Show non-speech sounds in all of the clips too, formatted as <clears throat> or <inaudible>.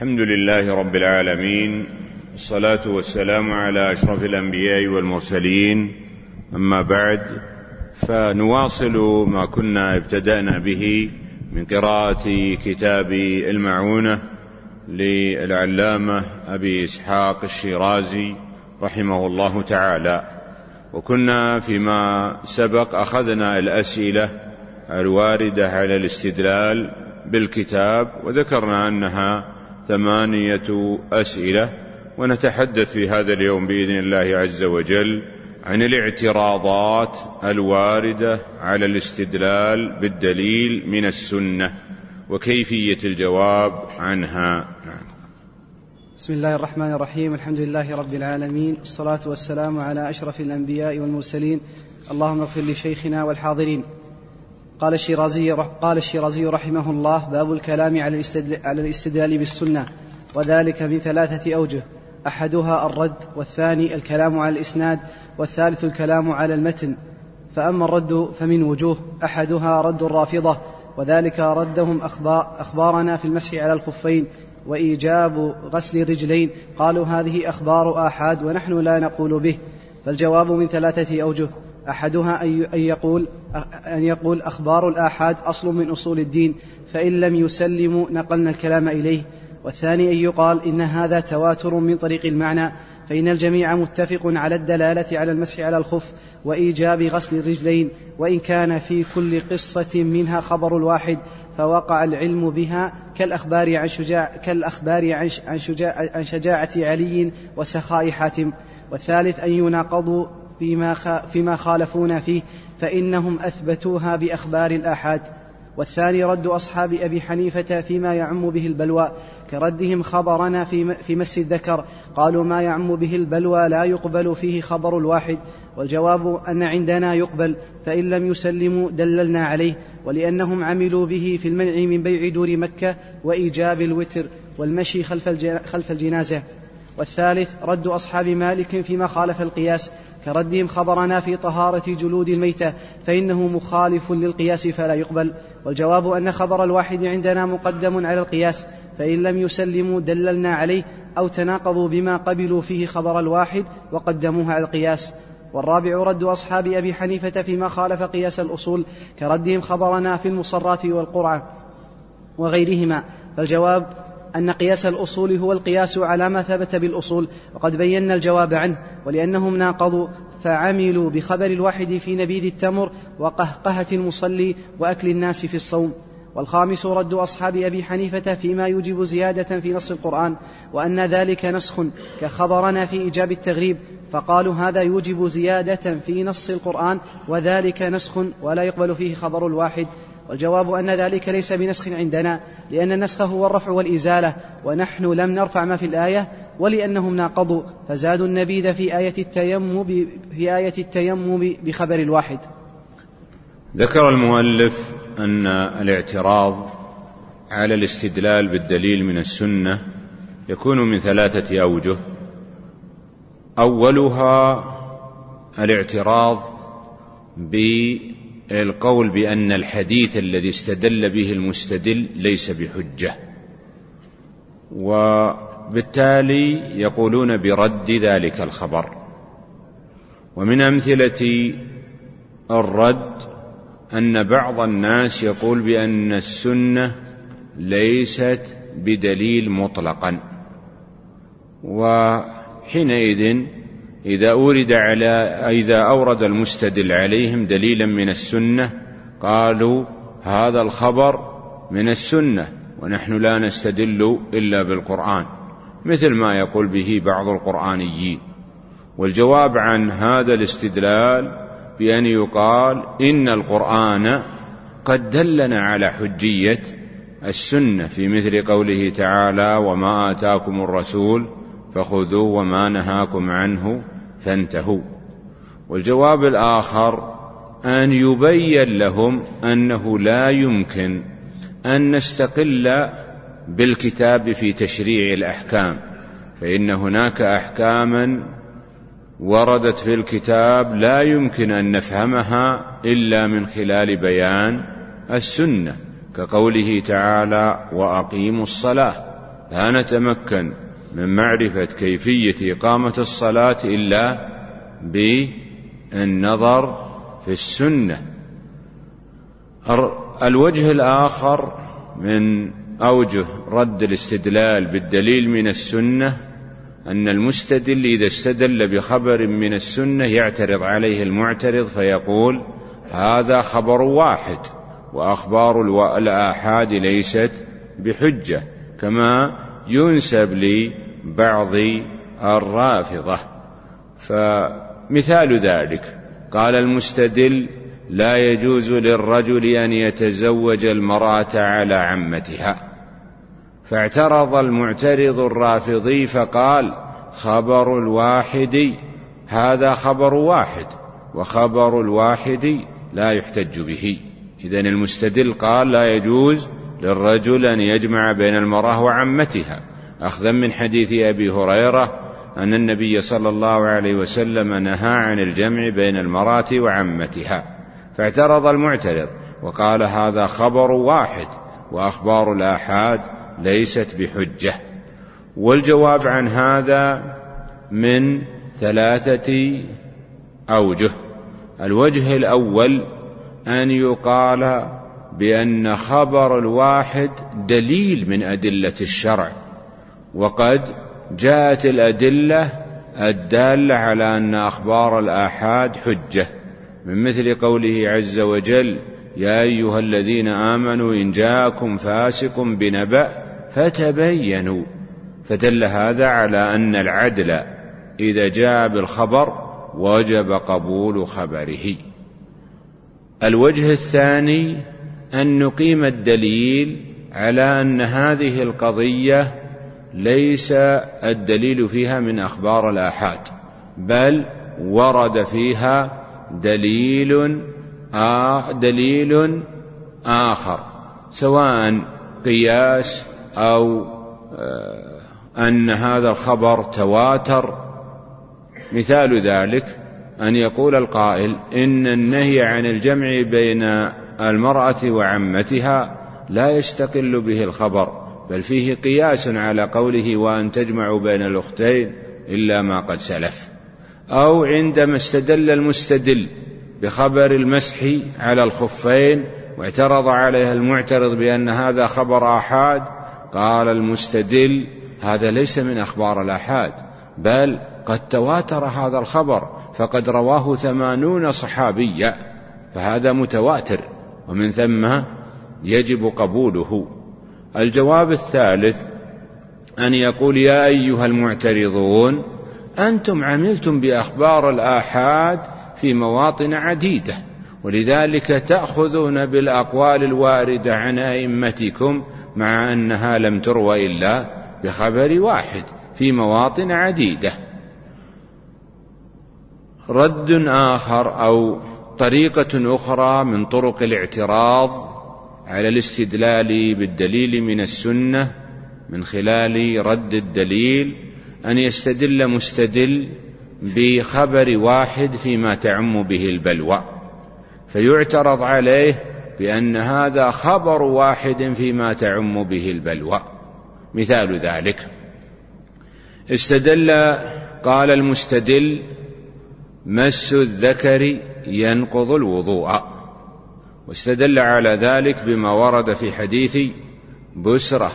الحمد لله رب العالمين والصلاة والسلام على أشرف الأنبياء والمرسلين. أما بعد فنواصل ما كنا ابتدأنا به من قراءة كتاب المعونة للعلامة أبي إسحاق الشيرازي رحمه الله تعالى. وكنا فيما سبق أخذنا الأسئلة الواردة على الاستدلال بالكتاب وذكرنا أنها ثمانية أسئلة ونتحدث في هذا اليوم بإذن الله عز وجل عن الاعتراضات الواردة على الاستدلال بالدليل من السنة وكيفية الجواب عنها. نعم. بسم الله الرحمن الرحيم الحمد لله رب العالمين والصلاة والسلام على أشرف الأنبياء والمرسلين. اللهم اغفر لشيخنا والحاضرين. قال الشيرازي قال الشيرازي رحمه الله باب الكلام على على الاستدلال بالسنة وذلك من ثلاثة أوجه. أحدها الرد والثاني الكلام على الإسناد والثالث الكلام على المتن. فأما الرد فمن وجوه. أحدها رد الرافضة وذلك ردهم أخبار أخبارنا في المسح على الخفين وإيجاب غسل الرجلين. قالوا هذه أخبار آحاد ونحن لا نقول به. فالجواب من ثلاثة أوجه. أحدها أن يقول أن يقول أخبار الآحاد أصل من أصول الدين فإن لم يسلموا نقلنا الكلام إليه. والثاني أن يقال إن هذا تواتر من طريق المعنى فإن الجميع متفق على الدلالة على المسح على الخف وإيجاب غسل الرجلين وإن كان في كل قصة منها خبر الواحد فوقع العلم بها كالأخبار عن شجاع كالأخبار عن, شجاع عن شجاعة علي وسخاء حاتم. والثالث أن يناقضوا فيما, فيما خالفونا فيه فإنهم أثبتوها بأخبار الآحاد. والثاني رد أصحاب أبي حنيفة فيما يعم به البلوى كردهم خبرنا في, في مس الذكر قالوا ما يعم به البلوى لا يقبل فيه خبر الواحد والجواب أن عندنا يقبل فإن لم يسلموا دللنا عليه ولأنهم عملوا به في المنع من بيع دور مكة وإيجاب الوتر والمشي خلف, خلف الجنازة. والثالث رد أصحاب مالك فيما خالف القياس كردهم خبرنا في طهارة جلود الميتة فإنه مخالف للقياس فلا يقبل. والجواب أن خبر الواحد عندنا مقدم على القياس فإن لم يسلموا دللنا عليه أو تناقضوا بما قبلوا فيه خبر الواحد وقدموه على القياس. والرابع رد أصحاب أبي حنيفة فيما خالف قياس الأصول كردهم خبرنا في المصرات والقرعة وغيرهما. فالجواب أن قياس الأصول هو القياس على ما ثبت بالأصول وقد بينا الجواب عنه ولأنهم ناقضوا فعملوا بخبر الواحد في نبيذ التمر وقهقهة المصلي وأكل الناس في الصوم. والخامس رد أصحاب أبي حنيفة فيما يوجب زيادة في نص القرآن وأن ذلك نسخ كخبرنا في إيجاب التغريب فقالوا هذا يوجب زيادة في نص القرآن وذلك نسخ ولا يقبل فيه خبر الواحد. والجواب أن ذلك ليس بنسخ عندنا لأن النسخ هو الرفع والإزالة ونحن لم نرفع ما في الآية ولأنهم ناقضوا فزادوا النبيذ في آية التيمم في آية التيمم بخبر الواحد ذكر المؤلف أن الاعتراض على الاستدلال بالدليل من السنة يكون من ثلاثة أوجه. أولها الاعتراض القول بأن الحديث الذي استدل به المستدل ليس بحجة. وبالتالي يقولون برد ذلك الخبر. ومن أمثلة الرد أن بعض الناس يقول بأن السنة ليست بدليل مطلقا. وحينئذ إذا أورد على إذا أورد المستدل عليهم دليلا من السنة قالوا هذا الخبر من السنة ونحن لا نستدل إلا بالقرآن مثل ما يقول به بعض القرآنيين. والجواب عن هذا الاستدلال بأن يقال إن القرآن قد دلنا على حجية السنة في مثل قوله تعالى وما آتاكم الرسول فخذوا وما نهاكم عنه فانتهوا. والجواب الآخر أن يبين لهم أنه لا يمكن أن نستقل بالكتاب في تشريع الأحكام فإن هناك أحكاما وردت في الكتاب لا يمكن أن نفهمها إلا من خلال بيان السنة كقوله تعالى وأقيموا الصلاة لا نتمكن من معرفة كيفية إقامة الصلاة إلا بالنظر في السنة. الوجه الآخر من أوجه رد الاستدلال بالدليل من السنة أن المستدل إذا استدل بخبر من السنة يعترض عليه المعترض فيقول هذا خبر واحد وأخبار الآحاد ليست بحجة كما ينسب لبعض الرافضة. فمثال ذلك قال المستدل لا يجوز للرجل أن يتزوج المرأة على عمتها. فاعترض المعترض الرافضي فقال خبر الواحد هذا خبر واحد وخبر الواحد لا يحتج به. إذا المستدل قال لا يجوز للرجل أن يجمع بين المرأة وعمتها. أخذا من حديث أبي هريرة أن النبي صلى الله عليه وسلم نهى عن الجمع بين المرأة وعمتها فاعترض المعترض وقال هذا خبر واحد وأخبار الآحاد ليست بحجة. والجواب عن هذا من ثلاثة أوجه. الوجه الأول أن يقال بأن خبر الواحد دليل من أدلة الشرع وقد جاءت الأدلة الدالة على أن أخبار الآحاد حجة. من مثل قوله عز وجل يا أيها الذين آمنوا إن جاءكم فاسق بنبأ فتبينوا. فدل هذا على أن العدل إذا جاء بالخبر وجب قبول خبره. الوجه الثاني أن نقيم الدليل على أن هذه القضية ليس الدليل فيها من أخبار الآحاد بل ورد فيها دليل آه دليل آخر سواء قياس أو آه أن هذا الخبر تواتر. مثال ذلك أن يقول القائل إن النهي عن الجمع بين المرأة وعمتها لا يستقل به الخبر بل فيه قياس على قوله وأن تجمعوا بين الأختين إلا ما قد سلف. أو عندما استدل المستدل بخبر المسح على الخفين واعترض عليها المعترض بأن هذا خبر آحاد قال المستدل هذا ليس من أخبار الآحاد بل قد تواتر هذا الخبر فقد رواه ثمانون صحابيا فهذا متواتر. ومن ثم يجب قبوله. الجواب الثالث أن يقول يا أيها المعترضون أنتم عملتم بأخبار الآحاد في مواطن عديدة ولذلك تأخذون بالأقوال الواردة عن أئمتكم مع أنها لم تروى إلا بخبر واحد في مواطن عديدة. رد آخر أو طريقة أخرى من طرق الاعتراض على الاستدلال بالدليل من السنة من خلال رد الدليل أن يستدل مستدل بخبر واحد فيما تعم به البلوى. فيعترض عليه بأن هذا خبر واحد فيما تعم به البلوى. مثال ذلك. استدل قال المستدل مس الذكر ينقض الوضوء. واستدل على ذلك بما ورد في حديث بسرة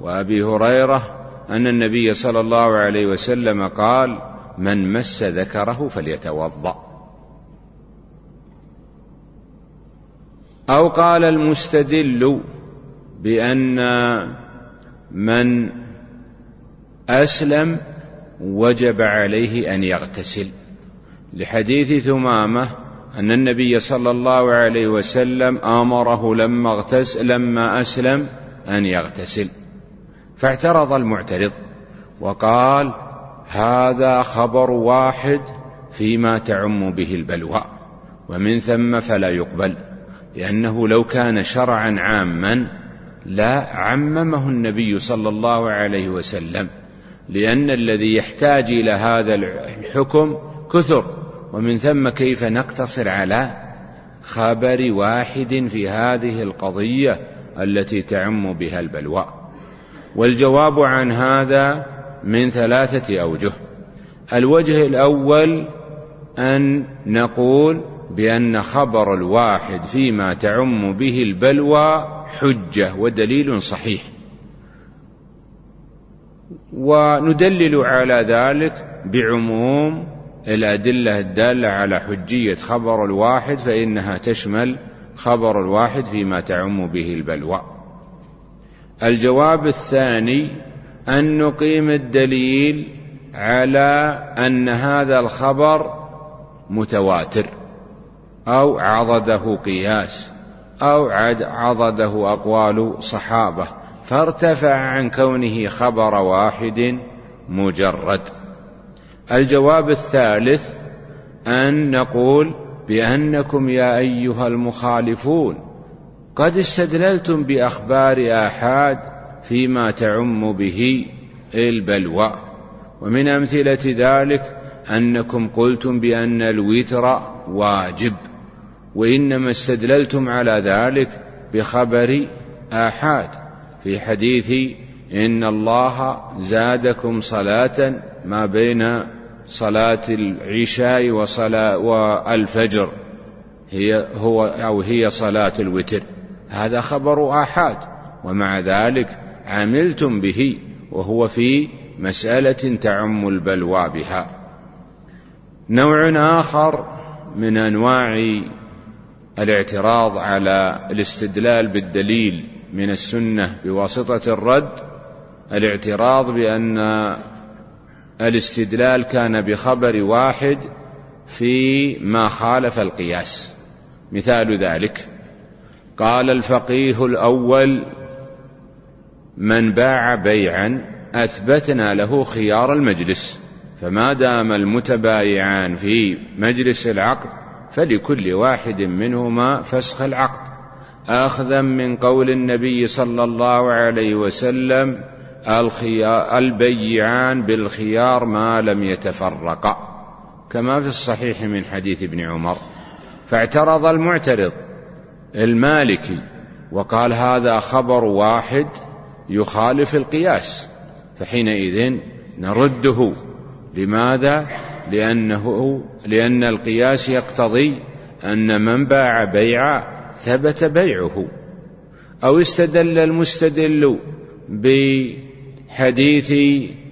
وأبي هريرة أن النبي صلى الله عليه وسلم قال من مس ذكره فليتوضأ. أو قال المستدل بأن من أسلم وجب عليه أن يغتسل. لحديث ثمامة أن النبي صلى الله عليه وسلم آمره لما اغتسل لما أسلم أن يغتسل. فاعترض المعترض وقال هذا خبر واحد فيما تعم به البلوى ومن ثم فلا يقبل لأنه لو كان شرعا عاما لا عممه النبي صلى الله عليه وسلم لأن الذي يحتاج إلى هذا الحكم كثر. ومن ثم كيف نقتصر على خبر واحد في هذه القضية التي تعم بها البلوى. والجواب عن هذا من ثلاثة أوجه. الوجه الأول أن نقول بأن خبر الواحد فيما تعم به البلوى حجة ودليل صحيح. وندلل على ذلك بعموم الأدلة الدالة على حجية خبر الواحد فإنها تشمل خبر الواحد فيما تعم به البلوى. الجواب الثاني أن نقيم الدليل على أن هذا الخبر متواتر أو عضده قياس أو عضده أقوال صحابة فارتفع عن كونه خبر واحد مجرد. الجواب الثالث أن نقول بأنكم يا أيها المخالفون قد استدللتم بأخبار آحاد فيما تعم به البلوى. ومن أمثلة ذلك أنكم قلتم بأن الوتر واجب وإنما استدللتم على ذلك بخبر آحاد. في حديث إن الله زادكم صلاة ما بين صلاة العشاء وصلاة والفجر. هي هو أو هي صلاة الوتر. هذا خبر آحاد. ومع ذلك عملتم به. وهو في مسألة تعم البلوى بها. نوع آخر من أنواع الاعتراض على الاستدلال بالدليل من السنة بواسطة الرد الاعتراض بأن الاستدلال كان بخبر واحد في ما خالف القياس. مثال ذلك قال الفقيه الأول من باع بيعا أثبتنا له خيار المجلس فما دام المتبايعان في مجلس العقد فلكل واحد منهما فسخ العقد. اخذا من قول النبي صلى الله عليه وسلم البيعان بالخيار ما لم يتفرقا كما في الصحيح من حديث ابن عمر. فاعترض المعترض المالكي وقال هذا خبر واحد يخالف القياس. فحينئذ نرده. لماذا؟ لأنه لأن القياس يقتضي أن من باع بيعا ثبت بيعه. أو استدل المستدل ب حديث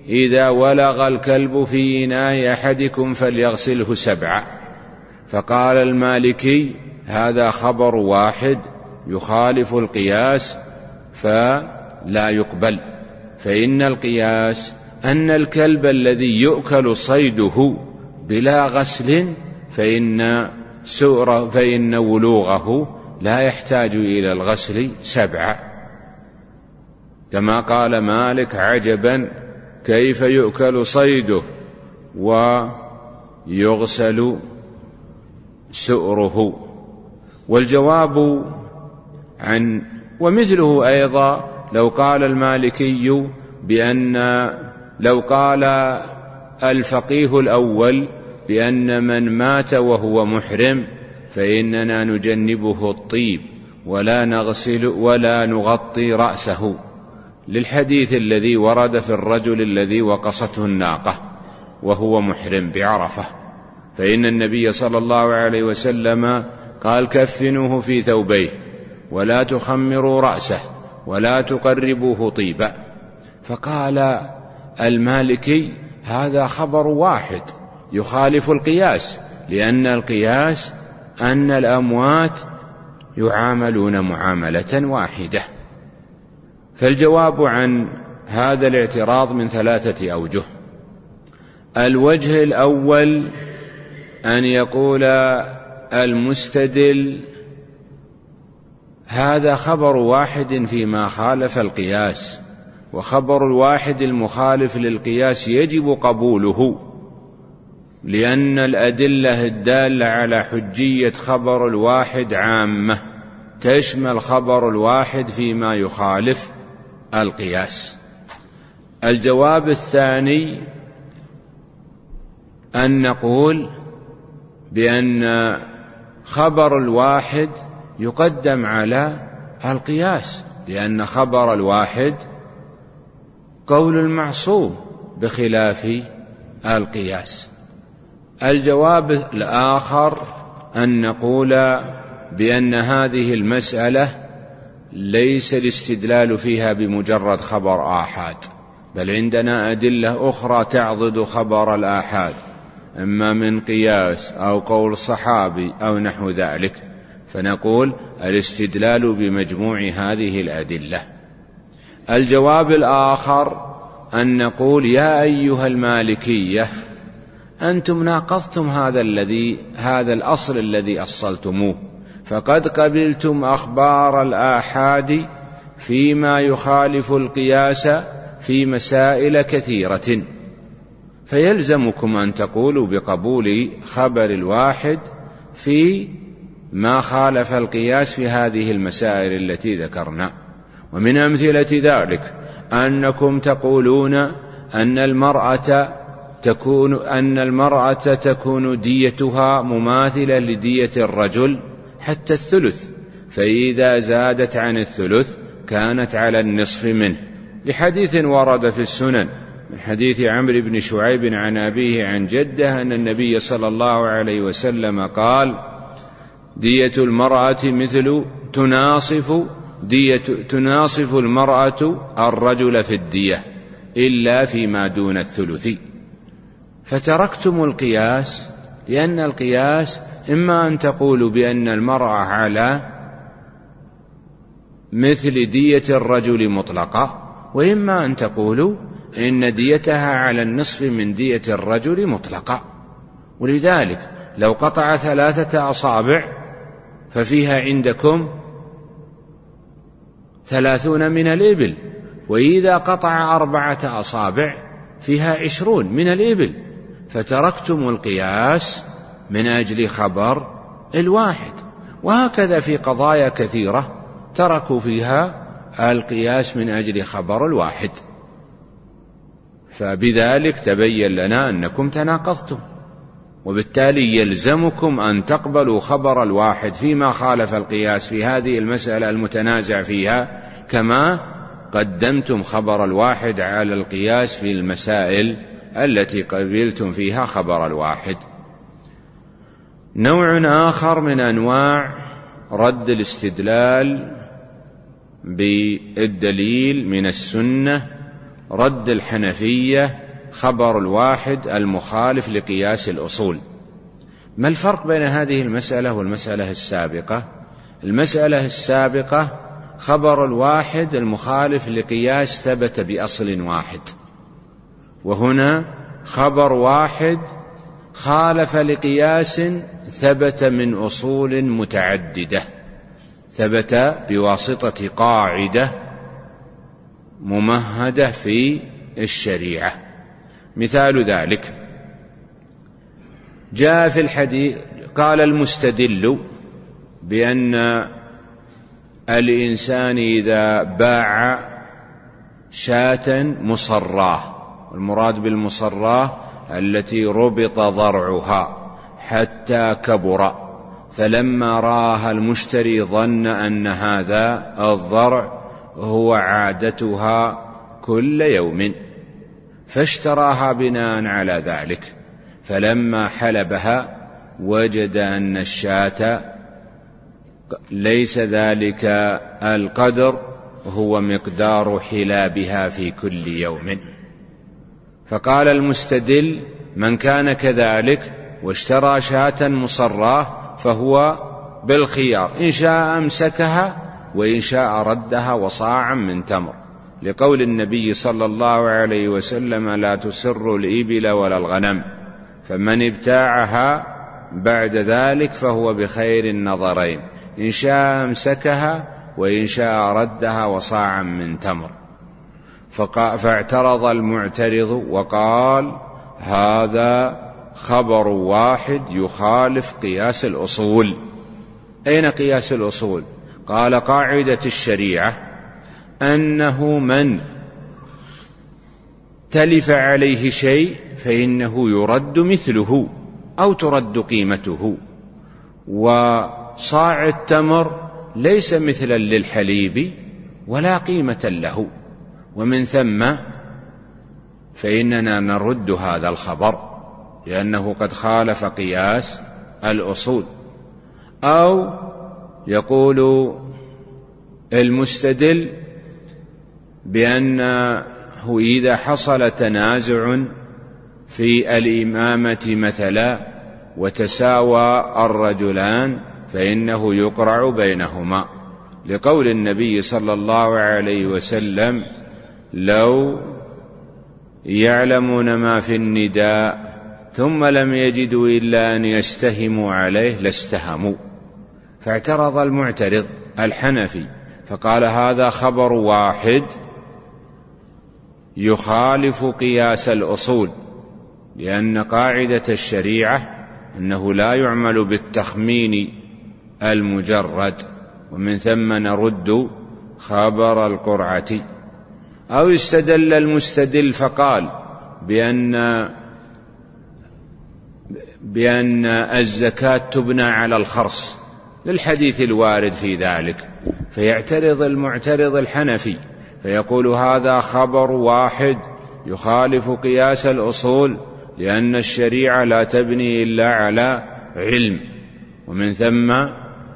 إذا ولغ الكلب في إناء أحدكم فليغسله سبعا فقال المالكي هذا خبر واحد يخالف القياس فلا يقبل. فإن القياس أن الكلب الذي يؤكل صيده بلا غسل فإن سؤر فإن ولوغه لا يحتاج إلى الغسل سبعا كما قال مالك عجبا كيف يؤكل صيده ويغسل سؤره. والجواب عن ومثله أيضا لو قال المالكي بأن لو قال الفقيه الأول بأن من مات وهو محرم فإننا نجنبه الطيب ولا نغسل ولا نغطي رأسه. للحديث الذي ورد في الرجل الذي وقصته الناقة وهو محرم بعرفة. فإن النبي صلى الله عليه وسلم قال كفنوه في ثوبيه ولا تخمروا رأسه ولا تقربوه طيبا فقال المالكي هذا خبر واحد يخالف القياس لأن القياس أن الأموات يعاملون معاملة واحدة. فالجواب عن هذا الاعتراض من ثلاثة أوجه. الوجه الأول أن يقول المستدل هذا خبر واحد فيما خالف القياس وخبر الواحد المخالف للقياس يجب قبوله لأن الأدلة الدالة على حجية خبر الواحد عامة تشمل خبر الواحد فيما يخالف. القياس. الجواب الثاني أن نقول بأن خبر الواحد يقدم على القياس لأن خبر الواحد قول المعصوم بخلاف القياس. الجواب الآخر أن نقول بأن هذه المسألة ليس الاستدلال فيها بمجرد خبر آحاد بل عندنا أدلة أخرى تعضد خبر الآحاد إما من قياس أو قول صحابي أو نحو ذلك فنقول الاستدلال بمجموع هذه الأدلة. الجواب الآخر أن نقول يا أيها المالكية أنتم ناقضتم هذا الذي هذا الأصل الذي أصلتموه. فقد قبلتم أخبار الآحاد فيما يخالف القياس في مسائل كثيرة. فيلزمكم أن تقولوا بقبول خبر الواحد في ما خالف القياس في هذه المسائل التي ذكرنا. ومن أمثلة ذلك أنكم تقولون أن المرأة تكون أن المرأة تكون ديتها مماثلة لدية الرجل حتى الثلث فإذا زادت عن الثلث كانت على النصف منه. لحديث ورد في السنن من حديث عمرو بن شعيب عن أبيه عن جده أن النبي صلى الله عليه وسلم قال دية المرأة مثل تناصف دية تناصف المرأة الرجل في الدية إلا فيما دون الثلث. فتركتم القياس لأن القياس إما أن تقولوا بأن المرأة على مثل دية الرجل مطلقة وإما أن تقولوا إن ديتها على النصف من دية الرجل مطلقة. ولذلك لو قطع ثلاثة أصابع ففيها عندكم ثلاثون من الإبل وإذا قطع أربعة أصابع فيها عشرون من الإبل. فتركتم القياس من أجل خبر الواحد. وهكذا في قضايا كثيرة تركوا فيها القياس من أجل خبر الواحد. فبذلك تبين لنا أنكم تناقضتم وبالتالي يلزمكم أن تقبلوا خبر الواحد فيما خالف القياس في هذه المسألة المتنازع فيها كما قدمتم خبر الواحد على القياس في المسائل التي قبلتم فيها خبر الواحد. نوع آخر من أنواع رد الاستدلال بالدليل من السنة رد الحنفية خبر الواحد المخالف لقياس الأصول. ما الفرق بين هذه المسألة والمسألة السابقة؟ المسألة السابقة خبر الواحد المخالف لقياس ثبت بأصل واحد. وهنا خبر واحد خالف لقياس ثبت من أصول متعددة ثبت بواسطة قاعدة ممهدة في الشريعة. مثال ذلك جاء في الحديث قال المستدل بأن الإنسان إذا باع شاة مصراه المراد بالمصراه التي ربط ضرعها حتى كبر. فلما راها المشتري ظن أن هذا الضرع هو عادتها كل يوم. فاشتراها بناء على ذلك. فلما حلبها وجد أن الشاة ليس ذلك القدر هو مقدار حلابها في كل يوم. فقال المستدل من كان كذلك واشترى شاة مصراه فهو بالخيار إن شاء أمسكها وإن شاء ردها وصاعا من تمر. لقول النبي صلى الله عليه وسلم لا تسر الإبل ولا الغنم فمن ابتاعها بعد ذلك فهو بخير النظرين إن شاء أمسكها وإن شاء ردها وصاعا من تمر. فاعترض المعترض وقال هذا خبر واحد يخالف قياس الأصول. أين قياس الأصول؟ قال قاعدة الشريعة أنه من تلف عليه شيء فإنه يرد مثله أو ترد قيمته. وصاع التمر ليس مثلا للحليب ولا قيمة له. ومن ثم فإننا نرد هذا الخبر لأنه قد خالف قياس الأصول أو يقول المستدل بأنه إذا حصل تنازع في الإمامة مثلا وتساوى الرجلان فإنه يقرع بينهما لقول النبي صلى الله عليه وسلم لو يعلمون ما في النداء ثم لم يجدوا إلا أن يستهموا عليه لاستهموا. فاعترض المعترض الحنفي فقال هذا خبر واحد يخالف قياس الأصول لأن قاعدة الشريعة أنه لا يعمل بالتخمين المجرد ومن ثم نرد خبر القرعة. أو استدل المستدل فقال بأن بأن الزكاة تبنى على الخرص للحديث الوارد في ذلك. فيعترض المعترض الحنفي فيقول هذا خبر واحد يخالف قياس الأصول لأن الشريعة لا تبني إلا على علم ومن ثم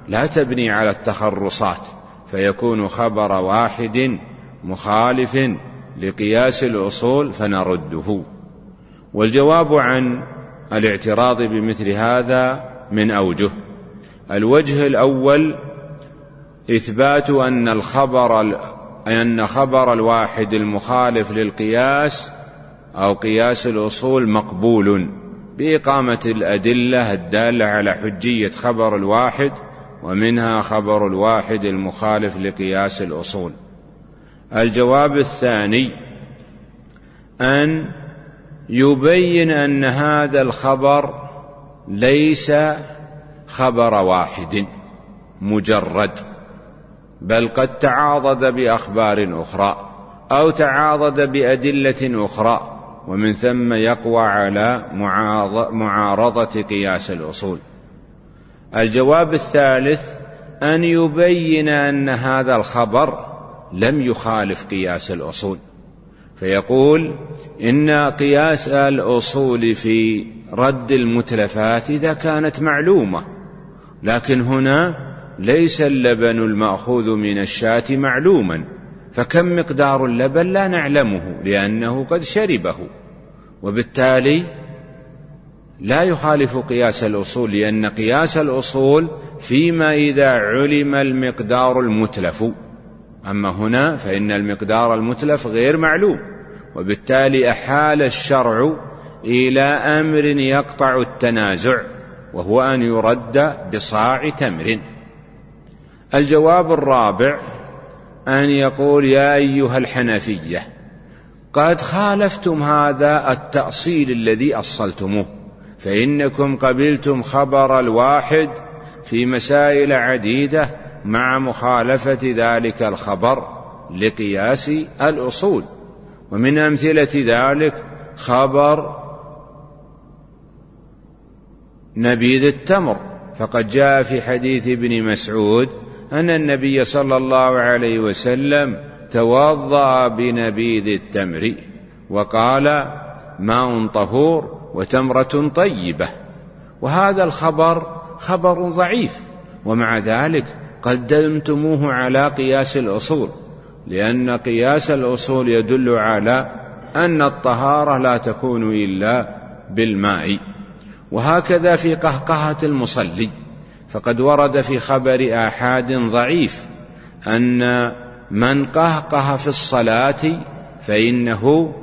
لا تبني على التخرصات فيكون خبر واحد مخالف لقياس الأصول فنرده. والجواب عن الاعتراض بمثل هذا من أوجه. الوجه الأول إثبات أن الخبر أن خبر الواحد المخالف للقياس أو قياس الأصول مقبول بإقامة الأدلة الدالة على حجية خبر الواحد ومنها خبر الواحد المخالف لقياس الأصول. الجواب الثاني أن يبين أن هذا الخبر ليس خبر واحد مجرد بل قد تعاضد بأخبار أخرى أو تعاضد بأدلة أخرى ومن ثم يقوى على معارضة قياس الأصول. الجواب الثالث أن يبين أن هذا الخبر لم يخالف قياس الأصول. فيقول إن قياس الأصول في رد المتلفات إذا كانت معلومة لكن هنا ليس اللبن المأخوذ من الشاة معلوما فكم مقدار اللبن لا نعلمه لأنه قد شربه. وبالتالي لا يخالف قياس الأصول لأن قياس الأصول فيما إذا علم المقدار المتلف. أما هنا فإن المقدار المتلف غير معلوم وبالتالي أحال الشرع إلى أمر يقطع التنازع وهو أن يرد بصاع تمر. الجواب الرابع أن يقول يا أيها الحنفية قد خالفتم هذا التأصيل الذي أصلتموه فإنكم قبلتم خبر الواحد في مسائل عديدة مع مخالفة ذلك الخبر لقياس الأصول. ومن أمثلة ذلك خبر نبيذ التمر. فقد جاء في حديث ابن مسعود أن النبي صلى الله عليه وسلم توضأ بنبيذ التمر وقال ماء طهور وتمرة طيبة. وهذا الخبر خبر ضعيف. ومع ذلك قدمتموه على قياس الأصول لأن قياس الأصول يدل على أن الطهارة لا تكون إلا بالماء. وهكذا في قهقهة المصلي فقد ورد في خبر آحاد ضعيف أن من قهقه في الصلاة فإنه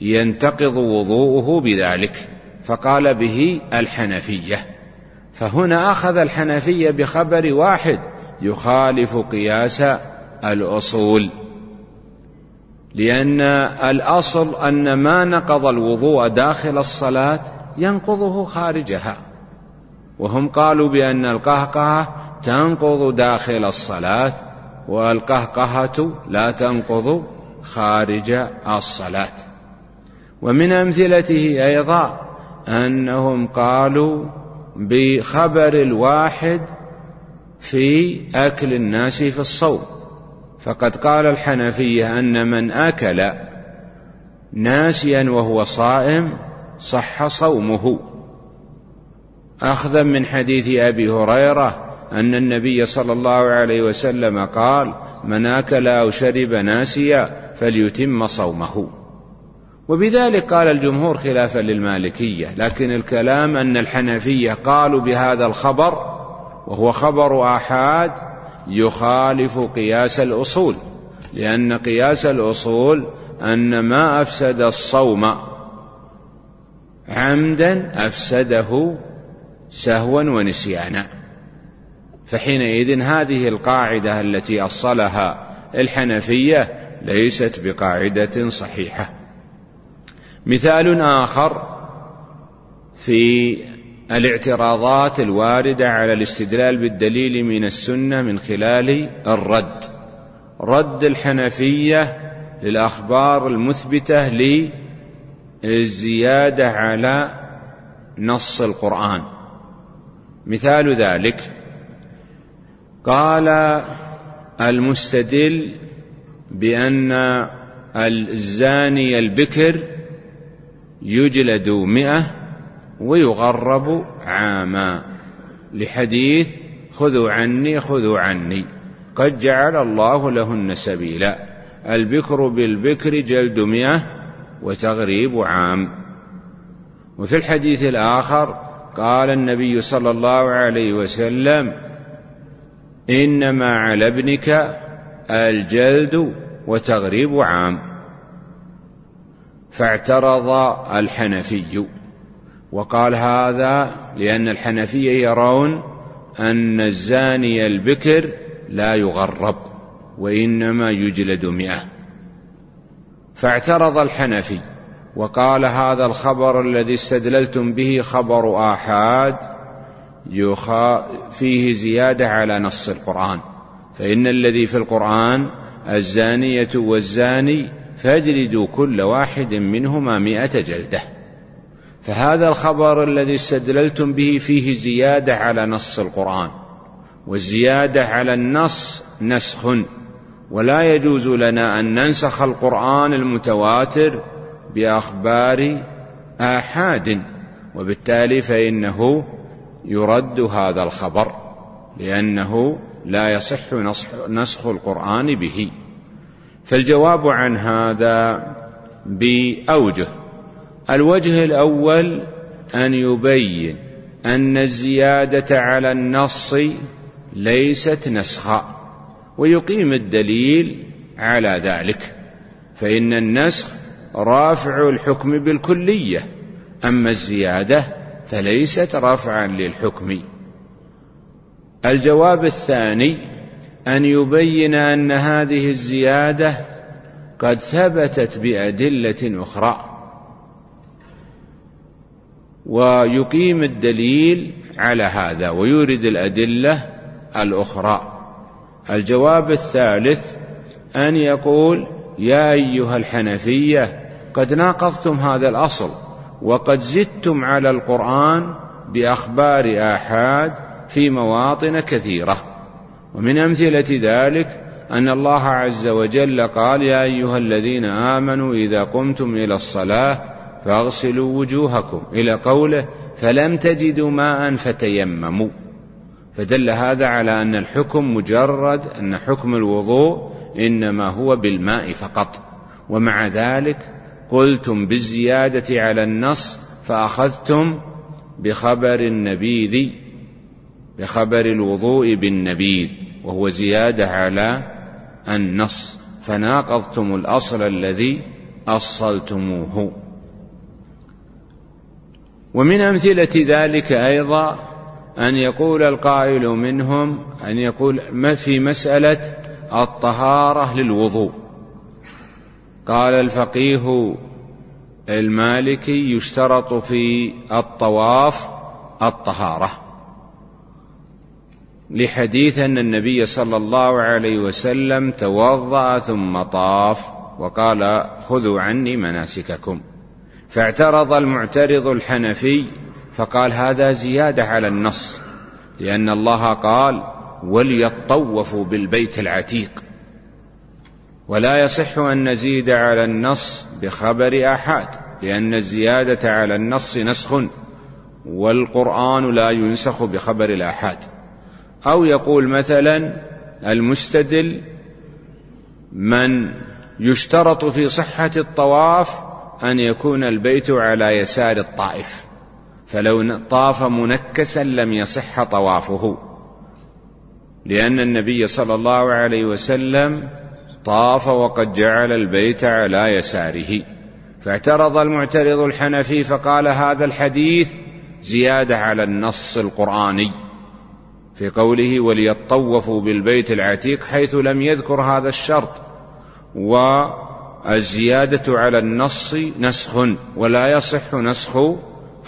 ينتقض وضوءه بذلك فقال به الحنفية. فهنا أخذ الحنفية بخبر واحد يخالف قياس الأصول. لأن الأصل أن ما نقض الوضوء داخل الصلاة ينقضه خارجها. وهم قالوا بأن القهقهة تنقض داخل الصلاة والقهقهة لا تنقض خارج الصلاة. ومن أمثلته أيضا أنهم قالوا بخبر الواحد في أكل الناس في الصوم. فقد قال الحنفية أن من أكل ناسيا وهو صائم صح صومه. أخذا من حديث أبي هريرة أن النبي صلى الله عليه وسلم قال من أكل أو شرب ناسيا فليتم صومه. وبذلك قال الجمهور خلافا للمالكية لكن الكلام أن الحنفية قالوا بهذا الخبر وهو خبر آحاد يخالف قياس الأصول لأن قياس الأصول أن ما أفسد الصوم عمدا أفسده سهوا ونسيانا. فحينئذ هذه القاعدة التي أصلها الحنفية ليست بقاعدة صحيحة. مثال آخر في الاعتراضات الواردة على الاستدلال بالدليل من السنة من خلال الرد. رد الحنفية للأخبار المثبتة للزيادة على نص القرآن. مثال ذلك قال المستدل بأن الزاني البكر يجلد مئة ويغرب عاما. لحديث خذوا عني خذوا عني. قد جعل الله لهن سبيلا. البكر بالبكر جلد مئة وتغريب عام. وفي الحديث الآخر قال النبي صلى الله عليه وسلم إنما على ابنك الجلد وتغريب عام. فاعترض الحنفي. وقال هذا لأن الحنفية يرون أن الزاني البكر لا يغرب وإنما يجلد مئة. فاعترض الحنفي وقال هذا الخبر الذي استدللتم به خبر آحاد يخا فيه زيادة على نص القرآن. فإن الذي في القرآن الزانية والزاني فاجلدوا كل واحد منهما مئة جلدة. فهذا الخبر الذي استدللتم به فيه زيادة على نص القرآن والزيادة على النص نسخ ولا يجوز لنا أن ننسخ القرآن المتواتر بأخبار آحاد وبالتالي فإنه يرد هذا الخبر لأنه لا يصح نسخ القرآن به. فالجواب عن هذا بأوجه. الوجه الأول أن يبين أن الزيادة على النص ليست نسخا ويقيم الدليل على ذلك فإن النسخ رافع الحكم بالكلية أما الزيادة فليست رفعا للحكم. الجواب الثاني أن يبين أن هذه الزيادة قد ثبتت بأدلة أخرى. ويقيم الدليل على هذا ويورد الأدلة الأخرى. الجواب الثالث أن يقول يا أيها الحنفية قد ناقضتم هذا الأصل وقد زدتم على القرآن بأخبار آحاد في مواطن كثيرة. ومن أمثلة ذلك أن الله عز وجل قال يا أيها الذين آمنوا إذا قمتم إلى الصلاة فاغسلوا وجوهكم إلى قوله فلم تجدوا ماء فتيمموا. فدل هذا على أن الحكم مجرد أن حكم الوضوء إنما هو بالماء فقط. ومع ذلك قلتم بالزيادة على النص فأخذتم بخبر النبيذ بخبر الوضوء بالنبيذ وهو زيادة على النص. فناقضتم الأصل الذي أصلتموه. ومن أمثلة ذلك أيضا أن يقول القائل منهم أن يقول ما في مسألة الطهارة للوضوء. قال الفقيه المالكي يشترط في الطواف الطهارة. لحديث أن النبي صلى الله عليه وسلم توضأ ثم طاف وقال خذوا عني مناسككم. فاعترض المعترض الحنفي فقال هذا زيادة على النص لأن الله قال وليطوفوا بالبيت العتيق ولا يصح أن نزيد على النص بخبر آحاد لأن الزيادة على النص نسخ والقرآن لا ينسخ بخبر الآحاد أو يقول مثلا المستدل من يشترط في صحة الطواف أن يكون البيت على يسار الطائف فلو طاف منكسا لم يصح طوافه. لأن النبي صلى الله عليه وسلم طاف وقد جعل البيت على يساره. فاعترض المعترض الحنفي فقال هذا الحديث زيادة على النص القرآني. في قوله وليطوفوا بالبيت العتيق حيث لم يذكر هذا الشرط. والزيادة على النص نسخ ولا يصح نسخ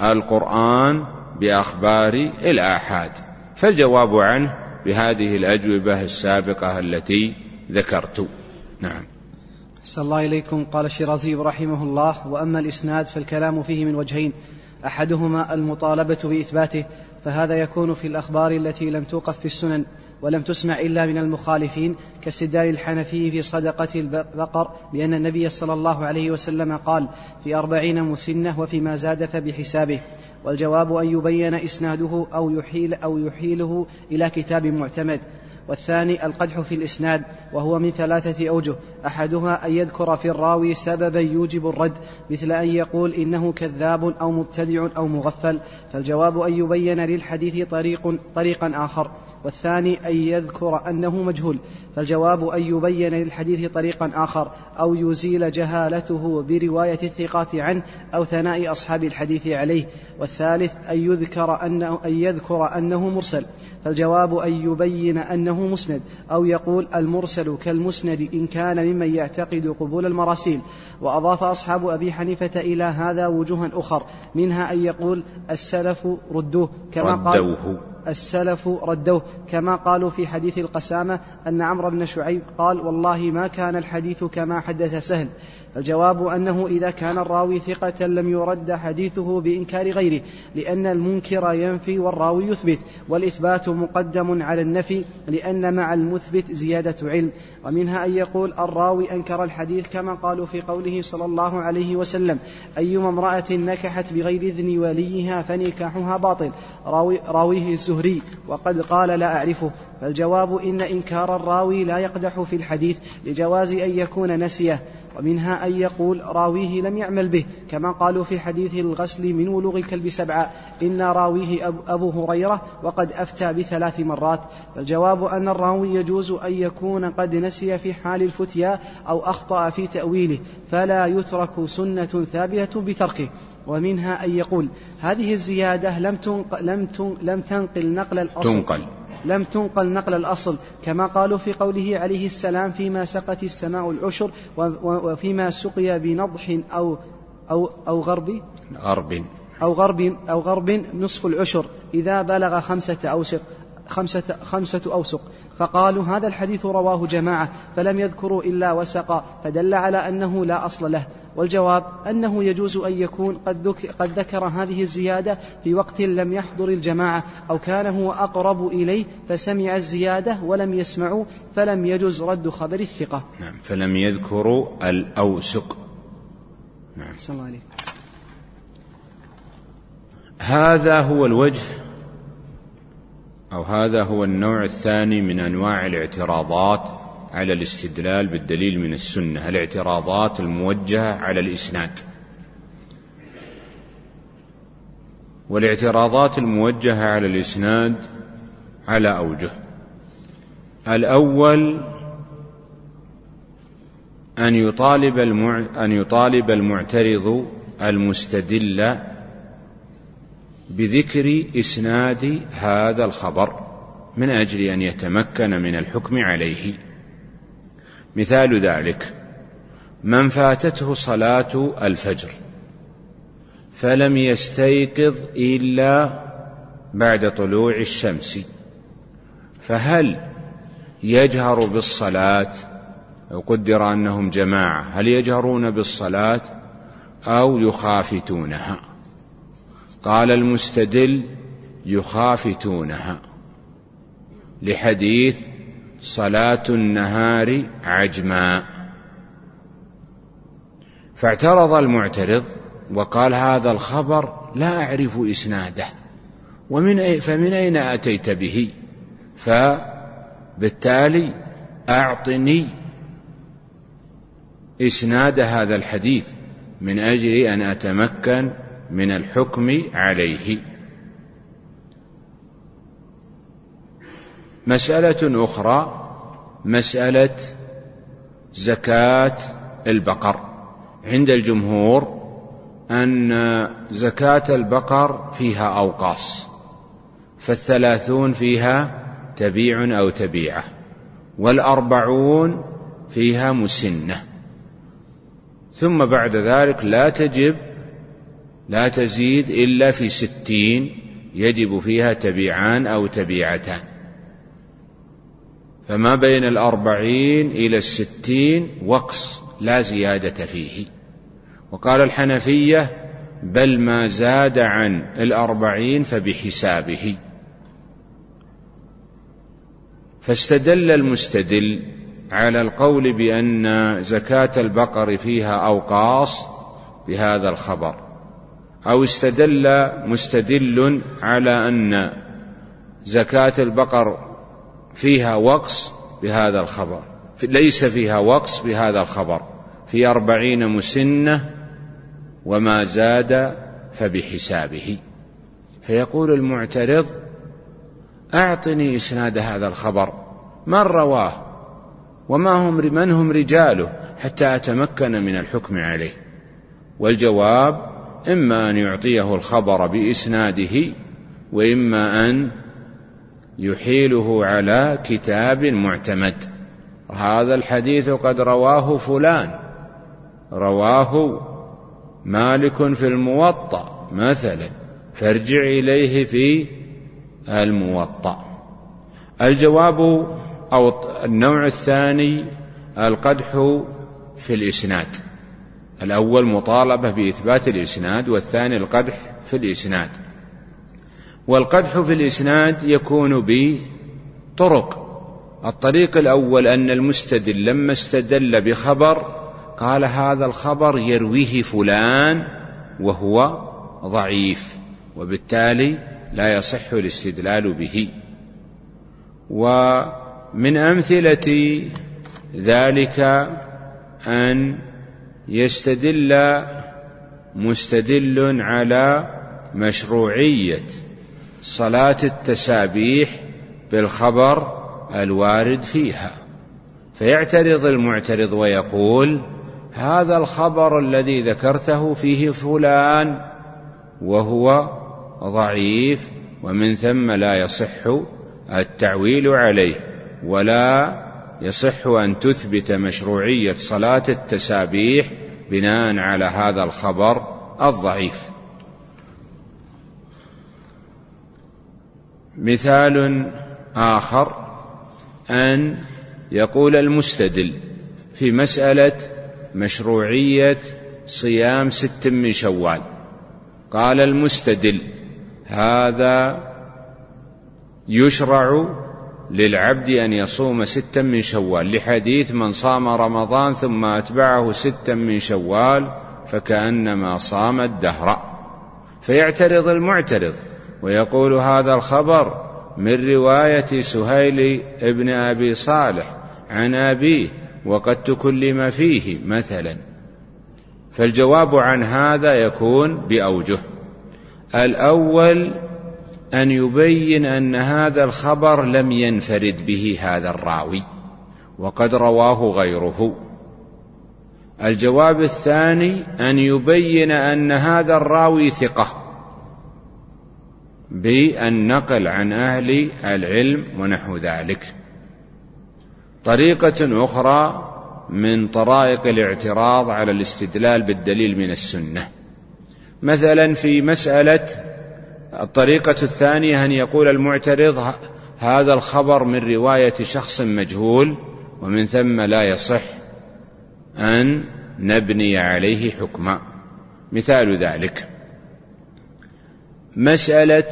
القرآن بأخبار الآحاد. فالجواب عنه بهذه الأجوبة السابقة التي ذكرت. نعم. أحسن الله إليكم. قال الشيرازي رحمه الله وأما الإسناد فالكلام فيه من وجهين أحدهما المطالبة بإثباته فهذا يكون في الأخبار التي لم توقف في السنن. ولم تسمع إلا من المخالفين كاستدلال الحنفي في صدقة البقر بأن النبي صلى الله عليه وسلم قال في أربعين مسنة وفيما زاد فبحسابه والجواب أن يبين إسناده أو يحيل أو يحيله إلى كتاب معتمد والثاني القدح في الإسناد وهو من ثلاثة أوجه أحدها أن يذكر في الراوي سببا يوجب الرد مثل أن يقول إنه كذاب أو مبتدع أو مغفل فالجواب أن يبين للحديث طريق طريقا آخر. والثاني أن يذكر أنه مجهول فالجواب أن يبين للحديث طريقا آخر أو يزيل جهالته برواية الثقات عنه أو ثناء أصحاب الحديث عليه والثالث أن يذكر أنه, أن يذكر أنه مرسل فالجواب أن يبين أنه مسند أو يقول المرسل كالمسند إن كان ممن يعتقد قبول المراسيل وأضاف أصحاب أبي حنيفة إلى هذا وجوها أخر منها أن يقول السلف ردوه كما ردوه. قال السلف ردوه كما قالوا في حديث القسامة أن عمرو بن شعيب قال والله ما كان الحديث كما حدث سهل. الجواب أنه إذا كان الراوي ثقة لم يرد حديثه بإنكار غيره لأن المنكر ينفي والراوي يثبت والإثبات مقدم على النفي لأن مع المثبت زيادة علم. ومنها أن يقول الراوي أنكر الحديث كما قالوا في قوله صلى الله عليه وسلم أيما امرأة نكحت بغير إذن وليها فنكاحها باطل. راوي راويه الزهري وقد قال لا أعرفه. فالجواب إن إنكار الراوي لا يقدح في الحديث لجواز أن يكون نسيه. ومنها أن يقول راويه لم يعمل به كما قالوا في حديث الغسل من ولوغ الكلب سبعة إن راويه أبو هريرة وقد أفتى بثلاث مرات فالجواب أن الراوي يجوز أن يكون قد نسي في حال الفتيا أو أخطأ في تأويله فلا يترك سنة ثابتة بتركه. ومنها أن يقول هذه الزيادة لم تنقل, لم لم تنقل نقل الأصل. تنقل. لم تنقل نقل الأصل كما قالوا في قوله عليه السلام فيما سقت السماء العشر وفيما سقي بنضح أو أو أو غرب؟ غرب. أو غرب أو غرب نصف العشر إذا بلغ خمسة أوسق خمسة, خمسة أوسق. فقالوا هذا الحديث رواه جماعة فلم يذكروا إلا وسقا فدل على أنه لا أصل له. والجواب أنه يجوز أن يكون قد, ذك قد ذكر هذه الزيادة في وقت لم يحضر الجماعة أو كان هو أقرب إليه فسمع الزيادة ولم يسمعوا فلم يجوز رد خبر الثقة. نعم فلم يذكروا الأوسق. نعم. الله عليك. هذا هو الوجه أو هذا هو النوع الثاني من أنواع الاعتراضات على الاستدلال بالدليل من السنة الاعتراضات الموجهة على الإسناد. والاعتراضات الموجهة على الإسناد على أوجه. الأول أن يطالب أن يطالب المعترض المستدل بذكر إسناد هذا الخبر من أجل أن يتمكن من الحكم عليه. مثال ذلك. من فاتته صلاة الفجر فلم يستيقظ إلا بعد طلوع الشمس فهل يجهر بالصلاة؟ أو قدر أنهم جماعة هل يجهرون بالصلاة أو يخافتونها؟ قال المستدل يخافتونها. لحديث صلاة النهار عجما. فاعترض المعترض وقال هذا الخبر لا أعرف إسناده. ومن أي فمن أين أتيت به؟ فبالتالي أعطني إسناد هذا الحديث من أجل أن أتمكن من الحكم عليه. مسألة أخرى مسألة زكاة البقر. عند الجمهور أن زكاة البقر فيها أوقاص فالثلاثون فيها تبيع أو تبيعة والأربعون فيها مسنة. ثم بعد ذلك لا تجب لا تزيد إلا في ستين يجب فيها تبيعان أو تبيعتان. فما بين الأربعين إلى الستين وقص لا زيادة فيه. وقال الحنفية بل ما زاد عن الأربعين فبحسابه. فاستدل المستدل على القول بأن زكاة البقر فيها أوقاص بهذا الخبر أو استدل مستدل على أن زكاة البقر فيها وقص بهذا الخبر ليس فيها وقص بهذا الخبر. في أربعين مسنة وما زاد فبحسابه. فيقول المعترض أعطني إسناد هذا الخبر من رواه؟ وما هم من هم رجاله حتى أتمكن من الحكم عليه؟ والجواب إما أن يعطيه الخبر بإسناده وإما أن يحيله على كتاب معتمد. هذا الحديث قد رواه فلان. رواه مالك في الموطأ مثلا. فارجع إليه في الموطأ. الجواب أو النوع الثاني القدح في الإسناد. الأول مطالبة بإثبات الإسناد والثاني القدح في الإسناد. والقدح في الإسناد يكون بطرق. الطريق الأول أن المستدل لما استدل بخبر قال هذا الخبر يرويه فلان وهو ضعيف وبالتالي لا يصح الاستدلال به. ومن أمثلة ذلك أن يستدل مستدل على مشروعية صلاة التسابيح بالخبر الوارد فيها. فيعترض المعترض ويقول هذا الخبر الذي ذكرته فيه فلان وهو ضعيف ومن ثم لا يصح التعويل عليه ولا يصح أن تثبت مشروعية صلاة التسابيح بناء على هذا الخبر الضعيف. مثال آخر أن يقول المستدل في مسألة مشروعية صيام ست من شوال. قال المستدل هذا يشرع للعبد أن يصوم ستا من شوال. لحديث من صام رمضان ثم أتبعه ستا من شوال فكأنما صام الدهر. فيعترض المعترض. ويقول هذا الخبر من رواية سهيل ابن أبي صالح عن أبيه وقد تكلم فيه مثلا. فالجواب عن هذا يكون بأوجه. الأول أن يبين أن هذا الخبر لم ينفرد به هذا الراوي وقد رواه غيره. الجواب الثاني أن يبين أن هذا الراوي ثقة. بالنقل عن أهل العلم ونحو ذلك. طريقة أخرى من طرائق الاعتراض على الاستدلال بالدليل من السنة. مثلا في مسألة الطريقة الثانية أن يقول المعترض هذا الخبر من رواية شخص مجهول ومن ثم لا يصح أن نبني عليه حكما. مثال ذلك. مسألة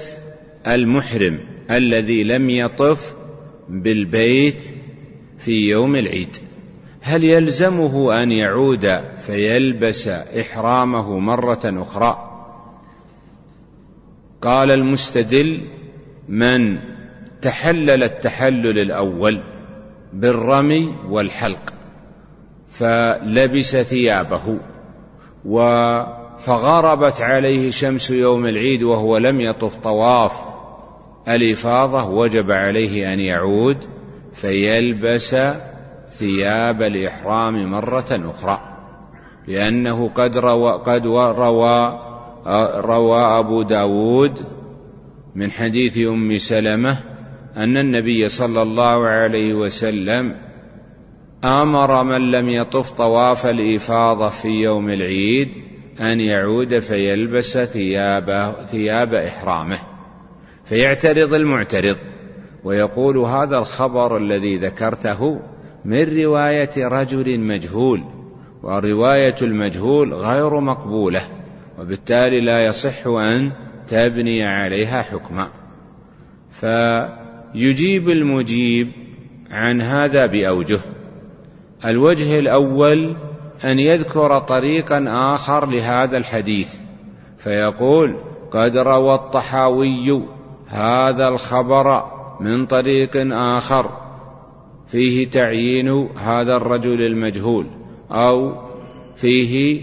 المحرم الذي لم يطف بالبيت في يوم العيد. هل يلزمه أن يعود فيلبس إحرامه مرة أخرى؟ قال المستدل من تحلل التحلل الأول بالرمي والحلق فلبس ثيابه فغربت عليه شمس يوم العيد وهو لم يطف طواف. الإفاضة وجب عليه أن يعود فيلبس ثياب الإحرام مرة أخرى لأنه قد روى, قد روى, روى أبو داود من حديث أم سلمة أن النبي صلى الله عليه وسلم آمر من لم يطف طواف الإفاضة في يوم العيد أن يعود فيلبس ثياب ثياب إحرامه فيعترض المعترض ويقول هذا الخبر الذي ذكرته من رواية رجل مجهول وروايه المجهول غير مقبولة وبالتالي لا يصح أن تبني عليها حكما. فيجيب المجيب عن هذا بأوجه. الوجه الأول أن يذكر طريقا آخر لهذا الحديث فيقول قد روى الطحاوي هذا الخبر من طريق آخر فيه تعيين هذا الرجل المجهول أو فيه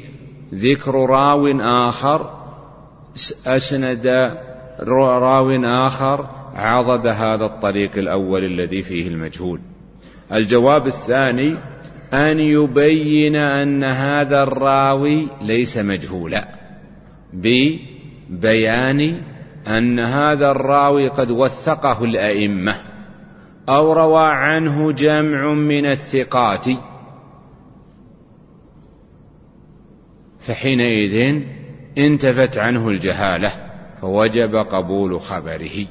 ذكر راو آخر أسند راو آخر عضد هذا الطريق الأول الذي فيه المجهول. الجواب الثاني أن يبين أن هذا الراوي ليس مجهولا. ببيان أن هذا الراوي قد وثقه الأئمة أو روى عنه جمع من الثقات. فحينئذ انتفت عنه الجهالة فوجب قبول خبره.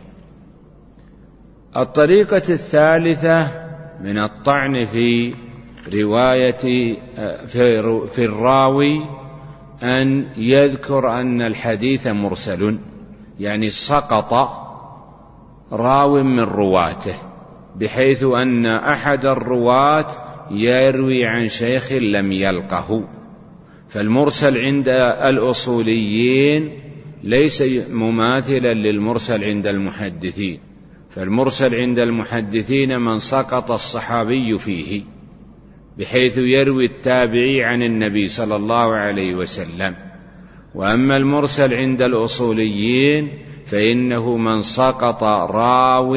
الطريقة الثالثة من الطعن في رواية في الراوي أن يذكر أن الحديث مرسل يعني سقط راو من رواته بحيث أن أحد الرواة يروي عن شيخ لم يلقه. فالمرسل عند الأصوليين ليس مماثلا للمرسل عند المحدثين فالمرسل عند المحدثين من سقط الصحابي فيه. بحيث يروي التابعي عن النبي صلى الله عليه وسلم. وأما المرسل عند الأصوليين فإنه من سقط راو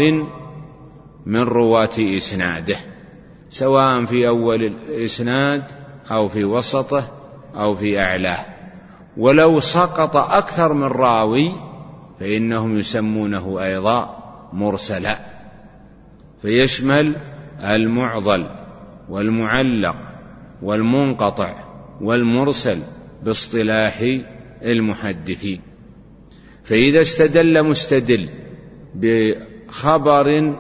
من رواة إسناده سواء في أول الإسناد أو في وسطه أو في أعلاه. ولو سقط أكثر من راوي فإنهم يسمونه أيضا مرسلا. فيشمل المعضل. والمعلق والمنقطع والمرسل باصطلاح المحدثين. فإذا استدل مستدل بخبر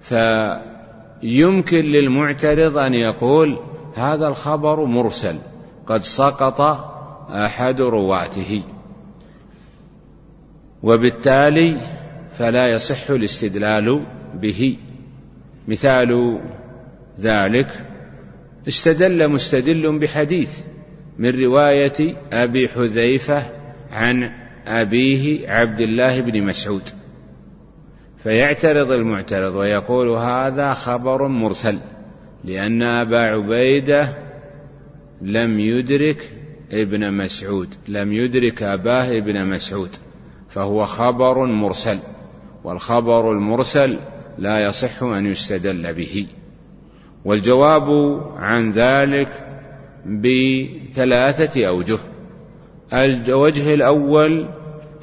فيمكن للمعترض أن يقول هذا الخبر مرسل قد سقط أحد رواته. وبالتالي فلا يصح الاستدلال به. مثال ذلك استدل مستدل بحديث من رواية أبي حذيفة عن أبيه عبد الله بن مسعود. فيعترض المعترض ويقول هذا خبر مرسل لأن أبا عبيدة لم يدرك ابن مسعود لم يدرك أباه ابن مسعود فهو خبر مرسل والخبر المرسل لا يصح أن يستدل به. والجواب عن ذلك بثلاثة أوجه. الوجه الأول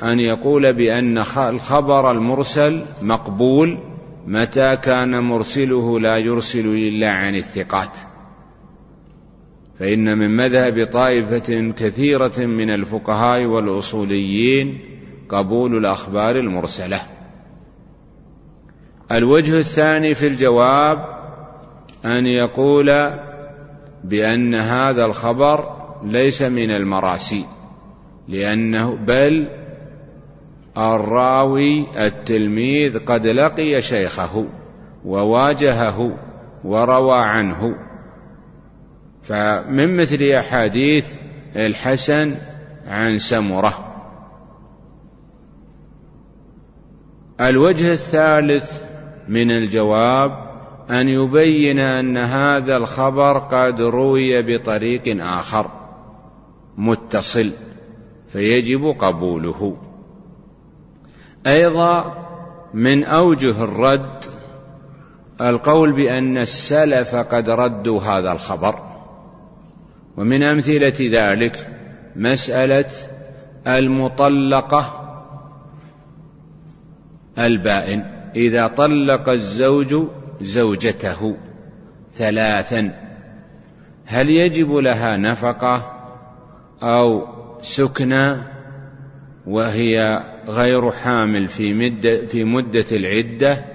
أن يقول بأن الخبر المرسل مقبول متى كان مرسله لا يرسل إلا عن الثقات. فإن من مذهب طائفة كثيرة من الفقهاء والأصوليين قبول الأخبار المرسلة. الوجه الثاني في الجواب أن يقول بأن هذا الخبر ليس من المراسي لأنه بل الراوي التلميذ قد لقي شيخه وواجهه وروى عنه. فمن مثل أحاديث الحسن عن سمرة. الوجه الثالث من الجواب أن يبين أن هذا الخبر قد روي بطريق آخر متصل فيجب قبوله. أيضا من أوجه الرد القول بأن السلف قد ردوا هذا الخبر. ومن أمثلة ذلك مسألة المطلقة البائن. إذا طلق الزوج زوجته ثلاثا. هل يجب لها نفقة أو سكنى وهي غير حامل في مدة في مدة العدة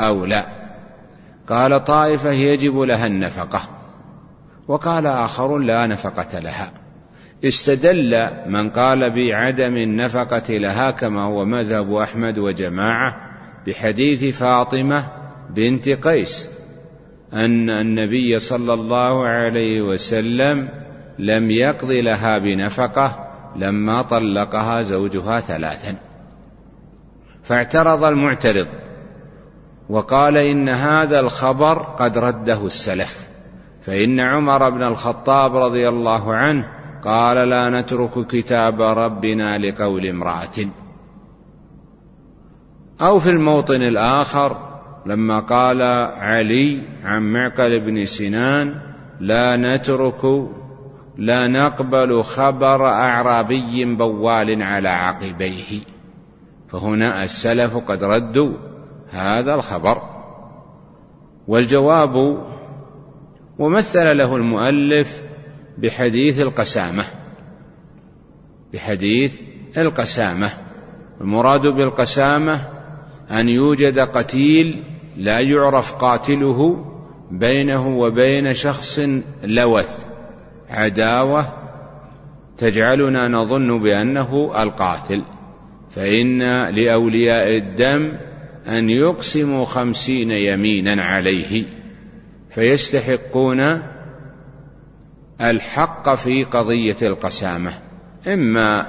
أو لا؟ قال طائفة يجب لها النفقة. وقال آخر لا نفقة لها. استدل من قال بعدم النفقة لها كما هو مذهب أحمد وجماعة بحديث فاطمة بنت قيس أن النبي صلى الله عليه وسلم لم يقض لها بنفقة لما طلقها زوجها ثلاثا. فاعترض المعترض وقال إن هذا الخبر قد رده السلف فإن عمر بن الخطاب رضي الله عنه قال لا نترك كتاب ربنا لقول امرأة. أو في الموطن الآخر لما قال علي عن معقل بن سنان لا نترك لا نقبل خبر أعرابي بوال على عقبيه. فهنا السلف قد ردوا هذا الخبر. والجواب ومثل له المؤلف بحديث القسامة. بحديث القسامة. المراد بالقسامة أن يوجد قتيل لا يعرف قاتله بينه وبين شخص لوث. عداوة تجعلنا نظن بأنه القاتل. فإن لأولياء الدم أن يقسموا خمسين يمينا عليه. فيستحقون الحق في قضية القسامة. إما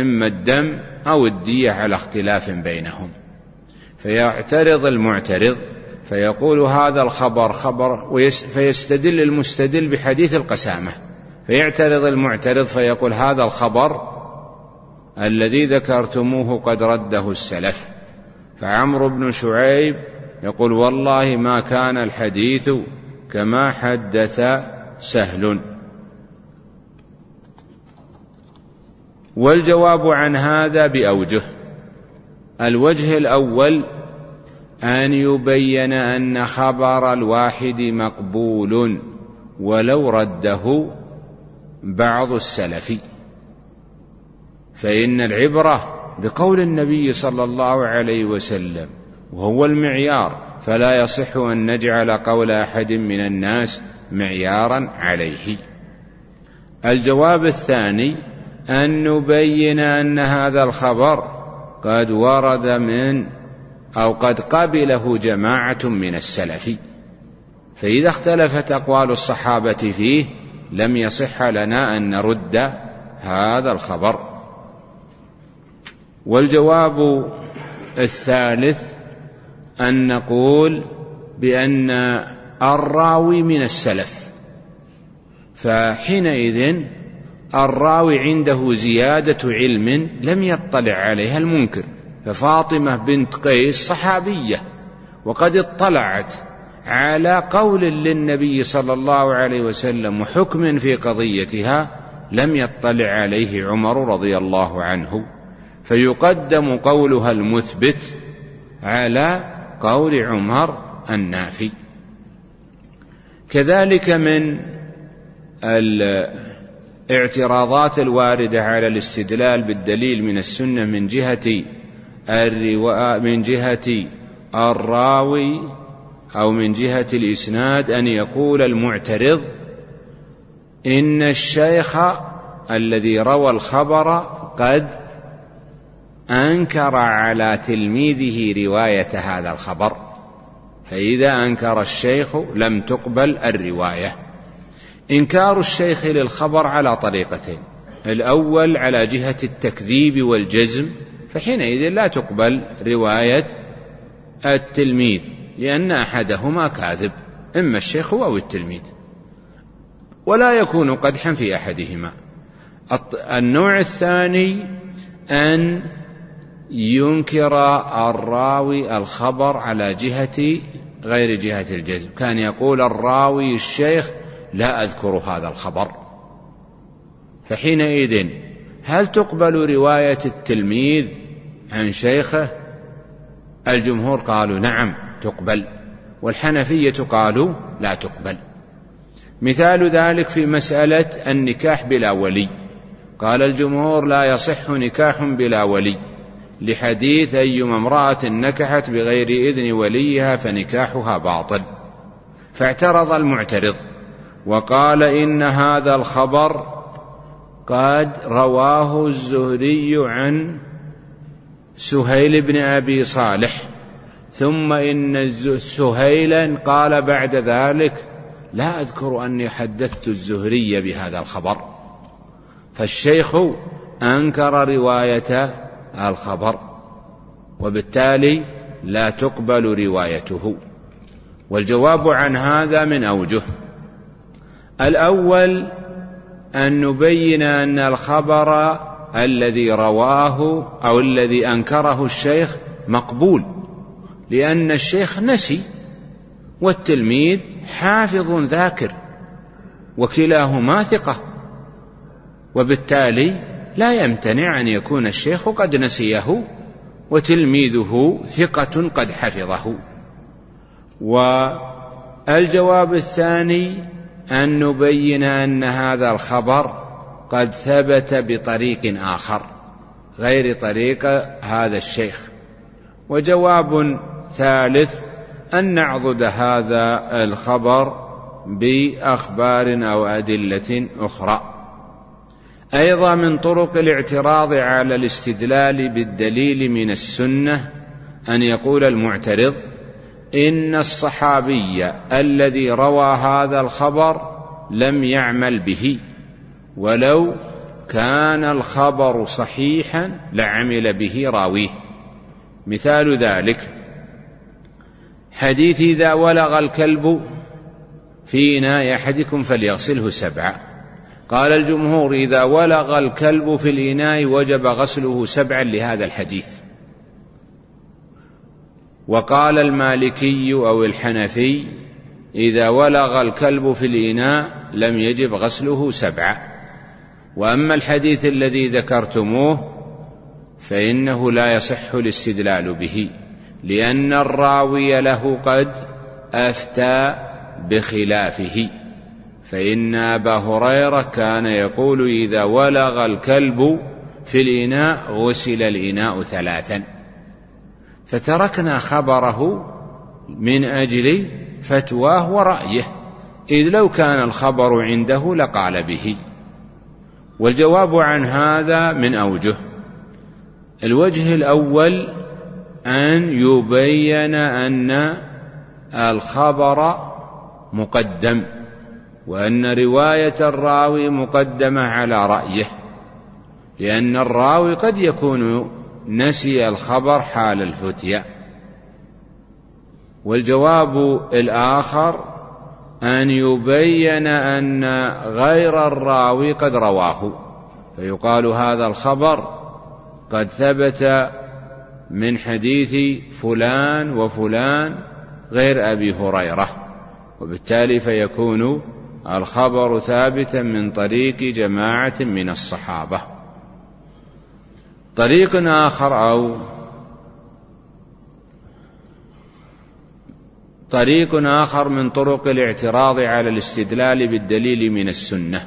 إما الدم أو الدية على اختلاف بينهم. فيعترض المعترض فيقول هذا الخبر خبر فيستدل المستدل بحديث القسامة. فيعترض المعترض فيقول هذا الخبر الذي ذكرتموه قد رده السلف. فعمرو بن شعيب يقول والله ما كان الحديث كما حدث سهل. والجواب عن هذا بأوجه. الوجه الأول أن يبين أن خبر الواحد مقبول ولو رده بعض السلف. فإن العبرة بقول النبي صلى الله عليه وسلم وهو المعيار فلا يصح أن نجعل قول أحد من الناس معيارا عليه. الجواب الثاني أن نبين أن هذا الخبر قد ورد من أو قد قبله جماعة من السلف. فإذا اختلفت أقوال الصحابة فيه لم يصح لنا أن نرد هذا الخبر. والجواب الثالث أن نقول بأن الراوي من السلف. فحينئذ الراوي عنده زيادة علم لم يطلع عليها المنكر. ففاطمة بنت قيس صحابية وقد اطلعت على قول للنبي صلى الله عليه وسلم وحكم في قضيتها لم يطلع عليه عمر رضي الله عنه. فيقدم قولها المثبت على قول عمر النافي. كذلك من الاعتراضات الواردة على الاستدلال بالدليل من السنة من جهة الرواء من جهة الراوي أو من جهة الإسناد أن يقول المعترض إن الشيخ الذي روى الخبر قد أنكر على تلميذه رواية هذا الخبر فإذا أنكر الشيخ لم تقبل الرواية. إنكار الشيخ للخبر على طريقتين. الأول على جهة التكذيب والجزم فحينئذ لا تقبل رواية التلميذ لأن أحدهما كاذب إما الشيخ أو التلميذ. ولا يكون قدحا في أحدهما. النوع الثاني أن ينكر الراوي الخبر على جهة غير جهة الجزم. كان يقول الراوي الشيخ لا أذكر هذا الخبر. فحينئذ هل تقبل رواية التلميذ عن شيخه؟ الجمهور قالوا نعم تقبل والحنفية قالوا لا تقبل. مثال ذلك في مسألة النكاح بلا ولي. قال الجمهور لا يصح نكاح بلا ولي لحديث أيما امرأة نكحت بغير إذن وليها فنكاحها باطل. فاعترض المعترض. وقال إن هذا الخبر قد رواه الزهري عن سهيل بن أبي صالح ثم إن سهيلا قال بعد ذلك لا أذكر أني حدثت الزهري بهذا الخبر. فالشيخ أنكر رواية الخبر وبالتالي لا تقبل روايته. والجواب عن هذا من أوجه الأول أن نبين أن الخبر الذي رواه أو الذي أنكره الشيخ مقبول لأن الشيخ نسي والتلميذ حافظ ذاكر وكلاهما ثقة وبالتالي لا يمتنع أن يكون الشيخ قد نسيه وتلميذه ثقة قد حفظه. والجواب الثاني أن نبين أن هذا الخبر قد ثبت بطريق آخر غير طريق هذا الشيخ. وجواب ثالث أن نعضد هذا الخبر بأخبار أو أدلة أخرى. أيضا من طرق الاعتراض على الاستدلال بالدليل من السنة أن يقول المعترض إن الصحابي الذي روى هذا الخبر لم يعمل به ولو كان الخبر صحيحا لعمل به راويه. مثال ذلك حديث إذا ولغ الكلب في إناء أحدكم فليغسله سبعا قال الجمهور إذا ولغ الكلب في الإناء وجب غسله سبعا لهذا الحديث. وقال المالكي أو الحنفي إذا ولغ الكلب في الإناء لم يجب غسله سبعا وأما الحديث الذي ذكرتموه فإنه لا يصح الاستدلال به لأن الراوي له قد أفتى بخلافه. فإن أبا هريرة كان يقول إذا ولغ الكلب في الإناء غسل الإناء ثلاثا. فتركنا خبره من أجل فتواه ورأيه. إذ لو كان الخبر عنده لقال به. والجواب عن هذا من أوجه. الوجه الأول أن يبين أن الخبر مقدم وأن رواية الراوي مقدمة على رأيه لأن الراوي قد يكون نسي الخبر حال الفتية. والجواب الآخر أن يبين أن غير الراوي قد رواه. فيقال هذا الخبر قد ثبت من حديث فلان وفلان غير أبي هريرة. وبالتالي فيكون الخبر ثابتا من طريق جماعة من الصحابة. طريق آخر أو طريق آخر من طرق الاعتراض على الاستدلال بالدليل من السنة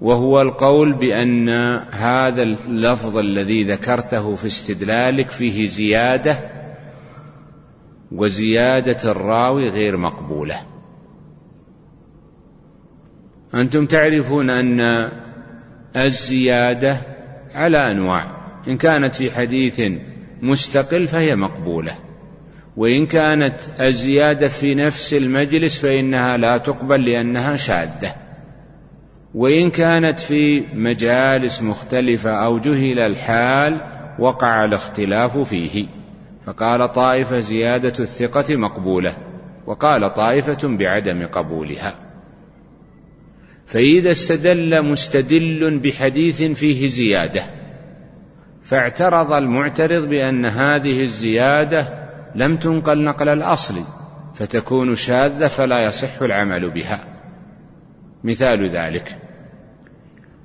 وهو القول بأن هذا اللفظ الذي ذكرته في استدلالك فيه زيادة وزيادة الراوي غير مقبولة. أنتم تعرفون أن الزيادة على أنواع. إن كانت في حديث مستقل فهي مقبولة. وإن كانت الزيادة في نفس المجلس فإنها لا تقبل لأنها شاذة. وإن كانت في مجالس مختلفة أو جهل الحال وقع الاختلاف فيه. فقال طائفة زيادة الثقة مقبولة. وقال طائفة بعدم قبولها. فإذا استدل مستدل بحديث فيه زيادة فاعترض المعترض بأن هذه الزيادة لم تنقل نقل الأصل فتكون شاذة فلا يصح العمل بها. مثال ذلك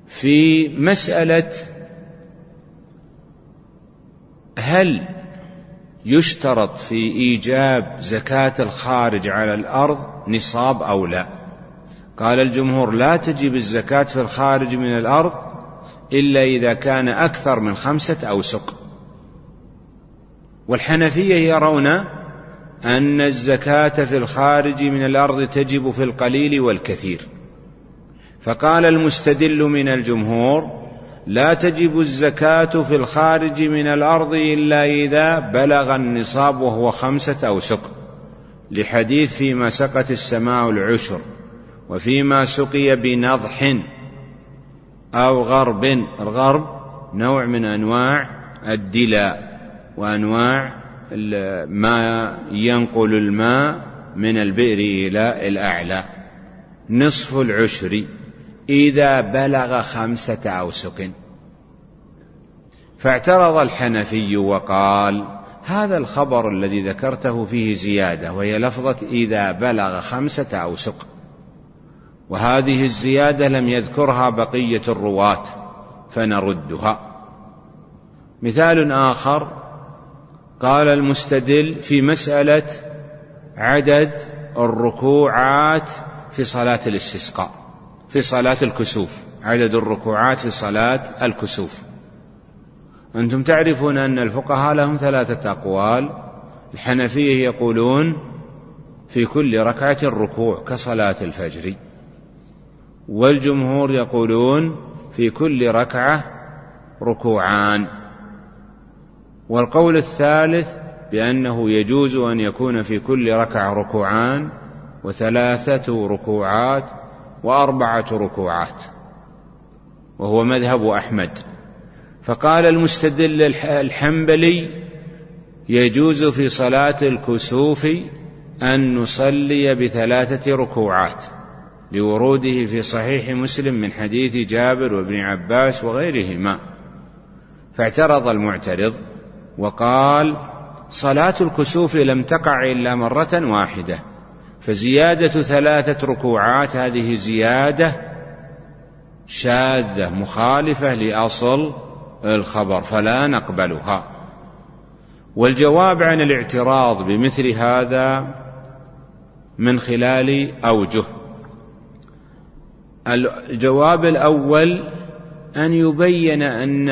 في مسألة هل يشترط في إيجاب زكاة الخارج على الأرض نصاب أو لا؟ قال الجمهور لا تجب الزكاة في الخارج من الأرض إلا إذا كان أكثر من خمسة أوسق. والحنفية يرون أن الزكاة في الخارج من الأرض تجب في القليل والكثير. فقال المستدل من الجمهور لا تجب الزكاة في الخارج من الأرض إلا إذا بلغ النصاب وهو خمسة أوسق. لحديث فيما سقت السماء العشر. وفيما سقي بنضح أو غرب. الغرب نوع من أنواع الدلاء وأنواع ما ينقل الماء من البئر إلى الأعلى. نصف العشر إذا بلغ خمسة أوسق. فاعترض الحنفي وقال هذا الخبر الذي ذكرته فيه زيادة وهي لفظة إذا بلغ خمسة أوسق. وهذه الزيادة لم يذكرها بقية الرواة فنردها. مثال آخر قال المستدل في مسألة عدد الركوعات في صلاة الاستسقاء في صلاة الكسوف. عدد الركوعات في صلاة الكسوف. أنتم تعرفون أن الفقهاء لهم ثلاثة أقوال. الحنفية يقولون في كل ركعة ركوع كصلاة الفجر. والجمهور يقولون في كل ركعة ركوعان. والقول الثالث بأنه يجوز أن يكون في كل ركعة ركوعان وثلاثة ركوعات وأربعة ركوعات وهو مذهب أحمد. فقال المستدل الحنبلي يجوز في صلاة الكسوف أن نصلي بثلاثة ركوعات. لوروده في صحيح مسلم من حديث جابر وابن عباس وغيرهما. فاعترض المعترض وقال صلاة الكسوف لم تقع إلا مرة واحدة فزيادة ثلاثة ركوعات هذه زيادة شاذة مخالفة لأصل الخبر فلا نقبلها. والجواب عن الاعتراض بمثل هذا من خلال أوجه. الجواب الأول أن يبين أن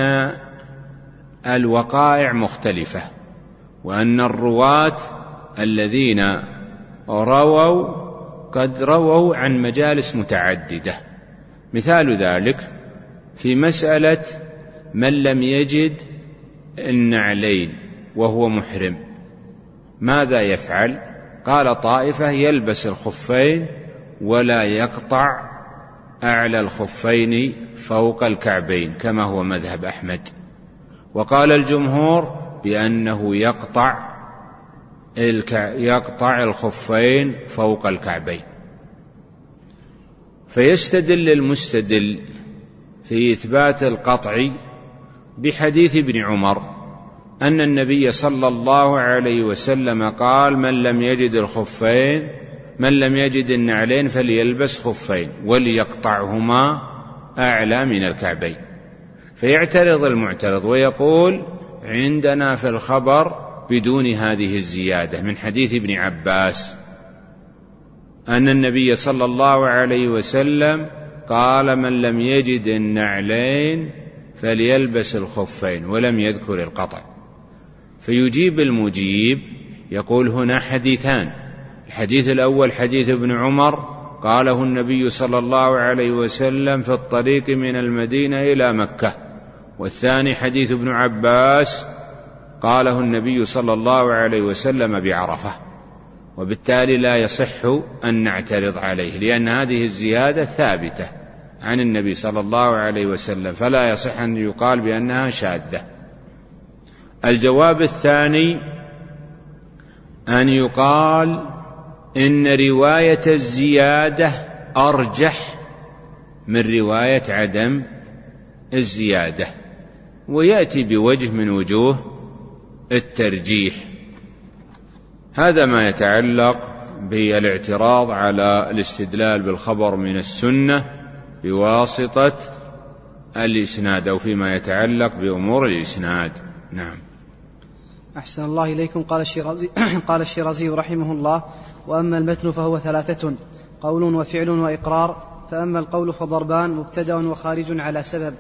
الوقائع مختلفة وأن الرواة الذين رووا قد رووا عن مجالس متعددة. مثال ذلك في مسألة من لم يجد النعلين وهو محرم. ماذا يفعل؟ قال طائفة يلبس الخفين ولا يقطع أعلى الخفين فوق الكعبين كما هو مذهب أحمد. وقال الجمهور بأنه يقطع يقطع الخفين فوق الكعبين. فيستدل المستدل في إثبات القطع بحديث ابن عمر أن النبي صلى الله عليه وسلم قال من لم يجد الخفين من لم يجد النعلين فليلبس خفين وليقطعهما أعلى من الكعبين. فيعترض المعترض ويقول عندنا في الخبر بدون هذه الزيادة من حديث ابن عباس أن النبي صلى الله عليه وسلم قال من لم يجد النعلين فليلبس الخفين ولم يذكر القطع. فيجيب المجيب يقول هنا حديثان. الحديث الأول حديث ابن عمر قاله النبي صلى الله عليه وسلم في الطريق من المدينة إلى مكة. والثاني حديث ابن عباس قاله النبي صلى الله عليه وسلم بعرفة. وبالتالي لا يصح أن نعترض عليه لأن هذه الزيادة ثابتة عن النبي صلى الله عليه وسلم فلا يصح أن يقال بأنها شاذة. الجواب الثاني أن يقال إن رواية الزيادة أرجح من رواية عدم الزيادة ويأتي بوجه من وجوه الترجيح. هذا ما يتعلق بالاعتراض على الاستدلال بالخبر من السنة بواسطة الإسناد أو فيما يتعلق بأمور الإسناد. نعم. أحسن الله إليكم. قال الشيرازي <clears throat> قال الشيرازي رحمه الله وأما المتن فهو ثلاثة قول وفعل وإقرار فأما القول فضربان مبتدأ وخارج على سبب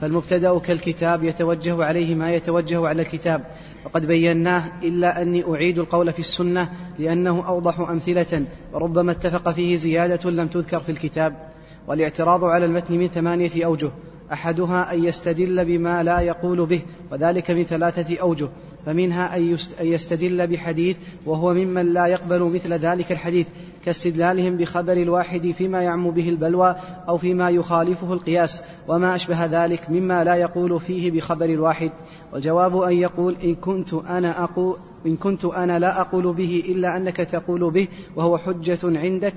فالمبتدأ كالكتاب يتوجه عليه ما يتوجه على الكتاب. وقد بيناه إلا أني أعيد القول في السنة لأنه أوضح أمثلة وربما اتفق فيه زيادة لم تذكر في الكتاب. والاعتراض على المتن من ثمانية أوجه أحدها أن يستدل بما لا يقول به وذلك من ثلاثة أوجه. فمنها أن يستدل بحديث وهو ممن لا يقبل مثل ذلك الحديث كاستدلالهم بخبر الواحد فيما يعم به البلوى أو فيما يخالفه القياس وما أشبه ذلك مما لا يقول فيه بخبر الواحد. والجواب أن يقول إن كنت أنا أقول إن كنت أنا لا أقول به إلا أنك تقول به وهو حجة عندك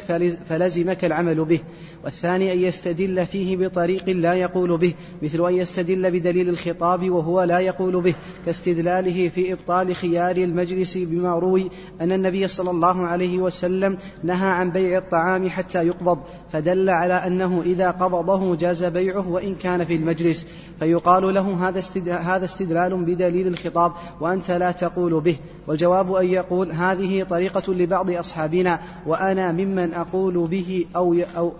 فلزمك العمل به. والثاني أن يستدل فيه بطريق لا يقول به مثل أن يستدل بدليل الخطاب وهو لا يقول به كاستدلاله في إبطال خيار المجلس بما روي أن النبي صلى الله عليه وسلم نهى عن بيع الطعام حتى يقبض فدل على أنه إذا قبضه جاز بيعه وإن كان في المجلس. فيقال له هذا استدلال بدليل الخطاب وأنت لا تقول به. والجواب أن يقول هذه طريقة لبعض أصحابنا وأنا ممن أقول به أو, أو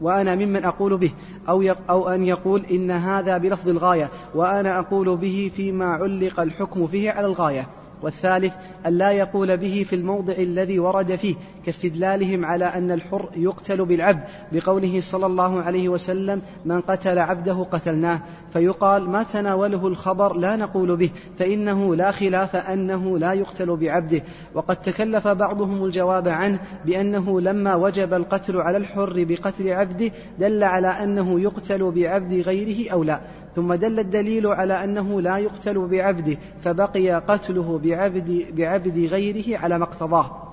وأنا ممن أقول به أو, أو أن يقول إن هذا بلفظ الغاية وأنا أقول به فيما علق الحكم فيه على الغاية. والثالث أن لا يقول به في الموضع الذي ورد فيه كاستدلالهم على أن الحر يقتل بالعبد بقوله صلى الله عليه وسلم من قتل عبده قتلناه فيقال ما تناوله الخبر لا نقول به فإنه لا خلاف أنه لا يقتل بعبده وقد تكلف بعضهم الجواب عنه بأنه لما وجب القتل على الحر بقتل عبده دل على أنه يقتل بعبد غيره أو لا. ثم دل الدليل على أنه لا يقتل بعبده فبقي قتله بعبد, بعبد غيره على ما اقتضاه.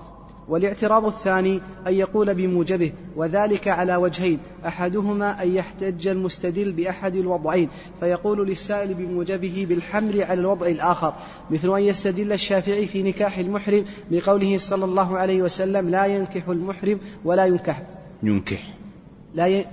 والاعتراض الثاني أن يقول بموجبه وذلك على وجهين أحدهما أن يحتج المستدل بأحد الوضعين فيقول للسائل بموجبه بالحمل على الوضع الآخر مثل أن يستدل الشافعي في نكاح المحرم بقوله صلى الله عليه وسلم لا ينكح المحرم ولا ينكح. ينكح. لا ي...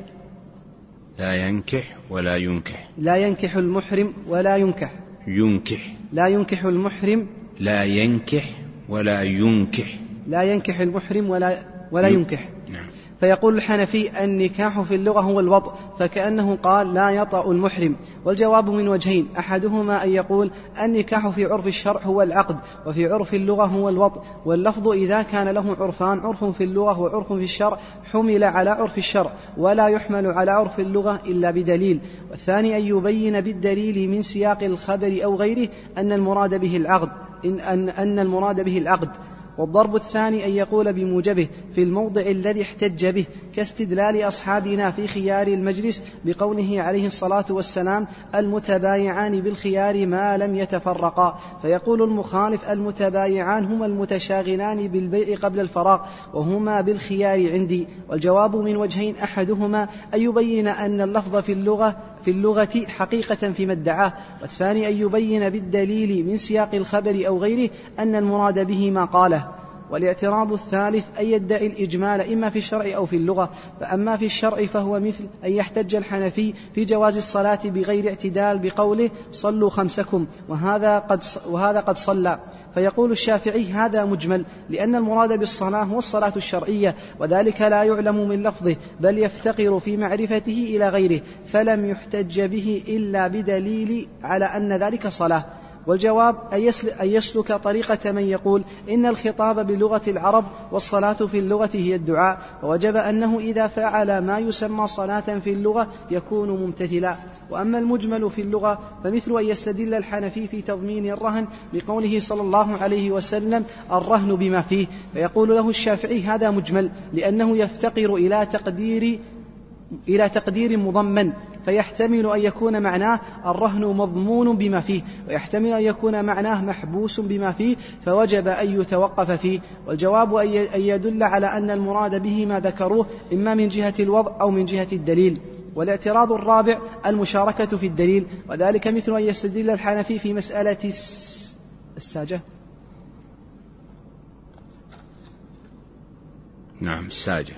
لا ينكح ولا ينكح. لا ينكح المحرم ولا ينكح. ينكح. لا ينكح المحرم. لا ينكح ولا ينكح. لا ينكح المحرم ولا ولا ينكح. نعم. فيقول الحنفي النكاح في اللغة هو الوطء فكأنه قال لا يطأ المحرم. والجواب من وجهين أحدهما أن يقول النكاح في عرف الشرع هو العقد وفي عرف اللغة هو الوطء. واللفظ إذا كان له عرفان عرف في اللغة وعرف في الشرع حمل على عرف الشرع ولا يحمل على عرف اللغة إلا بدليل. والثاني أن يبين بالدليل من سياق الخبر أو غيره أن المراد به العقد إن أن, أن المراد به العقد. والضرب الثاني أن يقول بموجبه في الموضع الذي احتج به كاستدلال أصحابنا في خيار المجلس بقوله عليه الصلاة والسلام المتبايعان بالخيار ما لم يتفرقا. فيقول المخالف المتبايعان هما المتشاغلان بالبيع قبل الفراغ وهما بالخيار عندي. والجواب من وجهين أحدهما أن يبين أن اللفظ في اللغة في اللغة حقيقة فيما ادعاه والثاني أن يبين بالدليل من سياق الخبر أو غيره أن المراد به ما قاله. والاعتراض الثالث أن يدعي الإجمال إما في الشرع أو في اللغة فأما في الشرع فهو مثل أن يحتج الحنفي في جواز الصلاة بغير اعتدال بقوله صلوا خمسكم وهذا قد وهذا قد صلى. فيقول الشافعي هذا مجمل لأن المراد بالصلاة هو الصلاة الشرعية وذلك لا يعلم من لفظه بل يفتقر في معرفته إلى غيره فلم يحتج به إلا بدليل على أن ذلك صلاة. والجواب أن يسلك طريقة من يقول إن الخطاب بلغة العرب والصلاة في اللغة هي الدعاء ووجب أنه إذا فعل ما يسمى صلاة في اللغة يكون ممتثلا. وأما المجمل في اللغة فمثل أن يستدل الحنفي في تضمين الرهن بقوله صلى الله عليه وسلم الرهن بما فيه فيقول له الشافعي هذا مجمل لأنه يفتقر إلى تقدير إلى تقدير مضمن فيحتمل أن يكون معناه الرهن مضمون بما فيه ويحتمل أن يكون معناه محبوس بما فيه فوجب أن يتوقف فيه. والجواب أن يدل على أن المراد به ما ذكروه إما من جهة الوضع أو من جهة الدليل. والاعتراض الرابع المشاركة في الدليل وذلك مثل أن يستدل الحنفي في مسألة الساجة. نعم الساجة.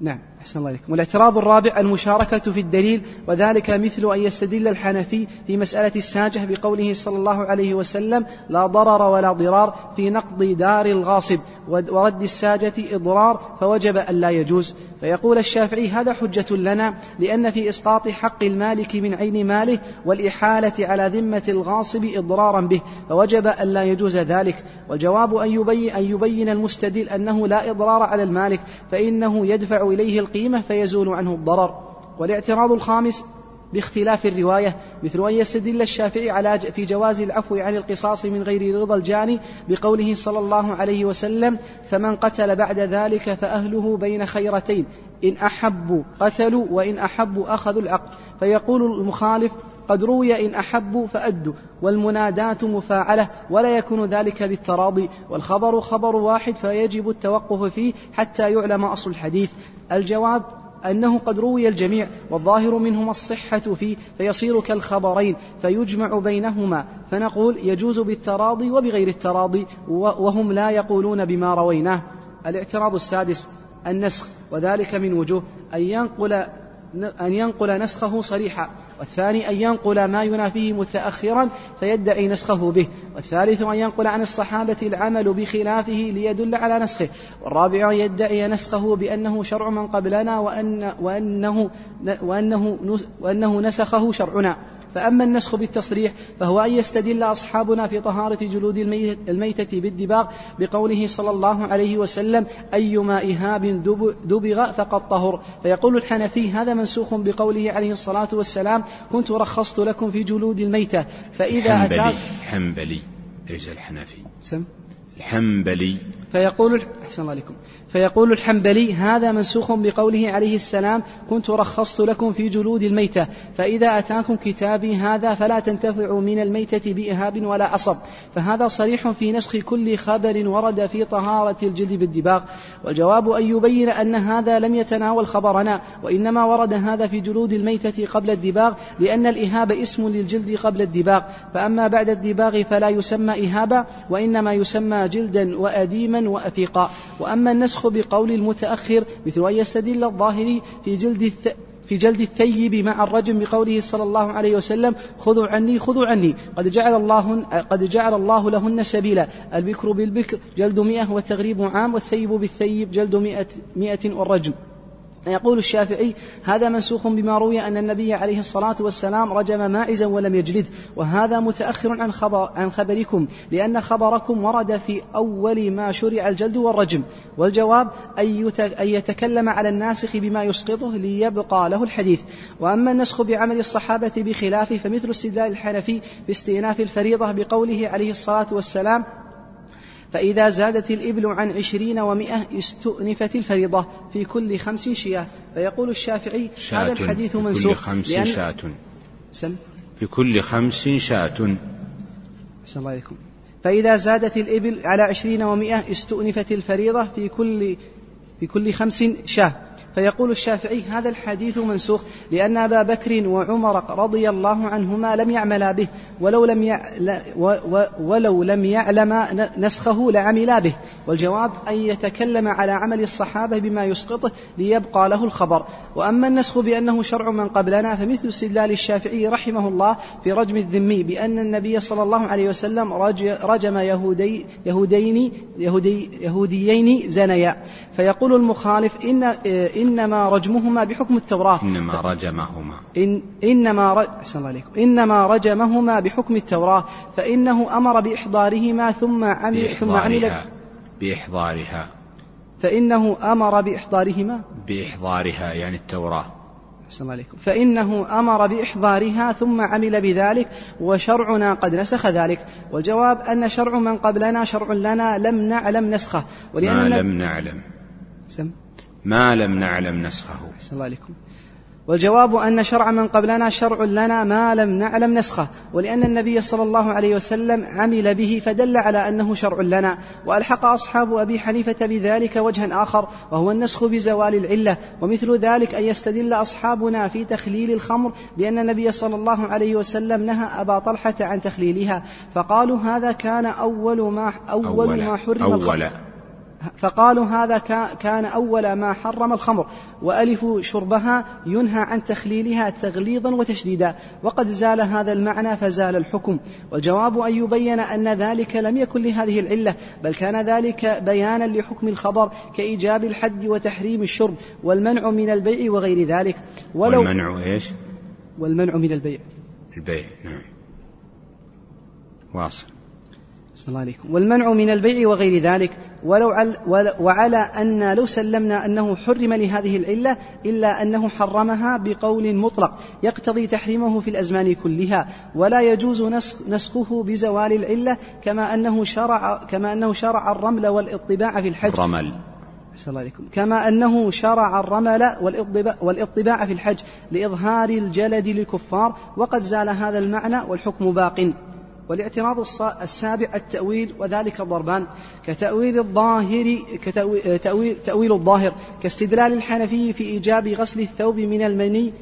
نعم. أحسن الله عليكم والاعتراض الرابع المشاركة في الدليل وذلك مثل أن يستدل الحنفي في مسألة الساجة بقوله صلى الله عليه وسلم لا ضرر ولا ضرار في نقض دار الغاصب ورد الساجة إضرار فوجب أن لا يجوز. فيقول الشافعي هذا حجة لنا لأن في إسقاط حق المالك من عين ماله والإحالة على ذمة الغاصب إضرارا به فوجب أن لا يجوز ذلك. والجواب أن يبين, أن يبين المستدل أنه لا إضرار على المالك فإنه يدفع إليه القيمة فيزول عنه الضرر. والاعتراض الخامس باختلاف الرواية مثل أن يستدل الشافعي على في جواز العفو عن القصاص من غير رضا الجاني بقوله صلى الله عليه وسلم فمن قتل بعد ذلك فأهله بين خيرتين إن أحبوا قتلوا وإن أحبوا أخذوا العقل فيقول المخالف قد روي إن أحبوا فأدوا والمنادات مفاعلة ولا يكون ذلك بالتراضي. والخبر خبر واحد فيجب التوقف فيه حتى يعلم أصل الحديث. الجواب أنه قد روي الجميع والظاهر منهما الصحة فيه فيصير كالخبرين فيجمع بينهما فنقول يجوز بالتراضي وبغير التراضي وهم لا يقولون بما رويناه. الاعتراض السادس النسخ وذلك من وجوه أن ينقل أن ينقل نسخه صريحا. والثاني أن ينقل ما ينافيه متأخرا فيدعي نسخه به والثالث أن ينقل عن الصحابة العمل بخلافه ليدل على نسخه والرابع أن يدعي نسخه بأنه شرع من قبلنا وأن وأنه وأنه وأنه نسخه شرعنا. فأما النسخ بالتصريح فهو أن يستدل أصحابنا في طهارة جلود الميتة بالدباغ بقوله صلى الله عليه وسلم أيما إهاب دبغ فقد طهر. فيقول الحنفي هذا منسوخ بقوله عليه الصلاة والسلام كنت رخصت لكم في جلود الميتة فإذا أتاك حنبلي ليس الحنفي. سم. الحنبلي. فيقول أحسن الله عليكم. فيقول الحنبلي هذا منسوخ بقوله عليه السلام كنت رخصت لكم في جلود الميتة فإذا أتاكم كتابي هذا فلا تنتفعوا من الميتة بإهاب ولا عصب فهذا صريح في نسخ كل خبر ورد في طهارة الجلد بالدباغ. والجواب أن يبين أن هذا لم يتناول خبرنا وإنما ورد هذا في جلود الميتة قبل الدباغ لأن الإهاب اسم للجلد قبل الدباغ. فأما بعد الدباغ فلا يسمى إهابا وإنما يسمى جلدا وأديما وأفيقا. وأما النسخ النسخ بقول المتأخر مثل أن يستدل الظاهري في جلد. في جلد الثيب مع الرجم بقوله صلى الله عليه وسلم خذوا عني خذوا عني قد جعل الله قد جعل الله لهن سبيلا البكر بالبكر جلد مئة وتغريب عام والثيب بالثيب جلد مئة, مئة والرجم يقول الشافعي هذا منسوخ بما روي أن النبي عليه الصلاة والسلام رجم ماعزا ولم يجلده وهذا متأخر عن خبر عن خبركم لأن خبركم ورد في أول ما شرع الجلد والرجم والجواب أن يتكلم على الناسخ بما يسقطه ليبقى له الحديث. وأما النسخ بعمل الصحابة بخلافه فمثل استدلال الحنفي باستئناف الفريضة بقوله عليه الصلاة والسلام فإذا زادت الإبل عن عشرين ومائة استؤنفت الفريضة في كل خمس شياه. فيقول الشافعي هذا الحديث منسوخ في كل خمس لأن شاة سم. في كل خمس شاة أحسن الله عليكم. فإذا زادت الإبل على عشرين ومائة استؤنفت الفريضة في كل في كل خمس شاه. فيقول الشافعي هذا الحديث منسوخ لأن أبا بكر وعمر رضي الله عنهما لم يعملا به ولو لم ولو لم يعلم نسخه لعملا به. والجواب أن يتكلم على عمل الصحابة بما يسقطه ليبقى له الخبر. وأما النسخ بأنه شرع من قبلنا فمثل استدلال الشافعي رحمه الله في رجم الذمي بأن النبي صلى الله عليه وسلم رجم يهودي يهودين يهودي يهوديين زنيا. فيقول المخالف إن إنما رجمهما بحكم التوراة. إنما رجمهما. إن إنما ر... الله عليكم. إنما رجمهما بحكم التوراة فإنه أمر بإحضارهما ثم عمل ثم عمل بإحضارها. فإنه أمر بإحضارهما. بإحضارها يعني التوراة. أحسن الله عليكم. فإنه أمر بإحضارها ثم عمل بذلك وشرعنا قد نسخ ذلك. والجواب أن شرع من قبلنا شرع لنا لم نعلم نسخه. ولأن ما لم نعلم. سم. ما لم نعلم نسخه. أحسن الله عليكم. والجواب أن شرع من قبلنا شرع لنا ما لم نعلم نسخه ولأن النبي صلى الله عليه وسلم عمل به فدل على أنه شرع لنا وألحق أصحاب أبي حنيفة بذلك وجها آخر وهو النسخ بزوال العلة ومثل ذلك أن يستدل أصحابنا في تخليل الخمر بأن النبي صلى الله عليه وسلم نهى أبا طلحة عن تخليلها فقالوا هذا كان أول ما أول, أول ما حرم الخمر. أول. فقالوا هذا كا- كان أول ما حرم الخمر وألف شربها ينهى عن تخليلها تغليظا وتشديدا وقد زال هذا المعنى فزال الحكم. والجواب أن يبين أن ذلك لم يكن لهذه العلة بل كان ذلك بيانا لحكم الخبر كإيجاب الحد وتحريم الشرب والمنع من البيع وغير ذلك. ولو والمنع إيش؟ والمنع من البيع. البيع نعم. واصل. صلى الله عليكم. والمنع من البيع وغير ذلك ولو عل وعلى أن لو سلمنا أنه حرم لهذه العلة إلا أنه حرمها بقول مطلق يقتضي تحريمه في الأزمان كلها ولا يجوز نسخ نسخه بزوال العلة كما أنه شرع كما أنه شرع الرمل والإطباع في الحج. الرمل. الله عليكم. كما أنه شرع الرمل والاطباع, والإطباع في الحج لإظهار الجلد للكفار وقد زال هذا المعنى والحكم باق. والاعتراض السابع التأويل وذلك ضربان كتأويل الظاهر كتأويل تأويل, تأويل الظاهر كاستدلال الحنفي في إيجاب غسل الثوب من المني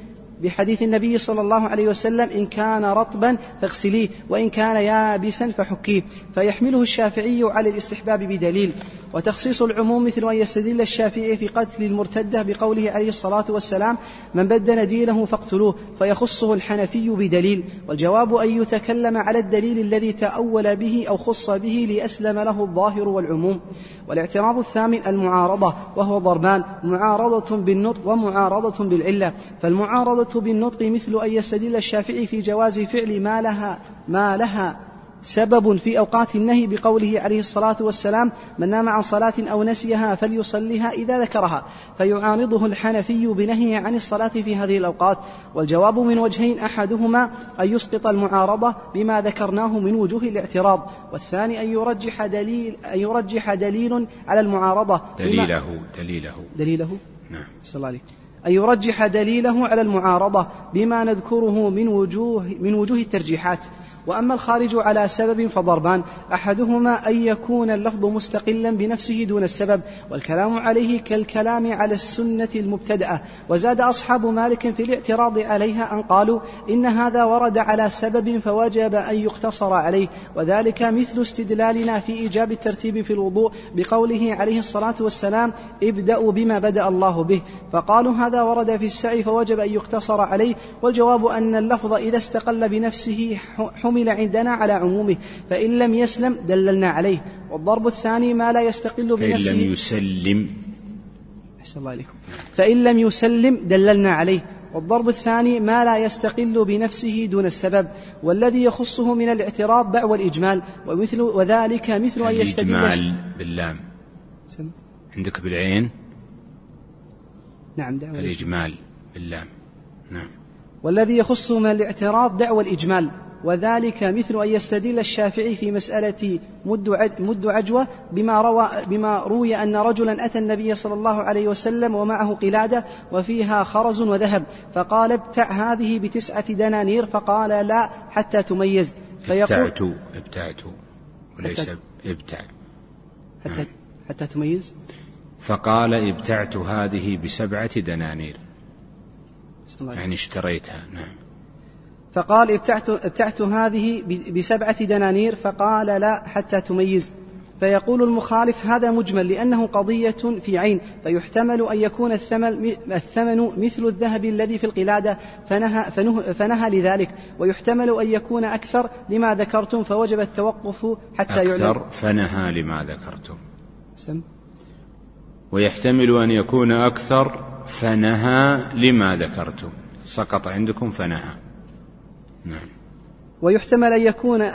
بحديث النبي صلى الله عليه وسلم إن كان رطبا فاغسليه وإن كان يابسا فحكيه. فيحمله الشافعي على الاستحباب بدليل. وتخصيص العموم مثل أن يستدل الشافعي في قتل المرتدة بقوله عليه الصلاة والسلام من بدل دينه فاقتلوه فيخصه الحنفي بدليل والجواب أن يتكلم على الدليل الذي تأول به أو خص به ليسلم له الظاهر والعموم. والاعتراض الثامن المعارضة وهو ضربان معارضة بالنطق ومعارضة بالعلة. فالمعارضة بالنطق مثل أن يستدل الشافعي في جواز فعل ما لها ما لها سبب في أوقات النهي بقوله عليه الصلاة والسلام من نام عن صلاة أو نسيها فليصليها إذا ذكرها. فيعارضه الحنفي بنهيه عن الصلاة في هذه الأوقات. والجواب من وجهين أحدهما أن يسقط المعارضة بما ذكرناه من وجوه الاعتراض. والثاني أن يرجح دليل أن يرجح دليل على المعارضة بما- دليله دليله. دليله؟ نعم. صلى الله عليك أن يرجح دليله على المعارضة بما نذكره من وجوه من وجوه الترجيحات. وأما الخارج على سبب فضربان أحدهما أن يكون اللفظ مستقلا بنفسه دون السبب والكلام عليه كالكلام على السنة المبتدأة. وزاد أصحاب مالك في الاعتراض عليها أن قالوا إن هذا ورد على سبب فوجب أن يقتصر عليه. وذلك مثل استدلالنا في إيجاب الترتيب في الوضوء بقوله عليه الصلاة والسلام ابدأوا بما بدأ الله به. فقالوا هذا ورد في السعي فوجب أن يقتصر عليه. والجواب أن اللفظ إذا استقل بنفسه حمل عندنا على عمومه فإن لم يسلم دللنا عليه. والضرب الثاني ما لا يستقل فإن بنفسه. لم يسلم. أحسن الله عليكم فإن لم يسلم دللنا عليه. والضرب الثاني ما لا يستقل بنفسه دون السبب. والذي يخصه من الاعتراض دعوى الإجمال ومثل وذلك مثل أن يستدل الإجمال باللام. سم. عندك بالعين؟ نعم دعوى الإجمال. باللام. نعم. والذي يخص من الاعتراض دعوى الإجمال. وذلك مثل أن يستدل الشافعي في مسألة مد عج- مد عجوة بما روى بما روي أن رجلا أتى النبي صلى الله عليه وسلم ومعه قلادة وفيها خرز وذهب فقال ابتع هذه بتسعة دنانير فقال لا حتى تميز. فيقول ابتعت ابتعت وليس ابتع. حتى حتى تميز؟ فقال ابتعت هذه بسبعة دنانير. يعني اشتريتها نعم. فقال ابتعت, ابتعت هذه بسبعة دنانير فقال لا حتى تميز. فيقول المخالف هذا مجمل لأنه قضية في عين فيحتمل أن يكون الثمن, الثمن مثل الذهب الذي في القلادة فنهى, فنه فنهى لذلك. ويحتمل أن يكون أكثر لما ذكرتم فوجب التوقف حتى يعلم أكثر فنهى لما ذكرتم. سم. ويحتمل أن يكون أكثر فنهى لما ذكرتم. سقط عندكم فنهى. نعم. ويحتمل أن يكون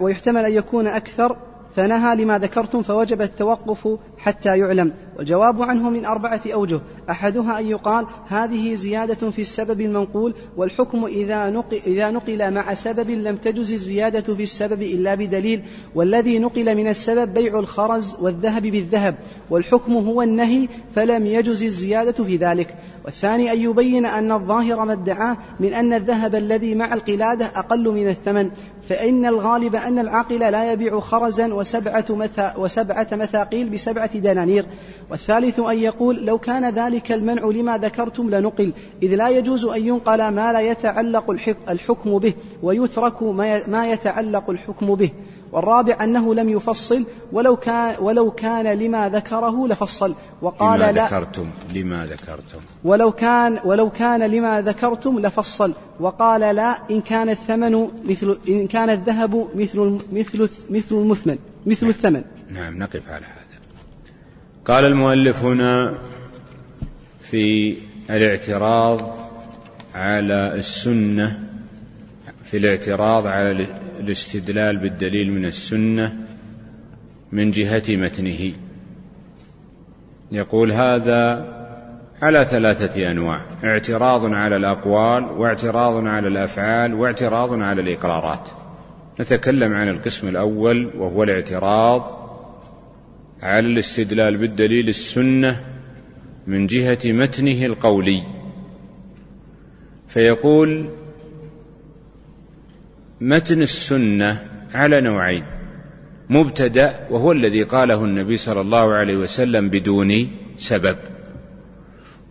ويحتمل أن يكون أكثر فنهى لما ذكرتم فوجب التوقف حتى يعلم. والجواب عنه من أربعة أوجه. أحدها أن يقال هذه زيادة في السبب المنقول والحكم إذا نقل, إذا نقل مع سبب لم تجز الزيادة في السبب إلا بدليل. والذي نقل من السبب بيع الخرز والذهب بالذهب. والحكم هو النهي فلم يجز الزيادة في ذلك. والثاني أن يبين أن الظاهر ما ادعاه من أن الذهب الذي مع القلادة أقل من الثمن. فإن الغالب أن العاقل لا يبيع خرزا وسبعة, مثا وسبعة مثاقيل بسبعة دنانير. والثالث أن يقول لو كان ذلك المنع لما ذكرتم لنقل. إذ لا يجوز أن ينقل ما لا يتعلق الحكم به ويترك ما يتعلق الحكم به. والرابع أنه لم يفصل ولو كان ولو كان لما ذكره لفصل. وقال لما لا ذكرتم لما ذكرتم. ولو كان ولو كان لما ذكرتم لفصل. وقال لا إن كان الثمن مثل إن كان الذهب مثل مثل مثل المثمن مثل نعم. الثمن. نعم نقف على هذا. قال المؤلف هنا في الاعتراض على السنة في الاعتراض على الاستدلال بالدليل من السنة من جهة متنه. يقول هذا على ثلاثة أنواع اعتراض على الأقوال واعتراض على الأفعال واعتراض على الإقرارات. نتكلم عن القسم الأول وهو الاعتراض على الاستدلال بالدليل السنة من جهة متنه القولي. فيقول متن السنة على نوعين مبتدأ وهو الذي قاله النبي صلى الله عليه وسلم بدون سبب.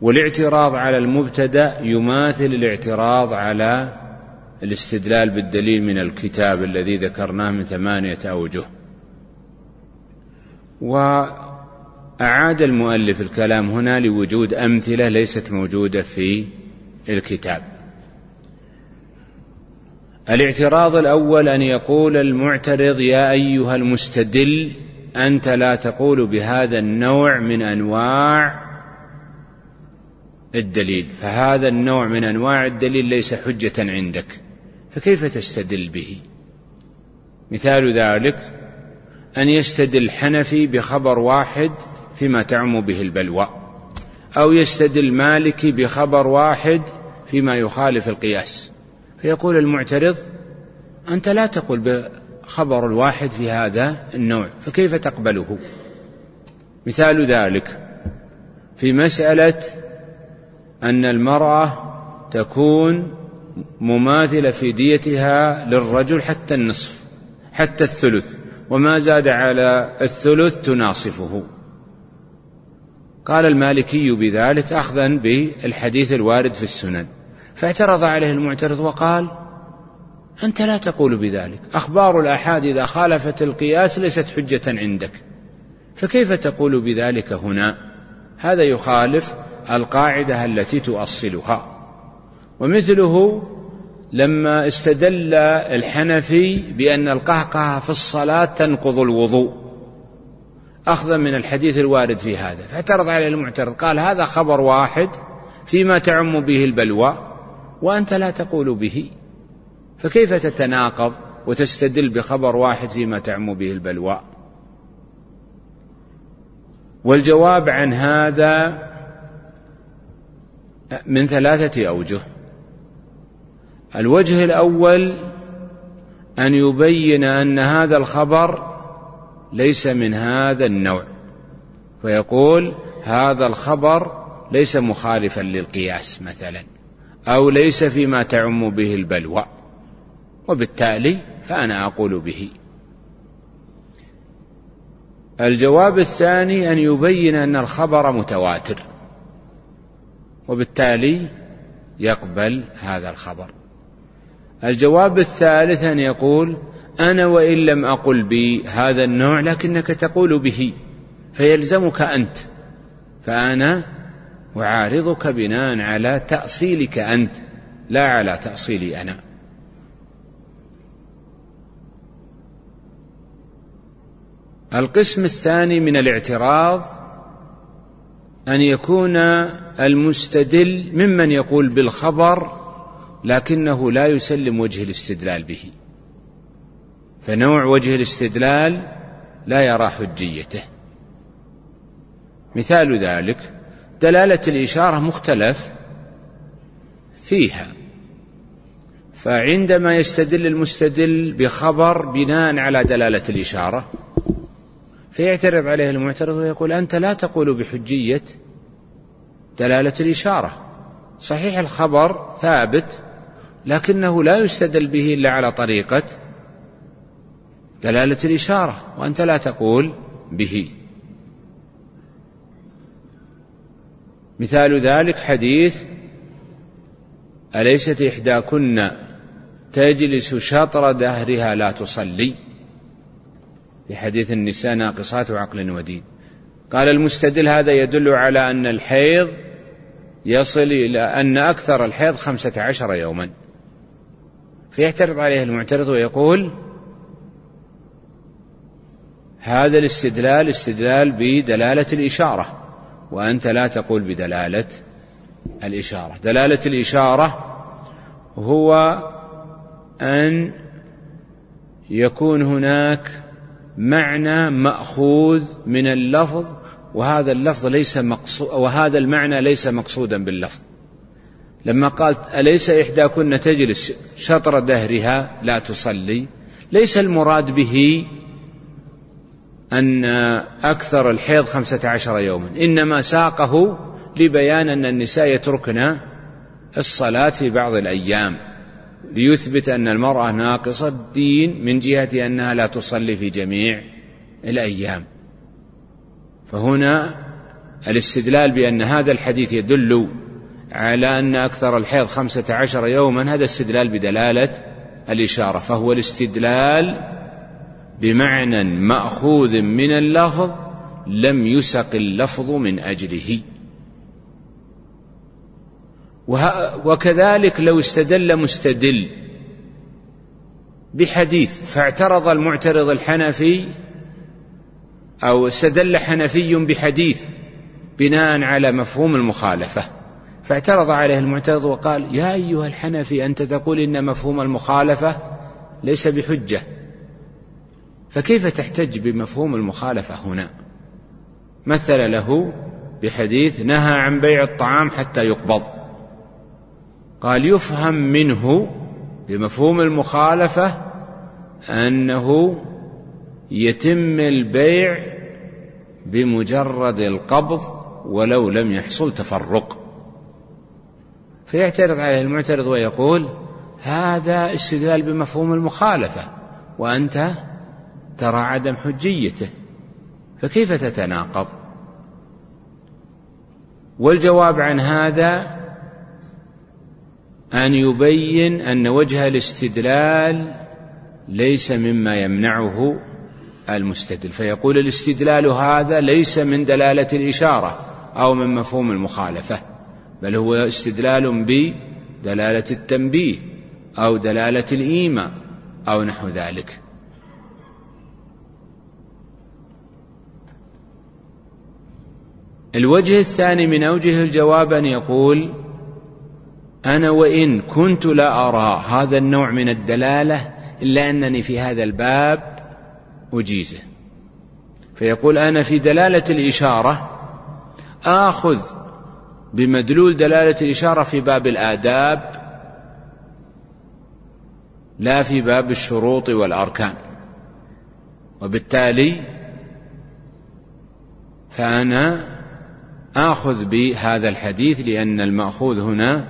والاعتراض على المبتدأ يماثل الاعتراض على الاستدلال بالدليل من الكتاب الذي ذكرناه من ثمانية أوجه. وأعاد المؤلف الكلام هنا لوجود أمثلة ليست موجودة في الكتاب. الاعتراض الأول أن يقول المعترض يا أيها المستدل أنت لا تقول بهذا النوع من أنواع الدليل فهذا النوع من أنواع الدليل ليس حجة عندك فكيف تستدل به؟ مثال ذلك أن يستدل حنفي بخبر واحد فيما تعم به البلوى أو يستدل مالكي بخبر واحد فيما يخالف القياس. فيقول المعترض أنت لا تقول بخبر الواحد في هذا النوع فكيف تقبله؟ مثال ذلك في مسألة أن المرأة تكون مماثلة في ديتها للرجل حتى النصف حتى الثلث. وما زاد على الثلث تناصفه. قال المالكي بذلك أخذا بالحديث الوارد في السنن. فاعترض عليه المعترض وقال أنت لا تقول بذلك. أخبار الآحاد إذا خالفت القياس ليست حجة عندك. فكيف تقول بذلك هنا؟ هذا يخالف القاعدة التي تؤصلها. ومثله لما استدل الحنفي بأن القهقه في الصلاة تنقض الوضوء. أخذا من الحديث الوارد في هذا فاعترض عليه المعترض قال هذا خبر واحد فيما تعم به البلوى وأنت لا تقول به. فكيف تتناقض وتستدل بخبر واحد فيما تعم به البلوى؟ والجواب عن هذا من ثلاثة أوجه. الوجه الأول أن يبين أن هذا الخبر ليس من هذا النوع فيقول هذا الخبر ليس مخالفا للقياس مثلا أو ليس فيما تعم به البلوى وبالتالي فأنا أقول به. الجواب الثاني أن يبين أن الخبر متواتر وبالتالي يقبل هذا الخبر. الجواب الثالث أن يقول أنا وإن لم أقل بهذا النوع لكنك تقول به فيلزمك أنت فأنا أعارضك بناء على تأصيلك أنت لا على تأصيلي أنا. القسم الثاني من الاعتراض أن يكون المستدل ممن يقول بالخبر لكنه لا يسلم وجه الاستدلال به. فنوع وجه الاستدلال لا يرى حجيته. مثال ذلك دلالة الإشارة مختلف فيها. فعندما يستدل المستدل بخبر بناء على دلالة الإشارة فيعترض عليه المعترض ويقول أنت لا تقول بحجية دلالة الإشارة. صحيح الخبر ثابت لكنه لا يستدل به إلا على طريقة دلالة الإشارة وأنت لا تقول به. مثال ذلك حديث أليست إحداكن تجلس شطر دهرها لا تصلي؟ في حديث النساء ناقصات عقل ودين. قال المستدل هذا يدل على أن الحيض يصل إلى أن أكثر الحيض خمسة عشر يوما. فيعترض عليه المعترض ويقول هذا الاستدلال استدلال بدلالة الإشارة وأنت لا تقول بدلالة الإشارة. دلالة الإشارة هو أن يكون هناك معنى مأخوذ من اللفظ وهذا اللفظ ليس مقصود وهذا المعنى ليس مقصودا باللفظ. لما قال أليس إحداكن تجلس شطر دهرها لا تصلي؟ ليس المراد به أن أكثر الحيض خمسة عشر يوما إنما ساقه لبيان أن النساء يتركن الصلاة في بعض الأيام ليثبت أن المرأة ناقصة الدين من جهة أنها لا تصلي في جميع الأيام. فهنا الاستدلال بأن هذا الحديث يدل على أن أكثر الحيض خمسة عشر يوما هذا استدلال بدلالة الإشارة فهو الاستدلال بمعنى مأخوذ من اللفظ لم يسق اللفظ من أجله. وكذلك لو استدل مستدل بحديث فاعترض المعترض الحنفي أو استدل حنفي بحديث بناء على مفهوم المخالفة. فاعترض عليه المعترض وقال يا أيها الحنفي أنت تقول إن مفهوم المخالفة ليس بحجة. فكيف تحتج بمفهوم المخالفة هنا؟ مثل له بحديث نهى عن بيع الطعام حتى يقبض. قال يفهم منه بمفهوم المخالفة أنه يتم البيع بمجرد القبض ولو لم يحصل تفرق. فيعترض عليه المعترض ويقول هذا استدلال بمفهوم المخالفة وأنت ترى عدم حجيته فكيف تتناقض؟ والجواب عن هذا أن يبين أن وجه الاستدلال ليس مما يمنعه المستدل فيقول الاستدلال هذا ليس من دلالة الإشارة أو من مفهوم المخالفة. بل هو استدلال بدلالة التنبيه أو دلالة الإيماء أو نحو ذلك. الوجه الثاني من أوجه الجواب أن يقول أنا وإن كنت لا أرى هذا النوع من الدلالة إلا أنني في هذا الباب أجيزه. فيقول أنا في دلالة الإشارة آخذ بمدلول دلالة الإشارة في باب الآداب لا في باب الشروط والأركان. وبالتالي فأنا آخذ بهذا الحديث لأن المأخوذ هنا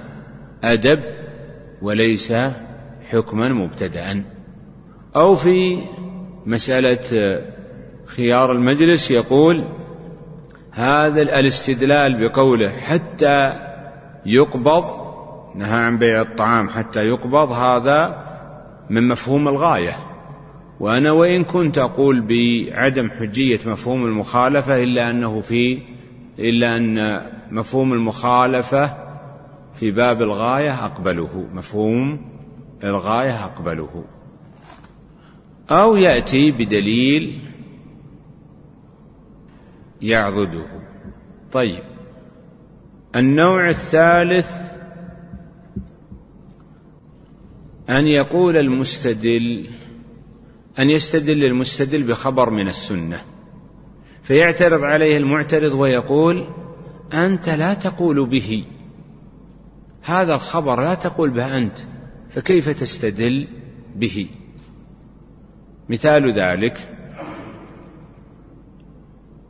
أدب وليس حكما مبتدأ. أو في مسألة خيار المجلس يقول هذا الاستدلال بقوله حتى يقبض نهى عن بيع الطعام حتى يقبض هذا من مفهوم الغاية. وأنا وإن كنت أقول بعدم حجية مفهوم المخالفة إلا أنه في إلا أن مفهوم المخالفة في باب الغاية أقبله. مفهوم الغاية أقبله. أو يأتي بدليل يعضده. طيب. النوع الثالث أن يقول المستدل أن يستدل المستدل بخبر من السنة فيعترض عليه المعترض ويقول أنت لا تقول به. هذا الخبر لا تقول به أنت فكيف تستدل به؟ مثال ذلك